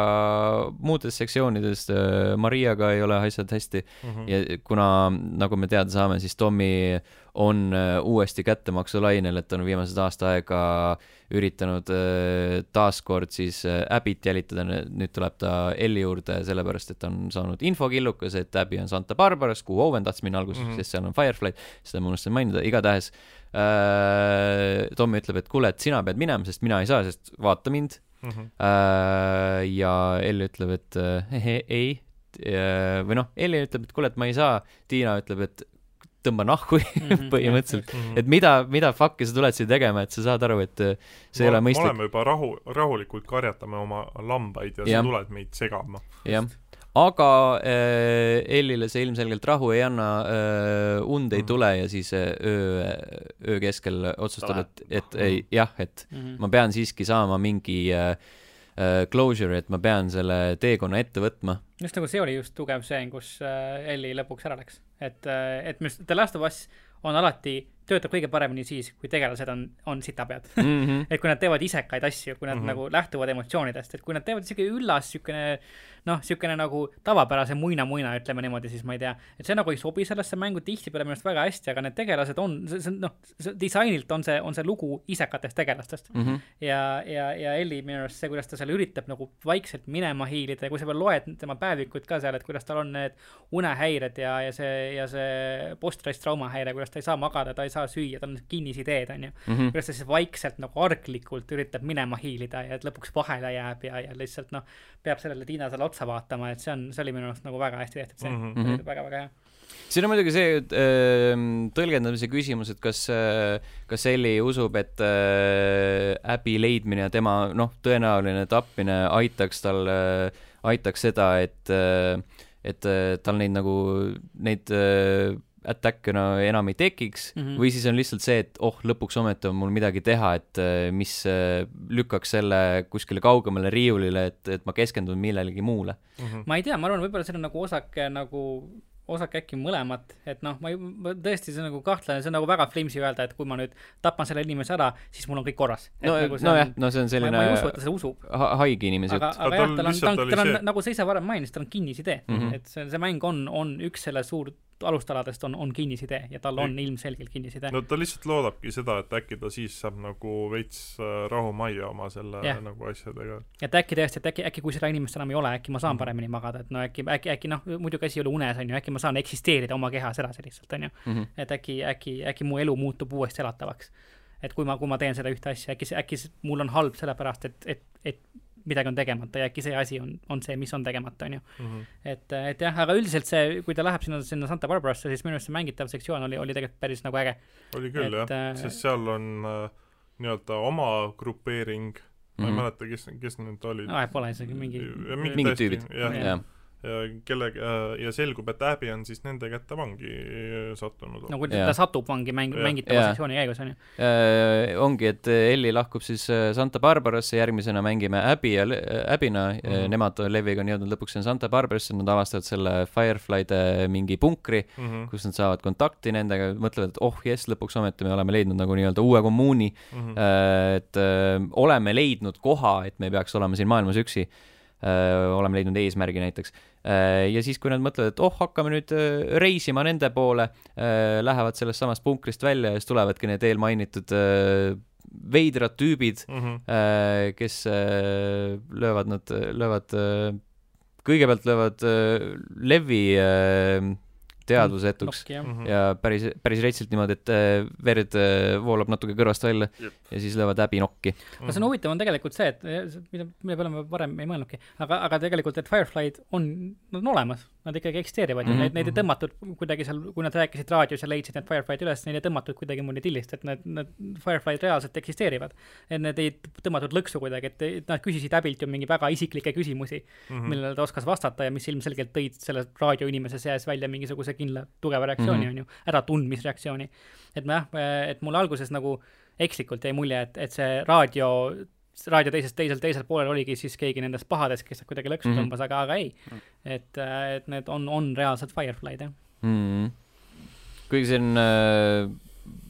muudes sektsioonides. Äh, Mariaga ei ole asjad hästi mm -hmm. ja kuna, nagu me teada saame, siis Tommy on uuesti kättemaksulainel, et on viimased aasta aega äh, üritanud äh, taaskord siis äh, Abby't jälitada, nüüd tuleb ta Elli juurde sellepärast, et on saanud infokillukas, et Abby on Santa Barbaras, kuhu Owen tahtis minna alguses mm, -hmm. sest seal on Firefly, seda ma unustasin mainida, igatahes äh, Tommy ütleb, et kuule, et sina pead minema, sest mina ei saa, sest vaata mind mm. -hmm. Äh, ja Elli ütleb, et äh, ei, või noh, Elli ütleb, et kuule, et ma ei saa, Tiina ütleb, et tõmba nahku mm -hmm, põhimõtteliselt mm. -hmm. et mida, mida fuck'i sa tuled siia tegema, et sa saad aru, et äh, see ei ole mõistlik. me oleme juba rahu, rahulikult karjatame oma lambaid ja, ja. sa tuled meid segama. jah, aga äh, Ellile see ilmselgelt rahu ei anna äh,, und ei mm -hmm. tule ja siis äh, öö, öö keskel otsustab, et, et ei, jah, et mm -hmm. ma pean siiski saama mingi äh, uh, closure, et ma pean selle teekonna ette võtma. just nagu see oli just tugev stseen, kus uh, Ellie lõpuks ära läks, et et minu arust The Last of Us on alati töötab kõige paremini siis, kui tegelased on, on sitapead mm. -hmm. et kui nad teevad isekaid asju, kui nad mm -hmm. nagu lähtuvad emotsioonidest, et kui nad teevad isegi üllas siukene noh, niisugune nagu tavapärase muina-muina, ütleme niimoodi, siis ma ei tea, et see nagu ei sobi sellesse mängu tihtipeale minu arust väga hästi, aga need tegelased on, see, see noh, disainilt on see, on see lugu isekatest tegelastest mm. -hmm. ja, ja, ja Elli minu arust see, kuidas ta seal üritab nagu vaikselt minema hiilida ja kui sa veel loed tema päevikut ka seal, et kuidas tal on need unehäired ja, ja see, ja see post-stress traumahäire, kuidas ta ei saa magada, ta ei saa süüa, tal on kinnisideed, on ju mm. -hmm. kuidas ta siis vaikselt nagu arglikult üritab minema hiilida ja et lõpuks vahele jääb ja, ja lihtsalt noh, peab sellele Tiina seal otsa vaatama, et see on, see oli minu arust nagu väga hästi tehtud, see mm -hmm. oli väga-väga hea siin on muidugi see äh, tõlgendamise küsimus, et kas äh,, kas Elli usub, et äh, äbi leidmine ja tema noh, tõenäoline tapmine aitaks tal äh,, aitaks seda, et äh,, et äh, tal neid nagu, neid äh, attack'e no enam ei tekiks mm -hmm. või siis on lihtsalt see, et oh, lõpuks ometi on mul midagi teha, et äh, mis äh, lükkaks selle kuskile kaugemale riiulile, et, et ma keskendun millelegi muule mm. -hmm. ma ei tea, ma arvan, võib-olla seal on nagu osake nagu osake äkki mõlemat, et noh, ma, ma tõesti, see on nagu kahtlane, see on nagu väga flimsi öelda, et kui ma nüüd tapan selle inimese ära, siis mul on kõik korras. no, nagu nojah, no see on selline ma, ma ei usu, et ta seda usub ha. haige inimese jutt. aga, aga jah, tal on, tal on, tal on, nagu sa ise varem mainisid, tal on kinnisidee mm, -hmm. et see, see mäng on, on üks selle suur alustaladest on, on kinnisidee ja tal on ilmselgelt kinnisidee. no ta lihtsalt loodabki seda, et äkki ta siis saab nagu veits äh, rahu majja oma selle yeah. nagu asjadega. et äkki tõesti, et äkki, äkki kui seda inimest enam ei ole, äkki ma saan mm. paremini magada, et no äkki, äkki, äkki noh, muidugi asi ei ole unes, on ju, äkki ma saan eksisteerida oma kehas edasi lihtsalt, on ju mm. -hmm. et äkki, äkki, äkki mu elu muutub uuesti elatavaks. et kui ma, kui ma teen seda ühte asja, äkki, äkki mul on halb sellepärast, et, et, et midagi on tegemata ja äkki see asi on, on see, mis on tegemata, on ju mm. -hmm. et, et jah, aga üldiselt see, kui ta läheb sinna, sinna Santa Barbarasse, siis minu arust see mängitav sektsioon oli, oli tegelikult päris nagu äge. oli küll jah, äh, sest seal on äh, nii-öelda oma grupeering mm, -hmm. ma ei mhm. mäleta, kes, kes need olid no,. Pole isegi mingi mingid tüübid, jah ja. ja kellega ja selgub, et Abby on siis nende kätte vangi sattunud. no kui ta yeah. satub vangi mäng, mängitava yeah. sessiooni käigus, on ju äh,. ongi, et Elli lahkub siis äh, Santa Barbarasse, järgmisena mängime Abby ja Abby'na mm, -hmm. nemad Leviga on jõudnud lõpuks sinna Santa Barbarasse, nad avastavad selle Fireflyde mingi punkri mm, -hmm. kus nad saavad kontakti nendega, mõtlevad, et oh jess, lõpuks ometi me oleme leidnud nagu nii-öelda uue kommuuni mm, -hmm. et äh, oleme leidnud koha, et me ei peaks olema siin maailmas üksi Äh, oleme leidnud eesmärgi näiteks. Äh, ja siis, kui nad mõtlevad, et oh, hakkame nüüd äh, reisima nende poole, lähevad sellest samast punkrist välja ja siis tulevadki need eelmainitud veidrad tüübid mm, -hmm. kes löövad nad, löövad, kõigepealt löövad Levi teadvusetuks mm -hmm. ja päris, päris retsilt niimoodi, et äh, verd äh, voolab natuke kõrvast välja Jep. ja siis löövad häbi nokki. aga see on huvitav, on tegelikult see, et mida, mille peale ma varem ei mõelnudki, aga, aga tegelikult, et Firefly'd on, nad on olemas, nad ikkagi eksisteerivad mm, -hmm. neid, neid ei tõmmatud kuidagi seal, kui nad rääkisid raadios ja leidsid need Firefly'd üles, neid ei tõmmatud kuidagi mulle tillist, et need, need Firefly'd reaalselt eksisteerivad. et need ei tõmmatud lõksu kuidagi, et nad küsisid Abbilt ju mingi väga isiklikke küsimusi mm, -hmm. millele ta oskas vastata ja mis ilmselgelt tõid selle raadioinimese seas välja mingisuguse kindla tugeva reaktsiooni mm, -hmm. on ju, äratundmisreaktsiooni. et ma jah, et mulle alguses nagu ekslikult jäi mulje, et, et see raadio, raadio teisest, teisel, teisel poolel oligi siis keegi nendest pahadest, kes kuidagi lõksu mhm. tõmbas mm, -hmm. aga, aga ei. -hmm. et, et need on, on reaalsed Firefly'd, jah mm. -hmm. kuigi see on äh,,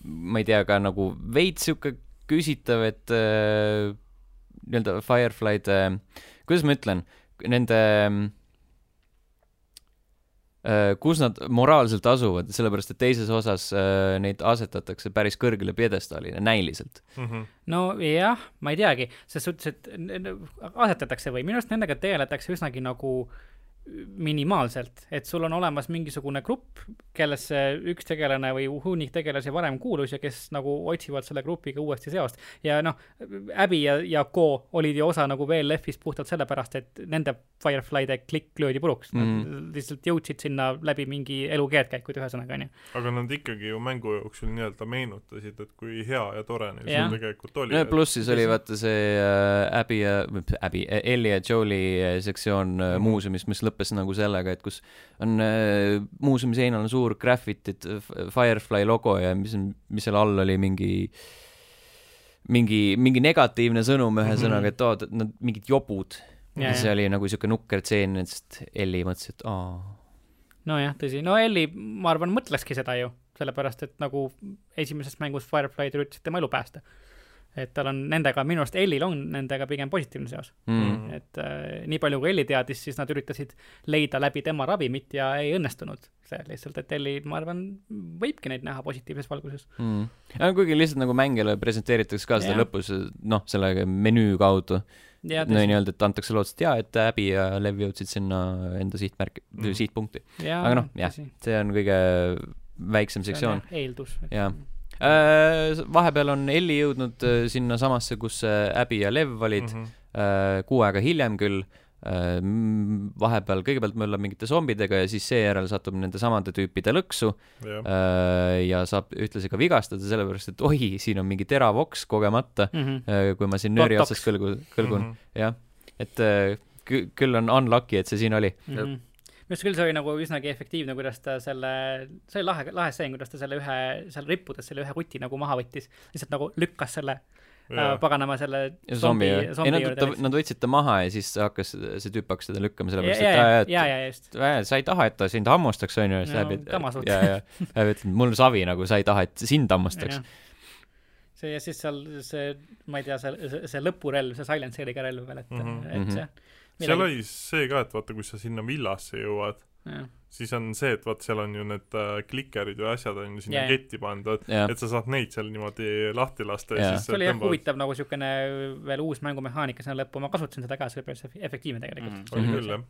ma ei tea, ka nagu veits sihuke küsitav, et äh, nii-öelda Firefly'd äh,, kuidas ma ütlen, nende Äh, kus nad moraalselt asuvad, sellepärast et teises osas äh, neid asetatakse päris kõrgele pjedestaalile näiliselt mm. -hmm. nojah, ma ei teagi, ses suhtes, et asetatakse või minu arust nendega tegeletakse üsnagi nagu äh, minimaalselt, et sul on olemas mingisugune grupp, kellesse üks tegelane või hunnik tegelasi varem kuulus ja kes nagu otsivad selle grupiga uuesti seost. ja noh, Abby ja, ja Co olid ju osa nagu VLF-ist puhtalt sellepärast, et nende Firefly'de klikk löödi puruks mm. -hmm. Nad lihtsalt jõudsid sinna läbi mingi elu keerdkäikud, ühesõnaga, onju. aga nad ikkagi ju mängu jooksul nii-öelda meenutasid, et kui hea ja tore neil seal tegelikult oli. pluss siis oli vaata see äh, Abby ja, Abby, Ellie ja Jolie äh, sektsioon mm -hmm. muuseumis, mis lõppes lõppes nagu sellega, et kus on äh, muuseumi seinal on suur graffitit, Firefly logo ja mis on, mis seal all oli mingi mingi, mingi negatiivne sõnum ühesõnaga mm -hmm., et oo, nad mingid jobud. ja see oli nagu siuke nukker tseen, et Elli mõtles, et aa nojah, tõsi, no Ellie, ma arvan, mõtleski seda ju, sellepärast et nagu esimeses mängus Firefly üritas tema elu päästa et tal on nendega, minu arust Ellil on nendega pigem positiivne seos mm.. et äh, nii palju, kui Elli teadis, siis nad üritasid leida läbi tema ravimit ja ei õnnestunud see lihtsalt, et Elli, ma arvan, võibki neid näha positiivses valguses mm.. kuigi lihtsalt nagu mängijale presenteeritakse ka seda ja. lõpus, noh, selle menüü kaudu. no nii-öelda, et antakse lootust, jaa, et Abby ja Lev jõudsid sinna enda sihtmärki mm., sihtpunkti. aga noh, jah, see on kõige väiksem sektsioon. eeldus. jah vahepeal on Elli jõudnud äh, sinnasamasse, kus äh, Abby ja Lev olid mm, -hmm. kuu aega hiljem küll. vahepeal kõigepealt möllab mingite zombidega ja siis seejärel satub nende samade tüüpide lõksu ja, ja saab ühtlasi ka vigastada, sellepärast et oi, siin on mingi terav oks kogemata mm, -hmm. kui ma siin nööri otsas kõlgu, kõlgun mm, -hmm. jah. et küll on unlucky, et see siin oli mm. -hmm minu arust küll see oli nagu üsnagi efektiivne, kuidas ta selle, see oli lahe, lahe stseen, kuidas ta selle ühe, seal rippudes selle ühe kuti nagu maha võttis, lihtsalt nagu lükkas selle äh, paganama selle zombi, zombi ei nad, nad võtsid ta maha ja siis hakkas, see tüüp hakkas teda lükkama, sellepärast et ja, ja, ja, just. sa ei taha, et ta sind hammustaks, onju, ja siis läheb, ja, ja, ja ütled, mul savi nagu, sa ei taha, et sind hammustaks. See ja siis seal see, ma ei tea, see, see, see lõpurelv, see silencer'iga relv veel, et mm, -hmm. et see Midagi... seal oli see ka, et vaata, kui sa sinna villasse jõuad, siis on see, et vaat seal on ju need äh, klikerid või asjad on ju sinna yeah. ketti pandud, et sa saad neid seal niimoodi lahti lasta ja siis see oli jah huvitav nagu niisugune veel uus mängumehaanika sinna lõppu, ma kasutasin seda ka, see oli päris efektiivne tegelikult. Mm,. oli küll, jah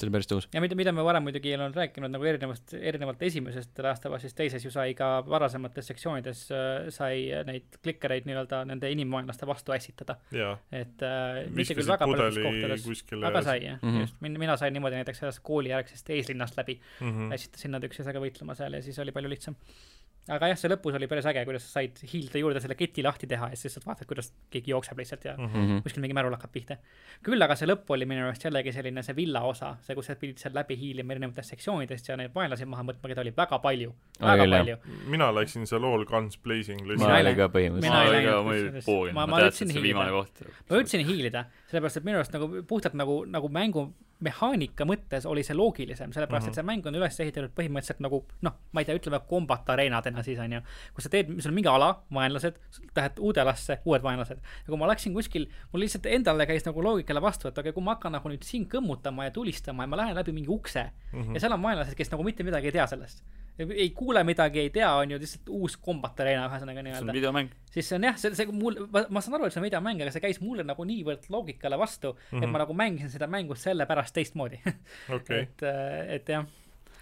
see oli päris tõus. ja mida, mida me varem muidugi ei olnud rääkinud nagu erinevast, erinevalt esimesest Last of Us'ist, teises ju sai ka varasemates sektsioonides äh, sai neid klikkereid nii-öelda nende inimvaenlaste vastu ässitada. et äh, mitte küll väga paljudes kohtades, aga sai jah mm, -hmm. just, mina sain niimoodi näiteks sellest koolijärgsest eeslinnast läbi mm, -hmm. ässitasin nad üksteisega võitlema seal ja siis oli palju lihtsam aga jah, see lõpus oli päris äge, kuidas sa said hiilda juurde selle keti lahti teha ja siis lihtsalt vaatad, kuidas keegi jookseb lihtsalt ja mm -hmm. kuskil mingi märul hakkab pihta. küll aga see lõpp oli minu arust jällegi selline see villa osa, see, kus sa pidid seal läbi hiilima erinevatest sektsioonidest ja neid vaenlasi maha mõtma, keda oli väga palju, väga oh, palju. mina läksin seal all guns blazing lihtsalt. ma olin ka põhimõtteliselt. ma olin ka, ma olin pool, ma teadsin, et see viimane koht. ma üritasin hiilida, sellepärast et minu arust nagu puhtalt nagu, nagu mängu mehaanika mõttes oli see loogilisem, sellepärast mm -hmm. et see mäng on üles ehitatud põhimõtteliselt nagu noh, ma ei tea, ütleme combat areenadena siis on ju, kus sa teed, sul on mingi ala, vaenlased, lähed uude alasse, uued vaenlased. ja kui ma läksin kuskil, mul lihtsalt endale käis nagu loogikale vastu, et okay,, kui ma hakkan nagu nüüd siin kõmmutama ja tulistama ja ma lähen läbi mingi ukse mm -hmm. ja seal on vaenlased, kes nagu mitte midagi ei tea sellest ei kuule midagi, ei tea, on ju lihtsalt uus combat arena, ühesõnaga nii-öelda. see on videomäng. siis see on jah, see, see mul, ma saan aru, et see on videomäng, aga see käis mulle nagu niivõrd loogikale vastu mm, -hmm. et mhm. ma nagu mängisin seda mängu sellepärast teistmoodi okay. et, äh, et jah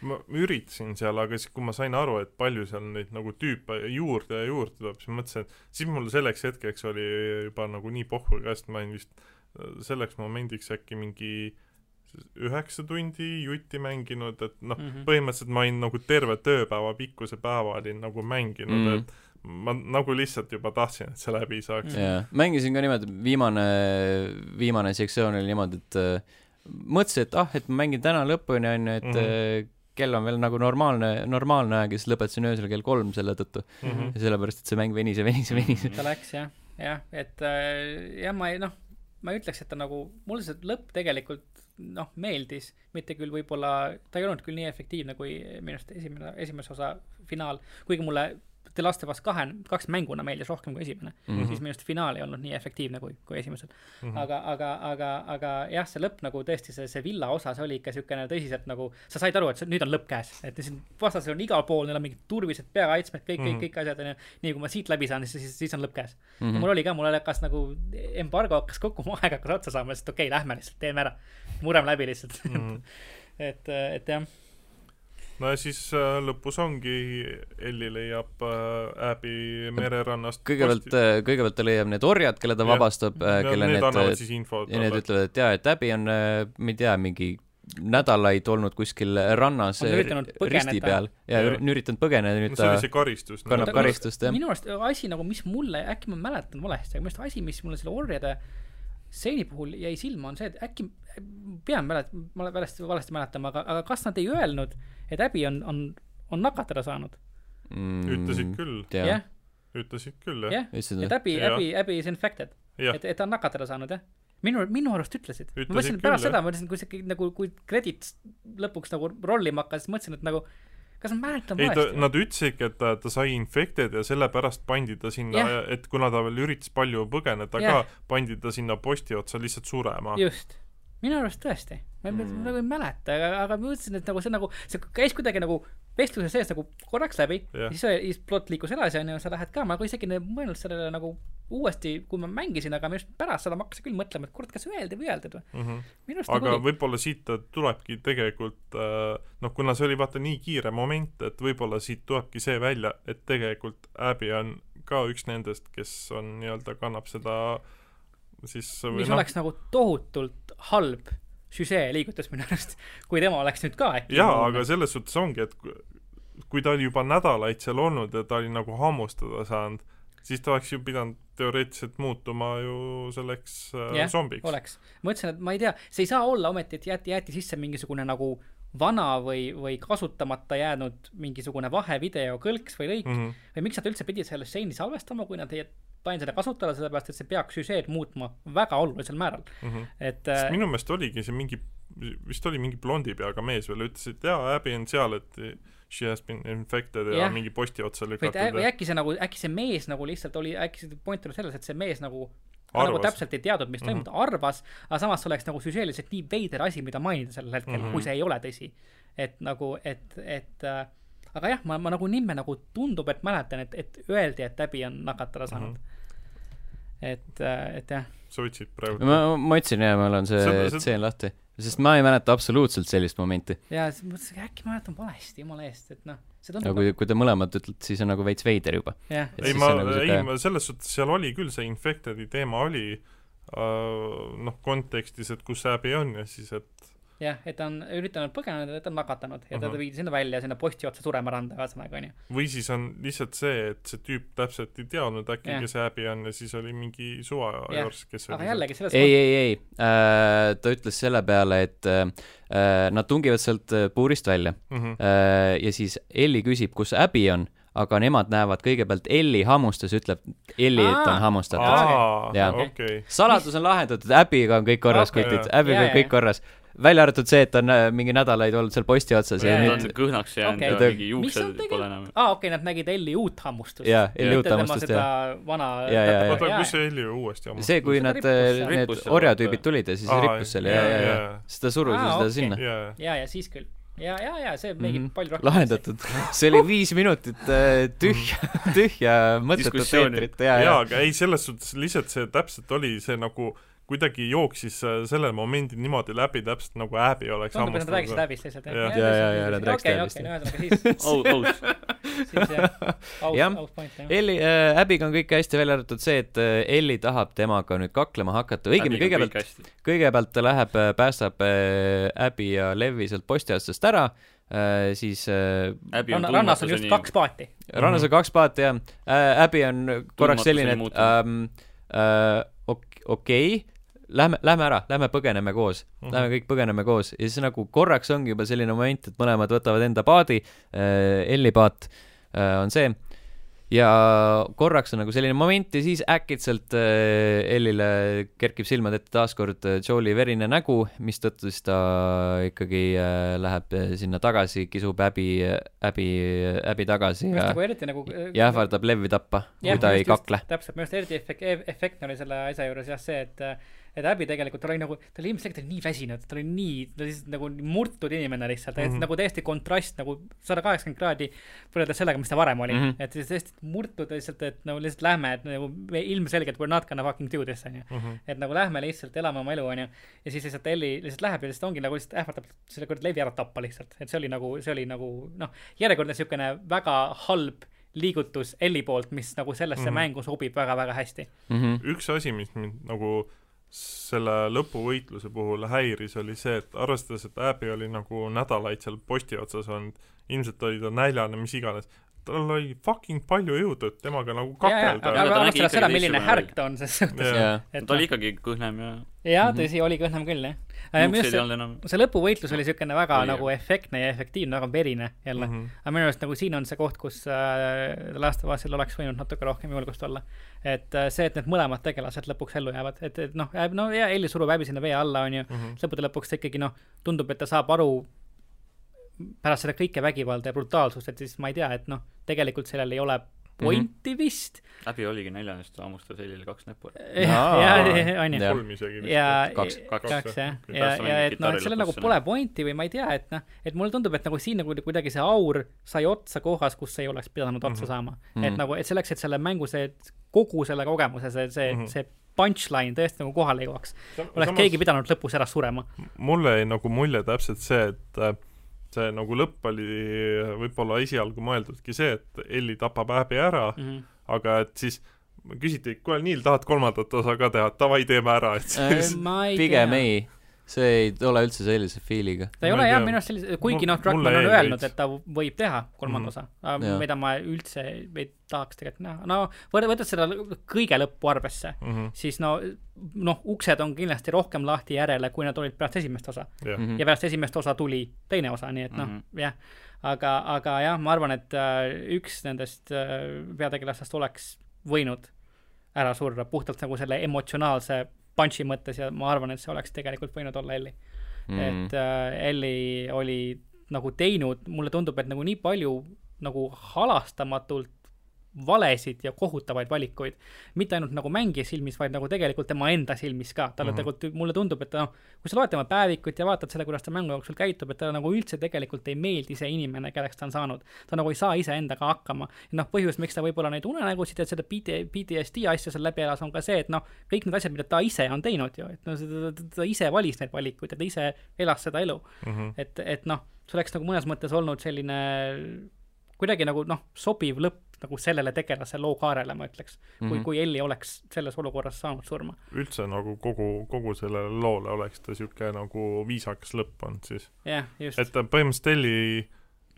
ma üritasin seal, aga siis, kui ma sain aru, et palju seal neid nagu tüüpe juurde ja juurde tuleb, siis mõtlesin, et siis mul selleks hetkeks oli juba nagu nii pohhu ka, sest ma olin vist äh, selleks momendiks äkki mingi äh, üheksa tundi jutti mänginud, et noh mm -hmm., põhimõtteliselt ma olin nagu terve tööpäeva pikkuse päeva olin nagu mänginud mm, -hmm. et ma nagu lihtsalt juba tahtsin, et see läbi saaks. jaa, mängisin ka niimoodi, viimane, viimane sektsioon oli niimoodi, et äh, mõtlesin, et ah, et ma mängin täna lõpuni, on ju, et mm -hmm. kell on veel nagu normaalne, normaalne aeg ja siis lõpetasin öösel kell kolm selle tõttu mm. -hmm. ja sellepärast, et see mäng venis ja venis ja venis. ta läks jah, jah, et äh, jah, ma ei noh, ma ei ütleks, et ta nagu, mulle see lõpp tegelikult noh, meeldis, mitte küll võib-olla, ta ei olnud küll nii efektiivne kui minu arust esimene, esimese osa finaal, kuigi mulle The Last of Us kahe, kaks mänguna meeldis rohkem kui esimene mm, -hmm. siis minu arust finaal ei olnud nii efektiivne kui, kui esimesel mm. -hmm. aga, aga, aga, aga jah, see lõpp nagu tõesti, see, see villa osa, see oli ikka niisugune tõsiselt nagu, sa said aru, et see, nüüd on lõpp käes, et siin vastasel on igal pool, neil on mingid turvised peakaitsmed, kõik mm, -hmm. kõik, kõik asjad, onju. nii kui ma siit läbi saan, siis, siis, siis on lõpp käes mm. -hmm. mul oli ka, mul hakkas nagu, embargo hakkas kokku, mu aeg hakkas otsa saama, lihtsalt okei okay,, lähme lihtsalt, teeme ära. murem läbi lihtsalt mm. -hmm. et, et jah no ja siis äh, lõpus ongi, Elli leiab äh, Abby mererannast kõigepealt, äh, kõigepealt ta leiab need orjad, kelle ta ja, vabastab äh,, kelle need, need, siis infot, ja need ütlevad, et jaa, et Abby on äh,, ma ei tea, mingi nädalaid olnud kuskil rannas risti peal. Ja, ja. üritanud põgeneda, nüüd no, ta see karistus, kannab karistust, jah. minu arust asi nagu, mis mulle, äkki ma mäletan valesti, aga minu arust asi, mis mulle selle orjade stseeni puhul jäi silma, on see, et äkki, pean mälet-, ma valesti, valesti mäletama, aga, aga kas nad ei öelnud, et Abby on, on, on nakatada saanud? Mm,. ütlesid küll. jah. Ütlesid küll, jah. Yeah.. et Abby, Abby, Abby is infected. et, et ta on nakatada saanud, jah. Minu, minu arust ütlesid. ma mõtlesin pärast küll, seda, ma mõtlesin, kui see nagu, kui credits lõpuks nagu rollima hakkas, siis mõtlesin, et nagu kas ma mäletan valesti? Nad ütlesidki, et ta, ta sai infected ja sellepärast pandi ta sinna yeah., et kuna ta veel üritas palju põgeneda yeah. ka, pandi ta sinna posti otsa lihtsalt surema. just. minu arust tõesti. ma mm. nagu ei mäleta, aga, aga ma mõtlesin, et nagu see nagu, see käis kuidagi nagu vestluse sees nagu korraks läbi yeah., siis, siis plott liikus edasi, onju, sa lähed ka, ma nagu isegi mõelnud sellele nagu uuesti, kui ma mängisin, aga minu arust pärast seda ma hakkasin küll mõtlema, et kurat, kas öeldi või ei öeldud või mm. -hmm. aga oli... võib-olla siit tulebki tegelikult äh, noh, kuna see oli vaata nii kiire moment, et võib-olla siit tulebki see välja, et tegelikult Abby on ka üks nendest, kes on nii-öelda, kannab seda siis mis no, oleks nagu tohutult halb süžee liigutas minu arust, kui tema oleks nüüd ka äkki jaa, aga selles suhtes ongi, et kui ta oli juba nädalaid seal olnud ja ta oli nagu hammustada saanud, siis ta oleks ju pidanud teoreetiliselt muutuma ju selleks äh, yeah, zombiks. oleks. ma ütlesin, et ma ei tea, see ei saa olla ometi, et jäeti, jäeti sisse mingisugune nagu vana või, või kasutamata jäänud mingisugune vahevideo kõlks või lõik mm -hmm. või miks nad üldse pidid selle stseeni salvestama, kui nad ei plaaninud seda kasutada, sellepärast et see peaks süžeed muutma väga olulisel määral mm. -hmm. et äh, minu meelest oligi see mingi, vist oli mingi blondi peaga mees veel, ütles, et jaa, Abby on seal, et she has been infected ja, ja mingi posti otsa lükatud. või äkki see nagu, äkki see mees nagu lihtsalt oli, äkki see point oli selles, et see mees nagu nagu täpselt ei teadnud, mis toimub mm, -hmm. ta arvas, aga samas see oleks nagu süžeeliselt nii veider asi, mida mainida sellel hetkel mm, -hmm. kui see ei ole tõsi. et nagu, et, et äh, aga jah, ma, ma nagu nimme nagu tundub, et mäletan, et, et öeldi, et Abby on nakatada saanud mm. -hmm. et, äh, et jah. Sa otsid praegu? ma, ma otsin ja mul on see tseen lahti sest ma ei mäleta absoluutselt sellist momenti. jaa, siis mõtlesin, äkki ma mäletan valesti, jumala eest, et noh, see tundub aga kui, kui te mõlemad ütlete, siis on nagu veits veider juba. ei, ma, nagu ei siuke..., ma selles suhtes, seal oli küll see infected'i teema oli uh, noh, kontekstis, et kus Abby on ja siis, et jah, et ta on üritanud põgeneda, et ta on nakatanud ja uh -huh. ta viidi sinna välja, sinna posti otsa surema randa, ühesõnaga, onju. või siis on lihtsalt see, et see tüüp täpselt ei teadnud äkki, kes Abby on ja siis oli mingi suvajors, kes aga jällegi selles ei, ei, ei äh,, ta ütles selle peale, et äh, nad tungivad sealt äh, puurist välja uh. -huh. Äh, ja siis Elli küsib, kus Abby on aga nemad näevad kõigepealt Elli hammustas, ütleb Elli, et on hammustatud. jah okay., saladus on lahendatud, äpiga on kõik korras okay,, kutid, äpiga on kõik korras välja arvatud see, et on äh, mingi nädalaid olnud seal posti otsas ja, ja nüüd kõhnaks jäänud okay. ja mingi juuksed pole enam. aa, okei okay,, nad nägid Elli uut hammustust. jaa, Elli uut hammustust, jah. vana oota, kus see Elli uuesti hammustus? see, kui nad, äh, need orjatüübid tulid ja siis rippus seal ja, ja, ja, siis ta surus ju seda sinna. ja, ja siis küll ja, ja, ja see mängib mm -hmm. palju rohkem. lahendatud. see oli viis minutit äh, tühja, tühja mõttetut eetrit ja, ja. jaa, aga ei, selles suhtes lihtsalt see täpselt oli see nagu kuidagi jooksis äh, sellel momendil niimoodi läbi, täpselt nagu Abby oleks tundub, et nad rääkisid Abby'st lihtsalt, jah? ja, ja, ja nad rääkisid Abby'st. okei, okei, no ühesõnaga siis aus. siis jah, aus, aus point, jah. Elli äh,, Abby'ga on kõik hästi, välja arvatud see, et äh, Elli tahab temaga nüüd kaklema hakata, õigemini kõigepealt, kõigepealt ta läheb, äh, päästab Abby ja Levi sealt posti otsast ära siis äh, Ranna, rannas on just kaks paati. rannas on kaks paati, jah. Abby on korraks selline, et ähm, äh, okei okay, lähme, lähme ära, lähme põgeneme koos. Mm, -hmm. lähme kõik põgeneme koos. Ja siis nagu korraks ongi juba selline moment, et mõlemad võtavad enda paadi. Äh,, Elli paat äh, on see, ja korraks on nagu selline moment ja siis äkitselt äh, Ellile kerkib silmade ette taaskord äh, Joe'i verine nägu, mistõttu siis ta ikkagi äh, läheb äh, sinna tagasi, kisub häbi, häbi, häbi tagasi ja, nagu nagu, äh, ja ähvardab Levi tappa, kui ta ei kakle. täpselt, minu arust eriti efekt-, efektne oli selle asja juures jah see, et et Abby tegelikult oli nagu, ta oli ilmselgelt nii väsinud, ta oli nii, ta oli lihtsalt nagu murtud inimene lihtsalt mm, -hmm. nagu täiesti kontrast nagu sada kaheksakümmend kraadi võrreldes sellega, mis ta varem oli mm. -hmm. et siis täiesti murtud lihtsalt, et nagu lihtsalt lähme, et nagu me ilmselgelt we are not gonna fucking do this, onju. Mhm. et nagu lähme lihtsalt elame oma elu, onju. ja siis lihtsalt Elli lihtsalt läheb ja lihtsalt ongi nagu lihtsalt ähvardab selle kuradi Levi ära tappa lihtsalt, et see oli nagu, see oli nagu noh, järjekordne siukene väga halb liigutus Elli poolt, mis nagu sellesse mm -hmm. mängu sobib väga-väga hästi mm. -hmm. üks asi, mis mind nagu selle lõpuvõitluse puhul häiris, oli see, et arvestades, et Abby oli nagu nädalaid seal posti otsas olnud, ilmselt oli ta näljane, mis iganes, tal oli fucking palju jõudu, et temaga nagu kakelda. aga arvestades seda, milline härk ta on ses suhtes. ta oli ikkagi kõhnem ja. jaa, tõsi, oli kõhnem küll, jah. minu arust see lõpuvõitlus oli niisugune väga oli, nagu efektne ja efektiivne, väga verine jälle mm. -hmm. aga minu arust nagu siin on see koht, kus äh, Last of Usil oleks võinud natuke rohkem julgust olla. et äh, see, et need mõlemad tegelased lõpuks ellu jäävad, et, et noh, no ja Elli surub häbi sinna vee alla, onju mm -hmm., lõppude lõpuks ikkagi noh, tundub, et ta saab aru pärast seda kõike vägivalda ja brutaalsust, et siis ma ei tea, et noh, tegelikult sellel ei ole pointi mm -hmm. vist. häbi oligi neljandas, ta hammustas Helile kaks näppu. jah, on ju. kolm isegi vist. ja, kaks, kaks, kaks jah, ja, ja, ja et noh, et sellel nagu pole pointi või ma ei tea, et noh, et mulle tundub, et nagu siin nagu kuidagi see aur sai otsa kohas, kus ei oleks pidanud otsa mm -hmm. saama mm. -hmm. et nagu, et selleks, et selle mängu see, kogu selle kogemuse, see, see mm, -hmm. see punchline tõesti nagu kohale jõuaks, oleks samas, keegi pidanud lõpus ära surema. mulle jäi nagu mulje täpselt see, et äh, see nagu lõpp oli võib-olla esialgu mõeldudki see, et Elli tapab Abby ära mm, -hmm. aga et siis küsiti, kuule Niil, tahad kolmandat osa ka teha, davai, teeme ära, et siis äh, pigem ei see ei ole üldse sellise feel'iga. ta ei ole jah, minu arust sellise, kuigi noh, Druckmann on öelnud, et ta võib teha kolmanda mm -hmm. osa, mida ma üldse ei tahaks tegelikult näha, no võttes seda kõige lõppu arvesse mm, -hmm. siis no noh, uksed on kindlasti rohkem lahti järele, kui nad olid pärast esimest osa yeah.. Mm -hmm. ja pärast esimest osa tuli teine osa, nii et noh mm -hmm., jah. aga, aga jah, ma arvan, et äh, üks nendest äh, peategelastest oleks võinud ära surra puhtalt nagu selle emotsionaalse punch'i mõttes ja ma arvan, et see oleks tegelikult võinud olla Elli. Mm.. et äh, Elli oli nagu teinud, mulle tundub, et nagu nii palju nagu halastamatult valesid ja kohutavaid valikuid. mitte ainult nagu mängija silmis, vaid nagu tegelikult tema enda silmis ka. talle mm -hmm. tegelikult, mulle tundub, et noh, kui sa loed tema päevikut ja vaatad seda, kuidas ta mängu jooksul käitub, et talle nagu üldse tegelikult ei meeldi see inimene, kelleks ta on saanud. ta nagu ei saa iseendaga hakkama. noh, põhjus, miks ta võib-olla neid unenägusid ja seda PTSD asja seal läbi elas, on ka see, et noh, kõik need asjad, mida ta ise on teinud ju, et no ta, ta, ta ise valis neid valikuid ja ta ise elas seda elu mm. -hmm. et, et noh, see oleks nagu mõnes mõttes olnud selline kuidagi nagu noh, sobiv lõpp nagu sellele tegelase loo kaarele, ma ütleks mm. -hmm. kui, mhm. kui Elli oleks selles olukorras saanud surma. üldse nagu kogu, kogu sellele loole oleks ta niisugune nagu viisakas lõpp olnud siis. jah, just. et põhimõtteliselt Elli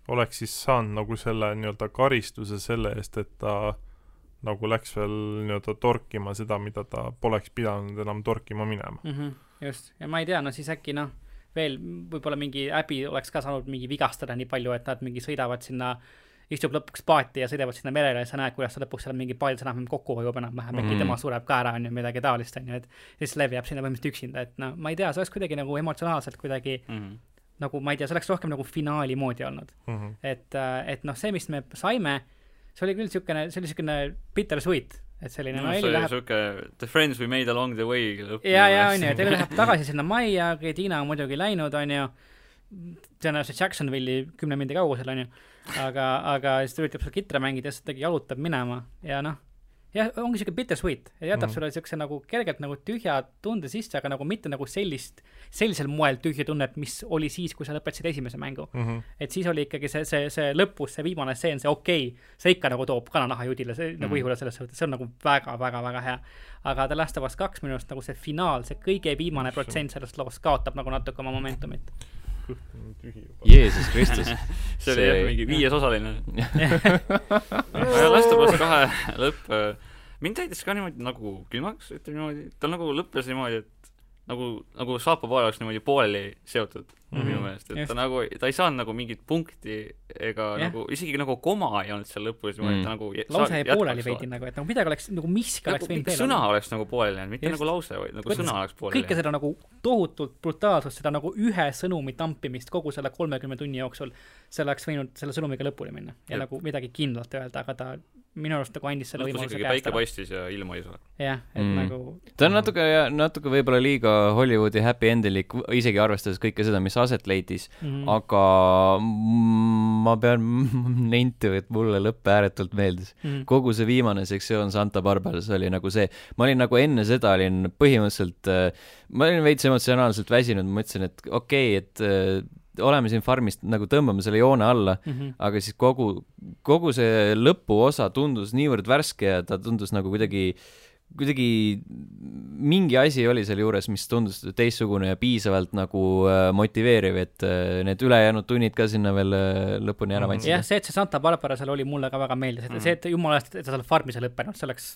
oleks siis saanud nagu selle nii-öelda karistuse selle eest, et ta nagu läks veel nii-öelda torkima seda, mida ta poleks pidanud enam torkima minema mm. -hmm, just, ja ma ei tea, no siis äkki noh, veel võib-olla mingi äbi oleks ka saanud mingi vigastada nii palju, et nad mingi sõidavad sinna äh, istub lõpuks paati ja sõidavad sinna merele ja sa näed, kuidas ta lõpuks seal mingi paadis enam-vähem kokku hoiab enam-vähem mm, -hmm. äkki tema sureb ka ära, on ju, midagi taolist, on ju, et siis Lev jääb sinna põhimõtteliselt üksinda, et no ma ei tea, see oleks kuidagi nagu emotsionaalselt kuidagi mm -hmm. nagu ma ei tea, see oleks rohkem nagu finaali moodi olnud mm. -hmm. et, äh, et noh, see, mis me saime, see oli küll niisugune, see oli niisugune bittersweet, et selline no, no läheb sihuke The friends we made along the way ja, ja on ju, et Elu läheb tagasi sinna majja, Tiina on muidugi läinud, on ju, tõenäoliselt Jacksonville'i kümne mindi kaugusel, on ju aga, aga siis ta üritab seda kitra mängida ja siis ta jalutab minema ja noh, jah, ongi siuke bittersweet ja jätab mm. sulle siukse nagu kergelt nagu tühja tunde sisse, aga nagu mitte nagu sellist, sellisel moel tühja tunnet, mis oli siis, kui sa lõpetasid esimese mängu mm. -hmm. et siis oli ikkagi see, see, see lõpus, see viimane stseen, see okei okay,, see ikka nagu toob kananaha judile, see mm -hmm. nagu ihule selles suhtes, see on nagu väga-väga-väga hea. aga The Last of Us kaks minu arust nagu see finaal, see kõige viimane protsent sellest loost kaotab nagu natuke oma momentumit kõht on tühi juba. Jeesus Kristus. See oli jah mingi viiesosaline aga Last of Us kahe lõpp, äh, mind täitis ka niimoodi nagu külmaks, ütleme niimoodi, ta nagu lõppes niimoodi, et nagu, nagu saapapael oleks niimoodi pooleli seotud mm -hmm. minu meelest, et Just. ta nagu, ta ei saanud nagu mingit punkti ega yeah. nagu, isegi nagu koma ei olnud seal lõpus mm, -hmm. ta nagu lause jäi pooleli veidi nagu, et nagu midagi oleks, nagu miski nagu, oleks võinud veel sõna oleks nagu pooleli jäänud, mitte Just. nagu lause, vaid nagu Võttes sõna oleks pooleli kõike seda nagu tohutult brutaalsust, seda nagu ühe sõnumi tampimist kogu selle kolmekümne tunni jooksul, see oleks võinud selle sõnumiga lõpuni minna ja Jep. nagu midagi kindlalt öelda, aga ta minu arust nagu andis selle võimaluse käest ära. päike paistis ja ilma ei saa. jah, et mm. nagu ta on natuke, natuke võib-olla liiga Hollywoodi happy end'ilik, isegi arvestades kõike seda, mis aset leidis mm, -hmm. aga ma pean nentima, et mulle lõpp ääretult meeldis mm. -hmm. kogu see viimane sektsioon Santa Barbaras oli nagu see, ma olin nagu enne seda olin põhimõtteliselt, äh, ma olin veits emotsionaalselt väsinud, ma mõtlesin, et okei okay,, et äh, oleme siin farmist, nagu tõmbame selle joone alla mm, -hmm. aga siis kogu, kogu see lõpuosa tundus niivõrd värske ja ta tundus nagu kuidagi kuidagi mingi asi oli seal juures, mis tundus teistsugune ja piisavalt nagu äh, motiveeriv, et äh, need ülejäänud tunnid ka sinna veel äh, lõpuni ära vantsida. jah, see, et see Santa Barbara seal oli, mulle ka väga meeldis, et mm. see, et jumala eest, et ta seal farmis ei lõppenud, see oleks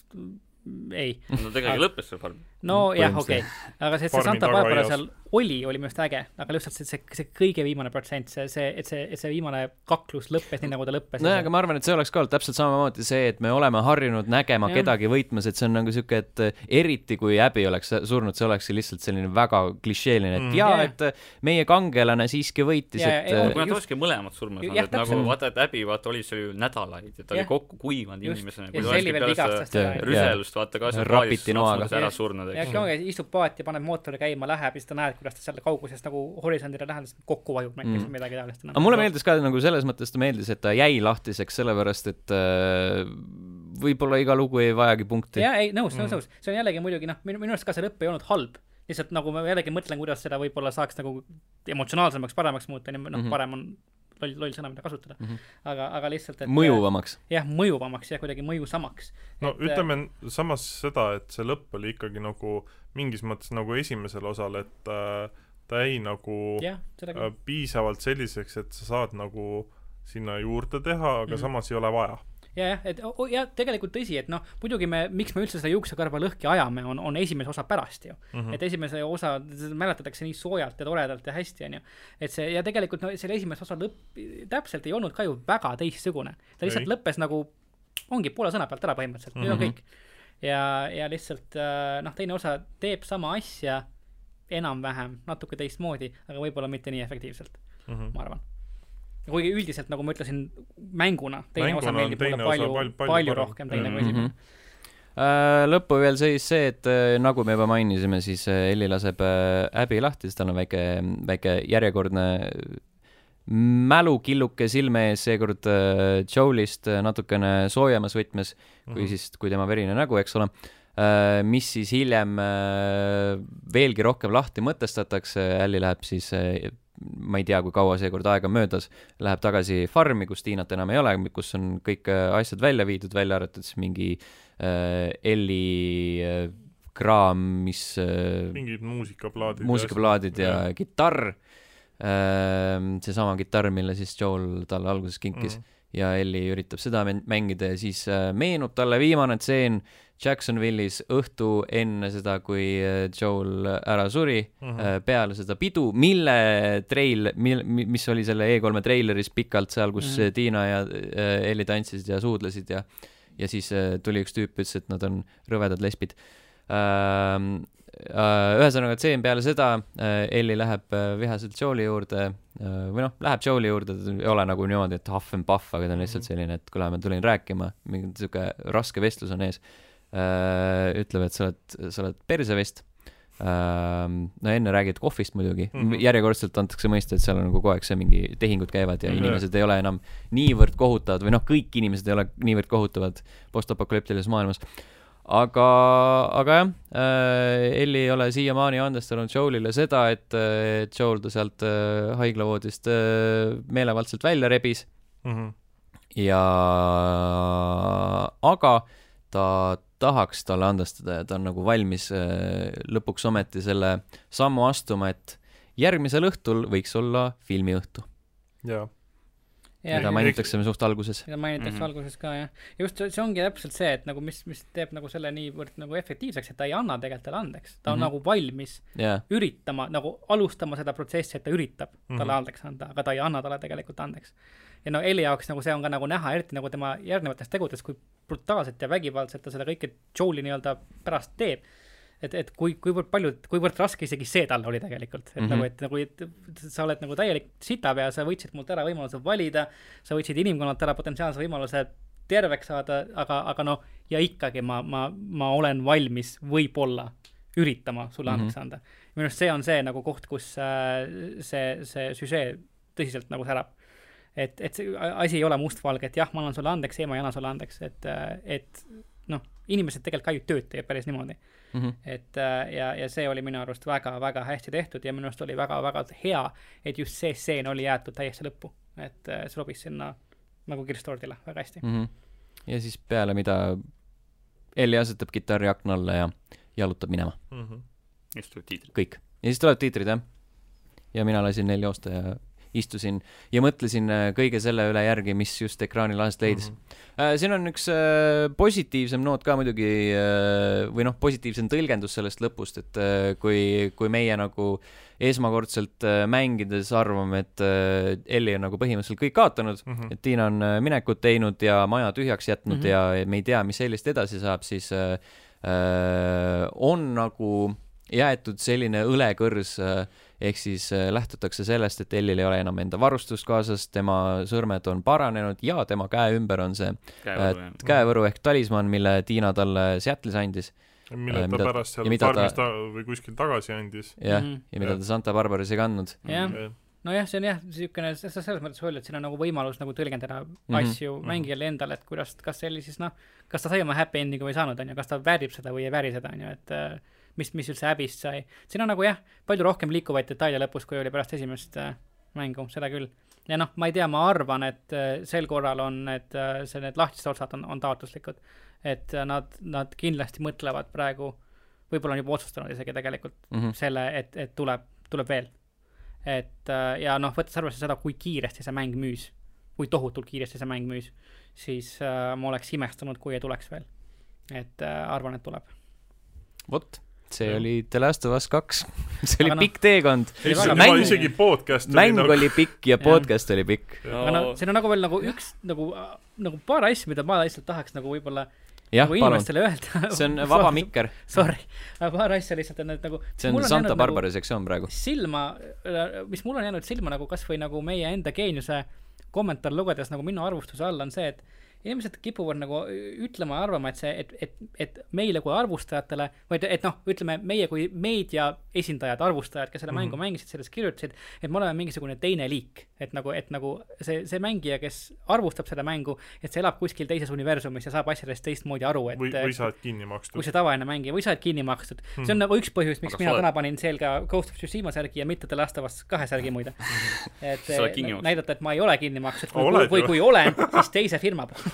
ei. no tegelikult lõppes see farm. nojah, okei okay., aga see, see Santa Barbara seal oli, oli minu arust äge, aga lihtsalt see, see, see kõige viimane protsent, see, see, et see, et see viimane kaklus lõppes nii, nagu ta lõppes. nojah, aga ma arvan, et see oleks ka olnud täpselt samamoodi see, et me oleme harjunud nägema ja. kedagi võitmas, et see on nagu sihuke, et eriti kui Abby oleks surnud, see olekski lihtsalt selline väga klišeeline, et mm. jaa ja., et meie kangelane siiski võitis, et kui nad olekski mõlemad surma saanud, et nagu vaata, et Abby vaata oli seal ju nädalaid ja ta oli kokku kuivanud inimesena, kui ta olekski peale seda rüselust vaata ka seal paadis ära surnud, eks. ja istub paati, paneb mootori käima, läheb ja siis ta näeb, kuidas ta seal kaugusest nagu horisondile lähedalt kokku vajub näiteks mm. midagi taolist. aga mulle meeldis ka nagu selles mõttes ta meeldis, et ta jäi lahtiseks, sellepärast et äh, võib-olla iga lugu ei vajagi punkti. jaa, ei, nõus, nõus, mm. nõus. see on jällegi muidugi noh, minu, minu arust ka see lõpp ei olnud halb. lihtsalt nagu ma jällegi mõtlen, kuidas seda võib-olla saaks nagu emotsionaalsemaks, paremaks muuta, noh mm -hmm., parem on loll, loll sõna, mida kasutada mm. -hmm. aga, aga lihtsalt, et mõjuvamaks. jah, mõjuvamaks ja kuidagi mõjusamaks. no et, ütleme samas seda, et see lõpp oli ikkagi nagu mingis mõttes nagu esimesel osal, et äh, ta jäi nagu yeah, äh, piisavalt selliseks, et sa saad nagu sinna juurde teha, aga mm -hmm. samas ei ole vaja ja, jah, et oh, ja tegelikult tõsi, et noh, muidugi me, miks me üldse seda juuksekarva lõhki ajame, on, on esimese osa pärast ju mm. -hmm. et esimese osa mäletatakse nii soojalt ja toredalt ja hästi, onju. et see ja tegelikult no selle esimese osa lõpp täpselt ei olnud ka ju väga teistsugune. ta lihtsalt ei. lõppes nagu, ongi poole sõna pealt ära põhimõtteliselt mm, -hmm. nüüd on mhm. kõik. Ja, ja lihtsalt äh, noh, teine osa teeb sama asja enam-vähem, natuke teistmoodi, aga võib-olla mitte nii efektiivselt mm, -hmm. ma arvan. kuigi üldiselt, nagu ma ütlesin, mänguna teine mänguna osa meeldib mulle palju, palju, palju, palju rohkem teine kui esimene mm. -hmm. Lõppu veel seis see, et äh, nagu me juba mainisime, siis Elli laseb Abby lahti, sest tal on väike, väike järjekordne mälukilluke silme ees, seekord Joelist natukene soojemas võtmes, kui mm -hmm. siis, kui tema verine nägu, eks ole Äh, mis siis hiljem äh, veelgi rohkem lahti mõtestatakse, Alli läheb siis äh, ma ei tea, kui kaua seekord aega möödas, läheb tagasi farmi, kus Tiinat enam ei ole, kus on kõik asjad välja viidud, välja arvatud siis mingi äh, Elli äh, kraam, mis äh, mingid muusikaplaadid muusikaplaadid ja, ja kitarr äh,, seesama kitarr, mille siis Joel talle alguses kinkis mm. -hmm. ja Elli üritab seda mängida ja siis äh, meenub talle viimane tseen Jacksonvilis õhtu enne seda, kui äh, Joel ära suri mm, -hmm. peale seda pidu, mille treil, mil-, mis oli selle E3-e treileris pikalt seal, kus mm -hmm. Tiina ja äh, Elli tantsisid ja suudlesid ja ja siis tuli üks tüüp, ütles, et nad on rõvedad lesbid ähm, ühesõnaga, tseen peale seda Elli läheb vihaselt Joel'i juurde või noh, läheb Joel'i juurde, ei ole nagu niimoodi, et ahv and puhh, aga ta on lihtsalt mhm. selline, et kuule, ma tulin rääkima, mingi sihuke raske vestlus on ees Äh, ütleb, et sa oled, sa oled persevest. Ähm, no enne räägid kohvist muidugi mm, -hmm. järjekordselt antakse mõista, et seal on nagu kogu aeg see mingi tehingud käivad ja mm -hmm. inimesed ei ole enam niivõrd kohutavad või noh, kõik inimesed ei ole niivõrd kohutavad postapokalüptilises maailmas aga, aga jah äh,, Elli ei ole siiamaani andestanud Joelile seda, et, et Joel ta sealt äh, haiglavoodist äh, meelevaldselt välja rebis mm. -hmm. ja, aga ta tahaks talle andestada ja ta on nagu valmis äh, lõpuks ometi selle sammu astuma, et järgmisel õhtul võiks olla filmiõhtu. jaa mida mainitakse suht alguses. seda mainitakse mm -hmm. alguses ka jah. just see ongi täpselt see, et nagu mis, mis teeb nagu selle niivõrd nagu efektiivseks, et ta ei anna tegelikult talle andeks. ta on mm -hmm. nagu valmis yeah. üritama, nagu alustama seda protsessi, et ta üritab mm -hmm. talle andeks anda, aga ta ei anna talle tegelikult andeks. ja no Elli jaoks nagu see on ka nagu näha, eriti nagu tema järgnevates tegudes, kui brutaalselt ja vägivaldselt ta seda kõike Joel'i nii-öelda pärast teeb et, et kui, kuivõrd palju, kuivõrd raske isegi see talle oli tegelikult, et mm -hmm. nagu, et nagu, et sa oled nagu täielik sitapea, sa võtsid mult ära võimaluse valida, sa võtsid inimkonnalt ära potentsiaalse võimaluse terveks saada, aga, aga noh, ja ikkagi ma, ma, ma olen valmis võib-olla üritama sulle mm -hmm. andeks anda. minu arust see on see nagu koht, kus äh, see, see süžee tõsiselt nagu särab. et, et see asi ei ole mustvalge, et jah, ma annan sulle andeks, ei, ma ei anna sulle andeks, et, äh, et noh, inimesed tegelikult ka ju tööd teevad päris niimoodi mm. -hmm. et äh, ja, ja see oli minu arust väga-väga hästi tehtud ja minu arust oli väga-väga hea, et just see stseen oli jäetud täiesti lõppu, et äh, see sobis sinna nagu kirstordile väga hästi mm. -hmm. ja siis peale mida Elli asetab kitarri akna alla ja jalutab minema mm. -hmm. ja siis tulevad tiitrid. kõik. ja siis tulevad tiitrid, jah. ja mina lasin neil joosta ja istusin ja mõtlesin äh, kõige selle üle järgi, mis just ekraanil aset leidis mm. -hmm. siin on üks äh, positiivsem noot ka muidugi või noh, positiivsem tõlgendus sellest lõpust, et kui, kui meie nagu esmakordselt mängides arvame, et Elli on nagu põhimõtteliselt kõik kaotanud mm, -hmm. et Tiina on minekut teinud ja maja tühjaks jätnud mm -hmm. ja me ei tea, mis Ellist edasi saab, siis äh, on nagu jäetud selline õlekõrs äh, ehk siis äh, lähtutakse sellest, et Ellil ei ole enam enda varustust kaasas, tema sõrmed on paranenud ja tema käe ümber on see käevõru, äh, käevõru ehk talismann, mille Tiina talle Seattle'is andis. mille äh, ta pärast seal farmis ta... või kuskil tagasi andis. jah mm, -hmm. ja mida ta Santa Barbaras ei kandnud. jah mm -hmm nojah, see on jah, niisugune, selles mõttes öelda, et siin on nagu võimalus nagu tõlgendada mm -hmm. asju mm -hmm. mängijale endale, et kuidas, kas see oli siis noh, kas ta sai oma happy ending'u või ei saanud, on ju, kas ta väärib seda või ei vääri seda, on ju, et äh, mis, mis üldse häbist sai. siin on nagu jah, palju rohkem liikuvaid detaile lõpus, kui oli pärast esimest äh, mängu, seda küll. ja noh, ma ei tea, ma arvan, et äh, sel korral on need äh,, see, need lahtised otsad on, on taotluslikud. et nad, nad kindlasti mõtlevad praegu, võib-olla on juba otsustanud isegi tegelikult mm -hmm. selle, et, et tuleb, tuleb veel. et ja noh, võttes arvesse seda, kui kiiresti see mäng müüs, kui tohutult kiiresti see mäng müüs, siis äh, ma oleks imestanud, kui ei tuleks veel. et äh, arvan, et tuleb. vot see ja. oli The Last of Us kaks see oli no, pikk teekond. mäng, isegi podcast oli mäng nagu... oli pikk ja podcast ja. oli pikk. aga no siin on nagu veel nagu üks nagu, nagu paar asja, mida ma lihtsalt tahaks nagu võib-olla jah nagu, palun. see on vaba mikker. Sorry, paar asja lihtsalt on, et nagu. see on Santa Barbara nagu, sektsioon praegu. silma, mis mul on jäänud silma nagu kasvõi nagu meie enda geeniuse kommentaar lugedes nagu minu arvustuse all on see, et inimesed kipuvad nagu ütlema ja arvama, et see, et, et, et meile kui arvustajatele, või et, et noh, ütleme meie kui meedia esindajad, arvustajad, kes selle mm -hmm. mängu mängisid, sellest kirjutasid, et me oleme mingisugune teine liik. et nagu, et nagu see, see mängija, kes arvustab seda mängu, et see elab kuskil teises universumis ja saab asjadest teistmoodi aru, et või, või sa oled kinni makstud. kui see tavaline mängija, või sa oled kinni makstud mm. -hmm. see on nagu üks põhjus, miks Aga mina täna panin selga Ghost of Tsushima särgi ja mitte The Last of Us kahe särgi muide. et näidata, et ma ei ole kinni makstud, või, või kui olen, siis teise firma poolt Äh,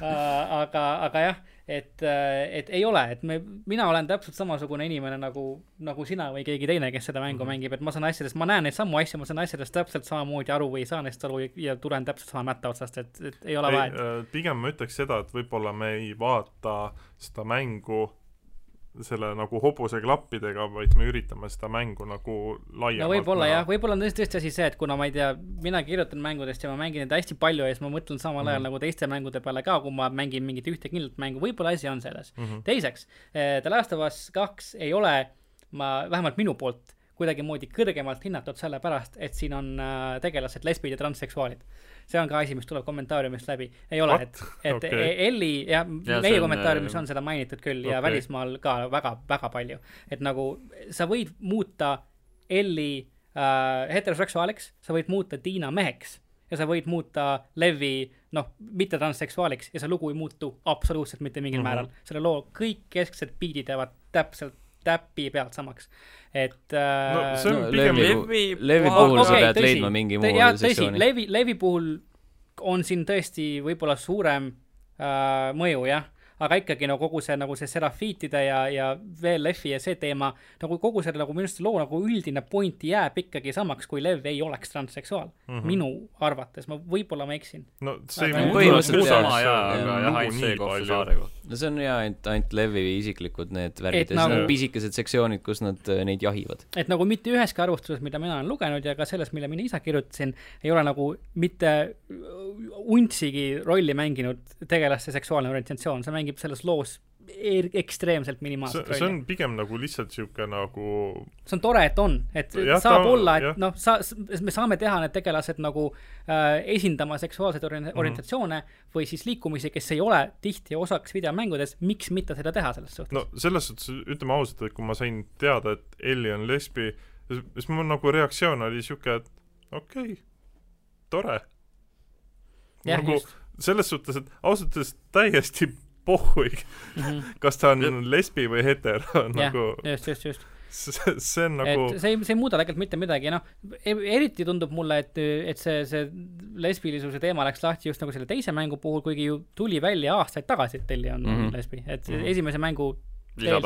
aga, aga jah, et, äh, et ei ole, et me, mina olen täpselt samasugune inimene nagu, nagu sina või keegi teine, kes seda mängu mm -hmm. mängib, et ma saan asjadest, ma näen neid samu asju, ma saan asjadest täpselt samamoodi aru või ei saa neist aru ja tulen täpselt sama mätta otsast, et, et ei ole vahet. Äh, pigem ma ütleks seda, et võib-olla me ei vaata seda mängu selle nagu hobuse klappidega, vaid me üritame seda mängu nagu laiemalt no võib-olla jah, võib-olla on tõesti, asi see, et kuna ma ei tea, mina kirjutan mängudest ja ma mängin neid hästi palju ja siis ma mõtlen samal ajal mm -hmm. nagu teiste mängude peale ka, kui ma mängin mingit ühte kindlat mängu, võib-olla asi on selles mm. -hmm. teiseks, eh, The Last of Us kaks ei ole ma, vähemalt minu poolt, kuidagimoodi kõrgemalt hinnatud sellepärast, et siin on äh, tegelased lesbid ja transseksuaalid see on ka asi, mis tuleb kommentaariumist läbi. ei ole, et, et okay. E- Elli, jah ja, meie kommentaariumis äh, on seda mainitud küll okay. ja välismaal ka väga, väga palju. et nagu sa võid muuta Elli äh, heteroseksuaaliks, sa võid muuta Tiina meheks ja sa võid muuta Levi, noh, mitte transseksuaaliks ja see lugu ei muutu absoluutselt mitte mingil mm -hmm. määral. selle loo kõik kesksed biidid jäävad täpselt täpi pealt samaks et äh, no see on no, pigem Levi, Levi puhul okay, sa pead tõsi, leidma mingi muu sektsiooni. Levi, Levi puhul on siin tõesti võib-olla suurem äh, mõju, jah aga ikkagi no kogu see nagu see serafiitide ja, ja VLF-i ja see teema, nagu kogu selle nagu minu arust loo nagu üldine point jääb ikkagi samaks, kui Lev ei oleks transseksuaal mm. -hmm. minu arvates, ma, võib-olla ma eksin. no see ei muuda sama jaa, aga jah, ainult see kohta saare kohta. No see on jaa, ainult, ainult Levi isiklikud need värgid ja siis nagu, pisikesed sektsioonid, kus nad äh, neid jahivad. et nagu mitte üheski arvustuses, mida mina olen lugenud ja ka selles, mille mina ise kirjutasin, ei ole nagu mitte untsigi rolli mänginud tegelaste seksuaalne orientatsioon, see mängib selles loos ekstreemselt minimaalset rolli. see on pigem nagu lihtsalt niisugune nagu see on tore, et on, et ja, saab ta, olla, et noh, sa, me saame teha need tegelased nagu äh, esindama seksuaalseid ori-, orientatsioone mm -hmm. või siis liikumisi, kes ei ole tihti osaks videomängudes, miks mitte seda teha selles suhtes? no selles suhtes, ütleme ausalt, et kui ma sain teada, et Elli on lesbi, siis mul nagu reaktsioon oli niisugune, et okei okay,, tore nagu just. selles suhtes, et ausalt öeldes täiesti pohhuig mm, -hmm. kas ta on lesbi või hetero nagu just, just, just see, see on nagu et see ei, see ei muuda tegelikult mitte midagi, noh, e-, eriti tundub mulle, et, et see, see lesbilisuse teema läks lahti just nagu selle teise mängu puhul, kuigi ju tuli välja aastaid tagasi, et Telli on mm -hmm. lesbi, et mm -hmm. esimese mängu jah.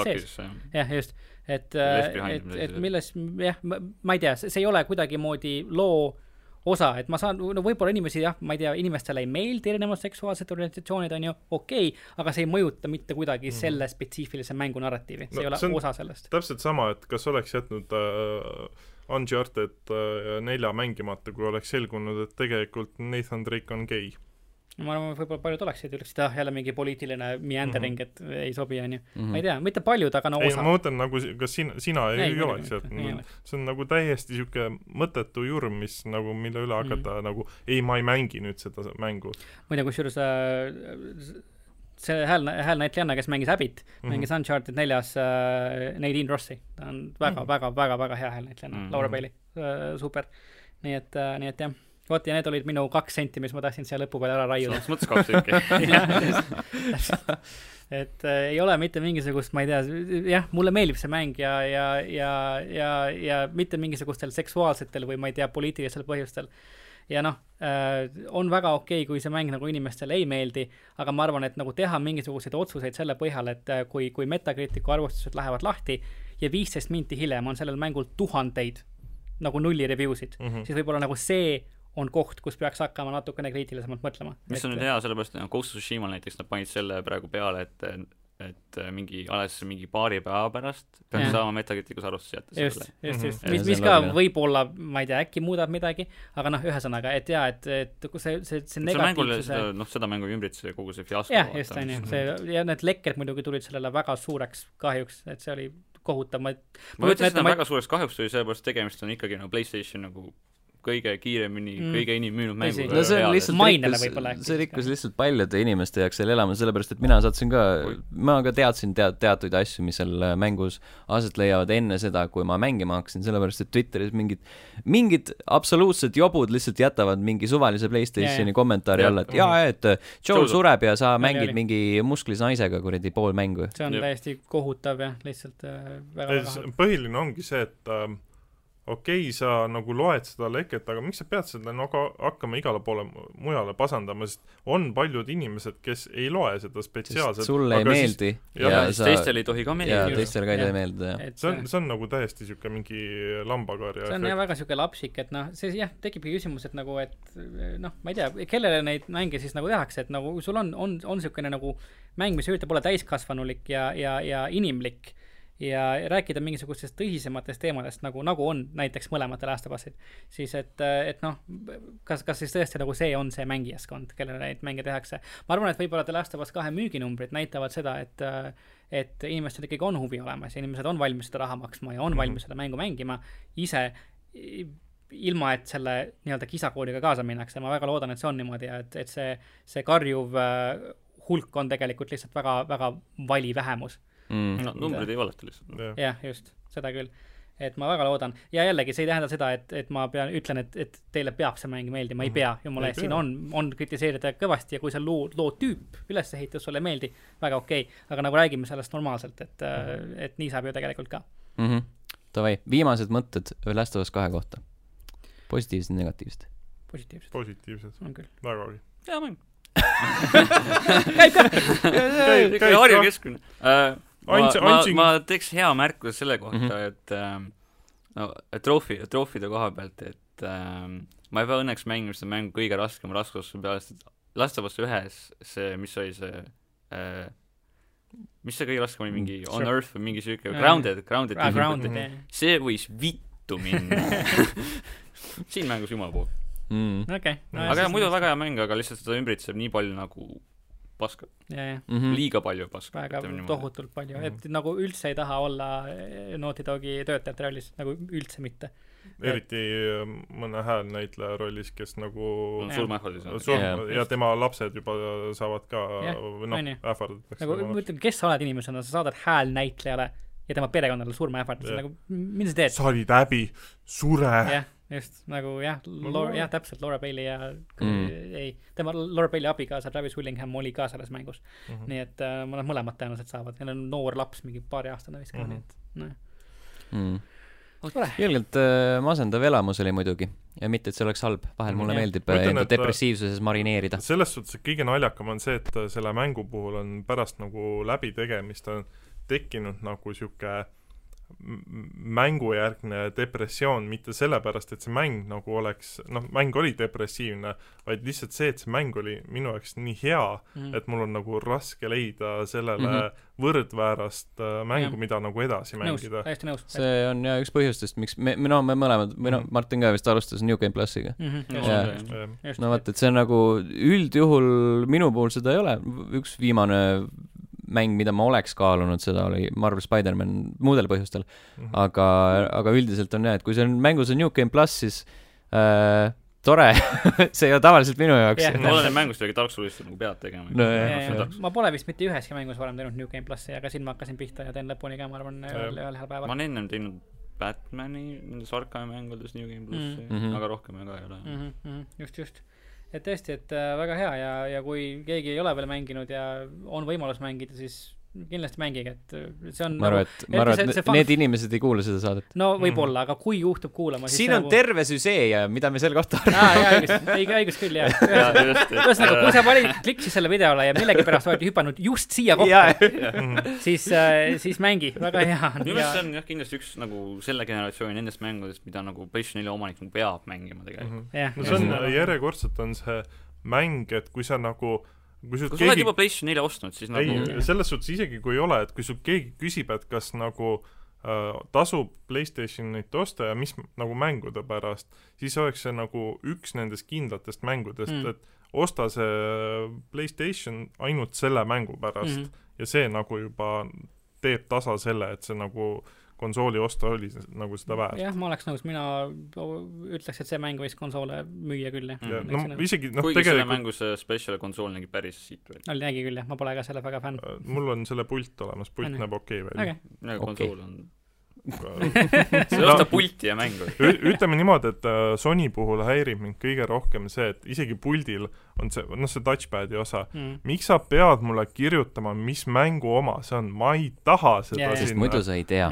jah, just, et, et, et milles, jah, ma ei tea, see ei ole kuidagimoodi loo osa, et ma saan, no võib-olla inimesi jah, ma ei tea, inimestele ei meeldi erinevad seksuaalsed organisatsioonid, on ju, okei okay,, aga see ei mõjuta mitte kuidagi mm. selle spetsiifilise mängu narratiivi, see no, ei ole see osa sellest. täpselt sama, et kas oleks jätnud äh, Uncharted äh, nelja mängimata, kui oleks selgunud, et tegelikult Nathan Drake on gei ma arvan, võib-olla paljud oleksid, ütleksid, ah, jälle mingi poliitiline meandering mm, -hmm. et ei sobi, on ju. ma ei tea, mitte paljud, aga no osa. ei, ma mõtlen nagu, kas sina, sina ei, ei oleks, et see on nagu täiesti niisugune mõttetu jurm, mis nagu, mille üle hakata mm -hmm. nagu, ei, ma ei mängi nüüd seda mängu. muide, kusjuures äh, see hääl, häälnäitlejanna, kes mängis Abbit mm, -hmm. mängis Uncharted neljas äh, Nadine Rossi. ta on väga mm, -hmm. väga, väga, väga hea häälnäitlejanna mm, -hmm. Laura Bailey äh,, super. nii et äh,, nii et jah vot ja need olid minu kaks senti, mis ma tahtsin siia lõpu peale ära raiuda. selles mõttes kaks tükki et äh, ei ole mitte mingisugust, ma ei tea, jah, mulle meeldib see mäng ja, ja, ja, ja, ja mitte mingisugustel seksuaalsetel või ma ei tea, poliitilistel põhjustel. ja noh äh,, on väga okei okay,, kui see mäng nagu inimestele ei meeldi, aga ma arvan, et nagu teha mingisuguseid otsuseid selle põhjal, et äh, kui, kui Metacriticu arvustused lähevad lahti ja viisteist minti hiljem on sellel mängul tuhandeid nagu nulli review sid mm, -hmm. siis võib-olla nagu see on koht, kus peaks hakkama natukene kriitilisemalt mõtlema. mis on nüüd hea, sellepärast et Ghost of Tsushimal näiteks nad panid selle praegu peale, et et mingi, alles mingi paari päeva pärast peaks ja. saama Metacriticus arvustuse jätta just, just, just, mis, mis ka võib-olla, ma ei tea, äkki muudab midagi, aga noh, ühesõnaga, et jaa, et, et kui see, see, see negatiivsuse noh, seda mängu ei ümbritse kogu see fiasko. jah, just, on ju, see, ja need lekked muidugi tulid sellele väga suureks kahjuks, et see oli kohutav, ma ma ütlen, et väga suureks kahjuks tuli, sellepärast tegemist on ikkagi nagu PlayStation nagu kõige kiiremini mm., kõige enim müünud mängu. no see on lihtsalt rikkus, see rikkus lihtsalt paljude inimeste jaoks seal elama, sellepärast et mina sattusin ka, ma ka teadsin tead-, teatuid asju, mis seal äh, mängus aset leiavad enne seda, kui ma mängima hakkasin, sellepärast et Twitteris mingid, mingid absoluutsed jobud lihtsalt jätavad mingi suvalise Playstationi yeah, kommentaari alla, et jaa, et äh, Joel sureb ja sa mängid mingi musklis naisega kuradi pool mängu. see on täiesti kohutav jah, lihtsalt äh, väga, väga põhiline ongi see, et äh, okei okay,, sa nagu loed seda leket, aga miks sa pead seda nagu hakkama igale poole mujale pasandama, sest on paljud inimesed, kes ei loe seda spetsiaalselt. sulle ei meeldi. ja sa... teistele ei tohi ka meeldida. ja teistele ka ei meeldi, jah. see on, see on nagu täiesti niisugune mingi lambakarja see on jah, väga niisugune lapsik, et noh, see jah, tekibki küsimus, et nagu, et noh, ma ei tea, kellele neid mänge siis nagu tehakse, et nagu sul on, on, on niisugune nagu mäng, mis üritab olla täiskasvanulik ja, ja, ja inimlik ja rääkida mingisugustest tõsisematest teemadest, nagu, nagu on näiteks of Us'id, siis et, et noh, kas, kas siis tõesti nagu see on see mängijaskond, kellele neid mänge tehakse. ma arvan, et võib-olla The Last of Us kahe müüginumbrid näitavad seda, et et inimestel ikkagi on huvi olemas ja inimesed on valmis seda raha maksma ja on valmis seda mängu mängima. Ise ilma, et selle nii-öelda kisakooliga kaasa minnakse, ma väga loodan, et see on niimoodi ja et, et see, see karjuv äh, hulk on tegelikult lihtsalt väga, väga vali vähemus mm.. no numbrid ei valeta lihtsalt. jah, just, seda küll. et ma väga loodan ja jällegi see ei tähenda seda, et, et ma pean, ütlen, et, et teile peab see mäng meeldima, ei mhm. pea, jumala eest, siin on, on kritiseerida kõvasti ja kui see loo, loo tüüp, ülesehitus sulle ei meeldi, väga okei okay., aga nagu räägime sellest normaalselt, et mm, -hmm. et nii saab ju tegelikult ka mm. -hmm. Davai, viimased mõtted Last of Us kahe kohta. positiivsed, negatiivsed? positiivsed. positiivsed. on küll. väga oli. hea mäng käib ka käib, käib Harju keskmine uh, ma, ma, ma teeks hea märkuse selle kohta mm, -hmm. et ähm, no troofi, troofide koha pealt, et ähm, ma ei pea õnneks mängima seda mängu kõige raskema raskuse peale, sest Last of Us ühes see, mis oli see äh, mis see kõige raskem oli, mingi On Earth või mingi siuke Grounded, Grounded ah,, grounded see võis vittu minna. Siin mängus jumala poolt mm.. okei okay, no,. aga jah, muidu väga hea mäng, aga lihtsalt seda ümbritseb nii palju nagu paska. Mm -hmm. liiga palju paska. väga tohutult palju mm, -hmm. et nagu üldse ei taha olla eh, Naughty Dogi töötajate rollis, nagu üldse mitte. eriti eh, mõne häälnäitleja rollis, kes nagu surmaähvardis on. surm- ja, ja tema lapsed juba saavad ka, noh, ähvardatakse. nagu ma ütlen, kes sa oled inimesena, sa saadad häälnäitlejale ja tema perekonnale surmaähvarduse, nagu mida sa teed? sa olid häbi, sure. jah just nagu jah, jah, täpselt, Laura Bailey ja mm. ei, tema, Laura Bailey abikaasa Travis Willingham oli ka selles mängus mm. -hmm. nii et äh, nad mõlemad tõenäoliselt saavad, neil on noor laps, mingi paariaastane vist ka mm, -hmm. nii et noh mm.. ilgelt äh, masendav elamus oli muidugi ja mitte, et see oleks halb, vahel mulle ja. meeldib äh, enda depressiivsuses marineerida. selles suhtes kõige naljakam on see, et selle mängu puhul on pärast nagu läbitegemist on tekkinud nagu sihuke mängujärgne depressioon, mitte sellepärast, et see mäng nagu oleks, noh, mäng oli depressiivne, vaid lihtsalt see, et see mäng oli minu jaoks nii hea mm, -hmm. et mul on nagu raske leida sellele mm -hmm. võrdväärast äh, mängu, mida nagu edasi nõus, mängida. täiesti nõus. see on jah üks põhjustest, miks me, mina, me mõlemad, või noh, mhm. Martin ka vist alustas New Game plussiga mm. -hmm. no vot, et see on nagu üldjuhul minu puhul seda ei ole, üks viimane mäng, mida ma oleks kaalunud, seda oli Marvel Spider-man muudel põhjustel mm. -hmm. aga, aga üldiselt on jah, et kui see on mängus on New Game pluss, siis äh, tore see ei ole tavaliselt minu jaoks yeah,. No. oleneb mängust, aga Dark Soulist nagu pead tegema no,. ma pole vist mitte üheski mängus varem teinud New Game plussi, aga siin ma hakkasin pihta ja teen lõpuni ka, ma arvan, ühel, ühel heal päeval. ma olen ennem teinud Batman'i nendes Arkami mängudes New Game plussi mm, -hmm. aga rohkem ka ei ole mm. -hmm, just, just et tõesti, et äh, väga hea ja, ja kui keegi ei ole veel mänginud ja on võimalus mängida, siis kindlasti mängige, et äh, see on ma arvan, et, ma arvan, et fan... need inimesed ei kuula seda saadet. no võib-olla mm., aga kui juhtub kuulama, siis siin on nagu... terve süžee ja mida me selle kohta arvame aa, jaa, õigus, õige, õigus küll, jah. ühesõnaga, kui sa valid, klikkisid selle videole ja millegipärast oled hüpanud just siia kohta siis äh,, siis mängi, väga hea on. minu meelest see on jah, kindlasti üks nagu selle generatsiooni nendest mängudest, mida nagu PlayStation 4 omanik nagu peab mängima tegelikult mm. -hmm. no see on, järjekordselt on see mäng, et kui sa nagu kui sul keegi... oled juba PlayStation nelja ostnud, siis nagu ei, selles suhtes isegi kui ei ole, et kui sul keegi küsib, et kas nagu äh, tasub PlayStationit osta ja mis nagu mängude pärast, siis oleks see nagu üks nendest kindlatest mängudest mm., et osta see PlayStation ainult selle mängu pärast mm. ja see nagu juba teeb tasa selle, et see nagu äh, konsooli osta oli nagu seda väärt. jah, ma oleks nõus, mina ütleks, et see mäng võiks konsoole müüa küll, jah ja,. no isegi noh, tegelikult selle mängu see special konsool nägi päris siit välja. oli, nägi küll jah, ma pole ka selle väga fänn. Äh, mul on selle pult olemas, pult näeb okei okay välja okay.. konsool okay. on sa ei osta pulti ja mängu. ütleme niimoodi, et äh, Sony puhul häirib mind kõige rohkem see, et isegi puldil on see, noh, see touchpad'i osa mm., miks sa pead mulle kirjutama, mis mängu oma see on, ma ei taha seda yeah, sinna. muidu sa ei tea.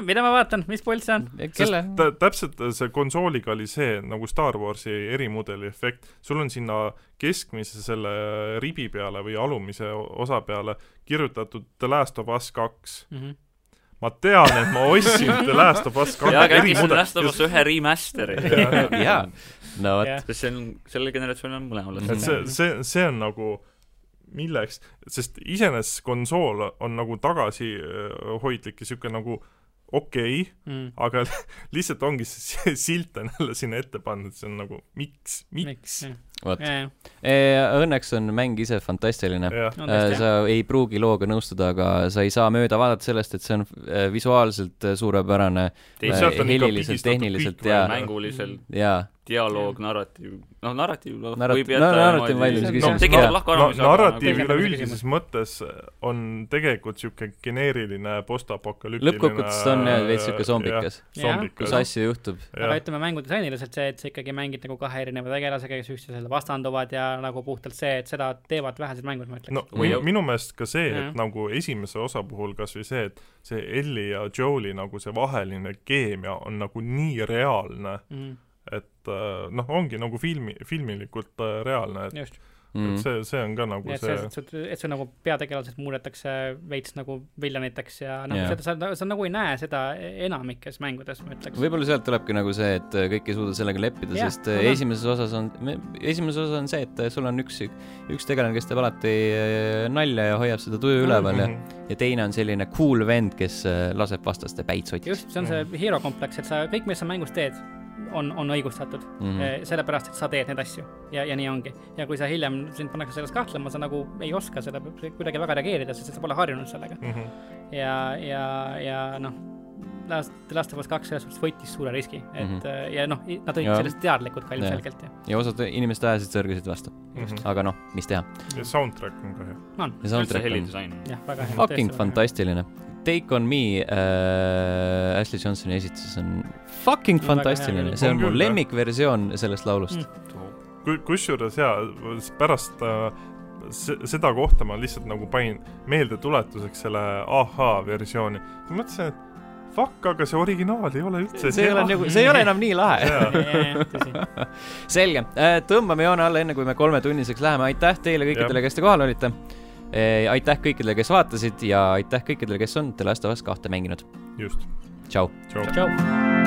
mida ma vaatan, mis pult see on? tä, täpselt see konsooliga oli see nagu Star Warsi erimudeli efekt, sul on sinna keskmise selle ribi peale või alumise osa peale kirjutatud The Last of Us kaks mm. -hmm ma tean, et ma ostsin The Last of Us kaks see Last of Us ühe remaster'i. jaa, no vot. sest see on, sellel generatsioonil on mõlemal. et see, see, see on nagu milleks, sest iseenesest konsool on nagu tagasihoidlik ja sihuke nagu okei okay, mm., aga lihtsalt ongi see silt on jälle sinna ette pandud, see on nagu miks, miks, miks? Vot. Õnneks on mäng ise fantastiline. Äh, sa ei pruugi looga nõustuda, aga sa ei saa mööda vaadata sellest, et see on äh, visuaalselt äh, suurepärane, heliliselt, tehniliselt ja mänguliselt. jaa dialoog, narratiiv, noh, narratiiv noh, võib jätta no, narratiiv valmis küsimus. tekitab lahkarvamusi no,. narratiiv üleüldises mõttes on tegelikult niisugune geneeriline postapokalüptiline lõppkokkuvõttes on jah, veits niisugune zombikas, kus asju juhtub. aga ütleme, mängudisainiliselt see, et sa ikkagi mängid nagu kahe erineva tegelasega, kes üksteisele vastanduvad ja nagu puhtalt see, et seda teevad vähesed mängud, ma ütleks. no minu, minu meelest ka see, et nagu esimese osa puhul kas või see, et see Ellie ja Joe'i nagu see vaheline keemia on nagu nii reaalne mm, -hmm et äh, noh, ongi nagu filmi, filmilikult äh, reaalne, et Just. Mm. et see, see on ka nagu et see, see, et see nagu peategelased muudetakse veits nagu viljaniteks ja noh yeah., seda, sa, sa nagu ei näe seda enamikes mängudes, ma ütleks. võib-olla sealt tulebki nagu see, et kõik ei suuda sellega leppida yeah,, sest -huh. esimeses osas on, esimeses osas on see, et sul on üks, üks tegelane, kes teeb alati nalja ja hoiab seda tuju üleval mm -hmm. ja, ja teine on selline cool vend, kes laseb vastaste päid sotis. just, see on see hero kompleks, et sa kõik, mis sa mängus teed on, on õigustatud mm. -hmm. sellepärast, et sa teed neid asju ja, ja nii ongi. ja kui sa hiljem, sind pannakse selles kahtlema, sa nagu ei oska seda kuidagi väga reageerida, sest sa pole harjunud sellega mm. -hmm. ja, ja, ja noh, Last, Last of Us kaks selles suhtes võttis suure riski, et mm -hmm. ja noh, nad olid sellest teadlikud ka ilmselgelt ja. ja osad inimesed ajasid sõrgesid vastu mm. -hmm. aga noh, mis teha. ja soundtrack on ka hea. on. ja soundtrack on. jah, väga hea. Fucking fantastiline Take on me äh, Ashley Johnsoni esitus on fucking no, fantastiline, see on mu lemmikversioon sellest laulust. Mm.. kusjuures jaa, pärast äh, seda kohta ma lihtsalt nagu panin meeldetuletuseks selle ahhaa versiooni. ma mõtlesin, et fuck, aga see originaal ei ole üldse see ei ole nagu, see ei ole enam nii lahe. Selge, äh, tõmbame joone alla, enne kui me kolmetunniseks läheme, aitäh teile kõikidele, kes te kohal olite. Äh, aitäh kõikidele, kes vaatasid ja aitäh kõikidele, kes on The Last of Us kahte mänginud. just. tšau. tšau, tšau..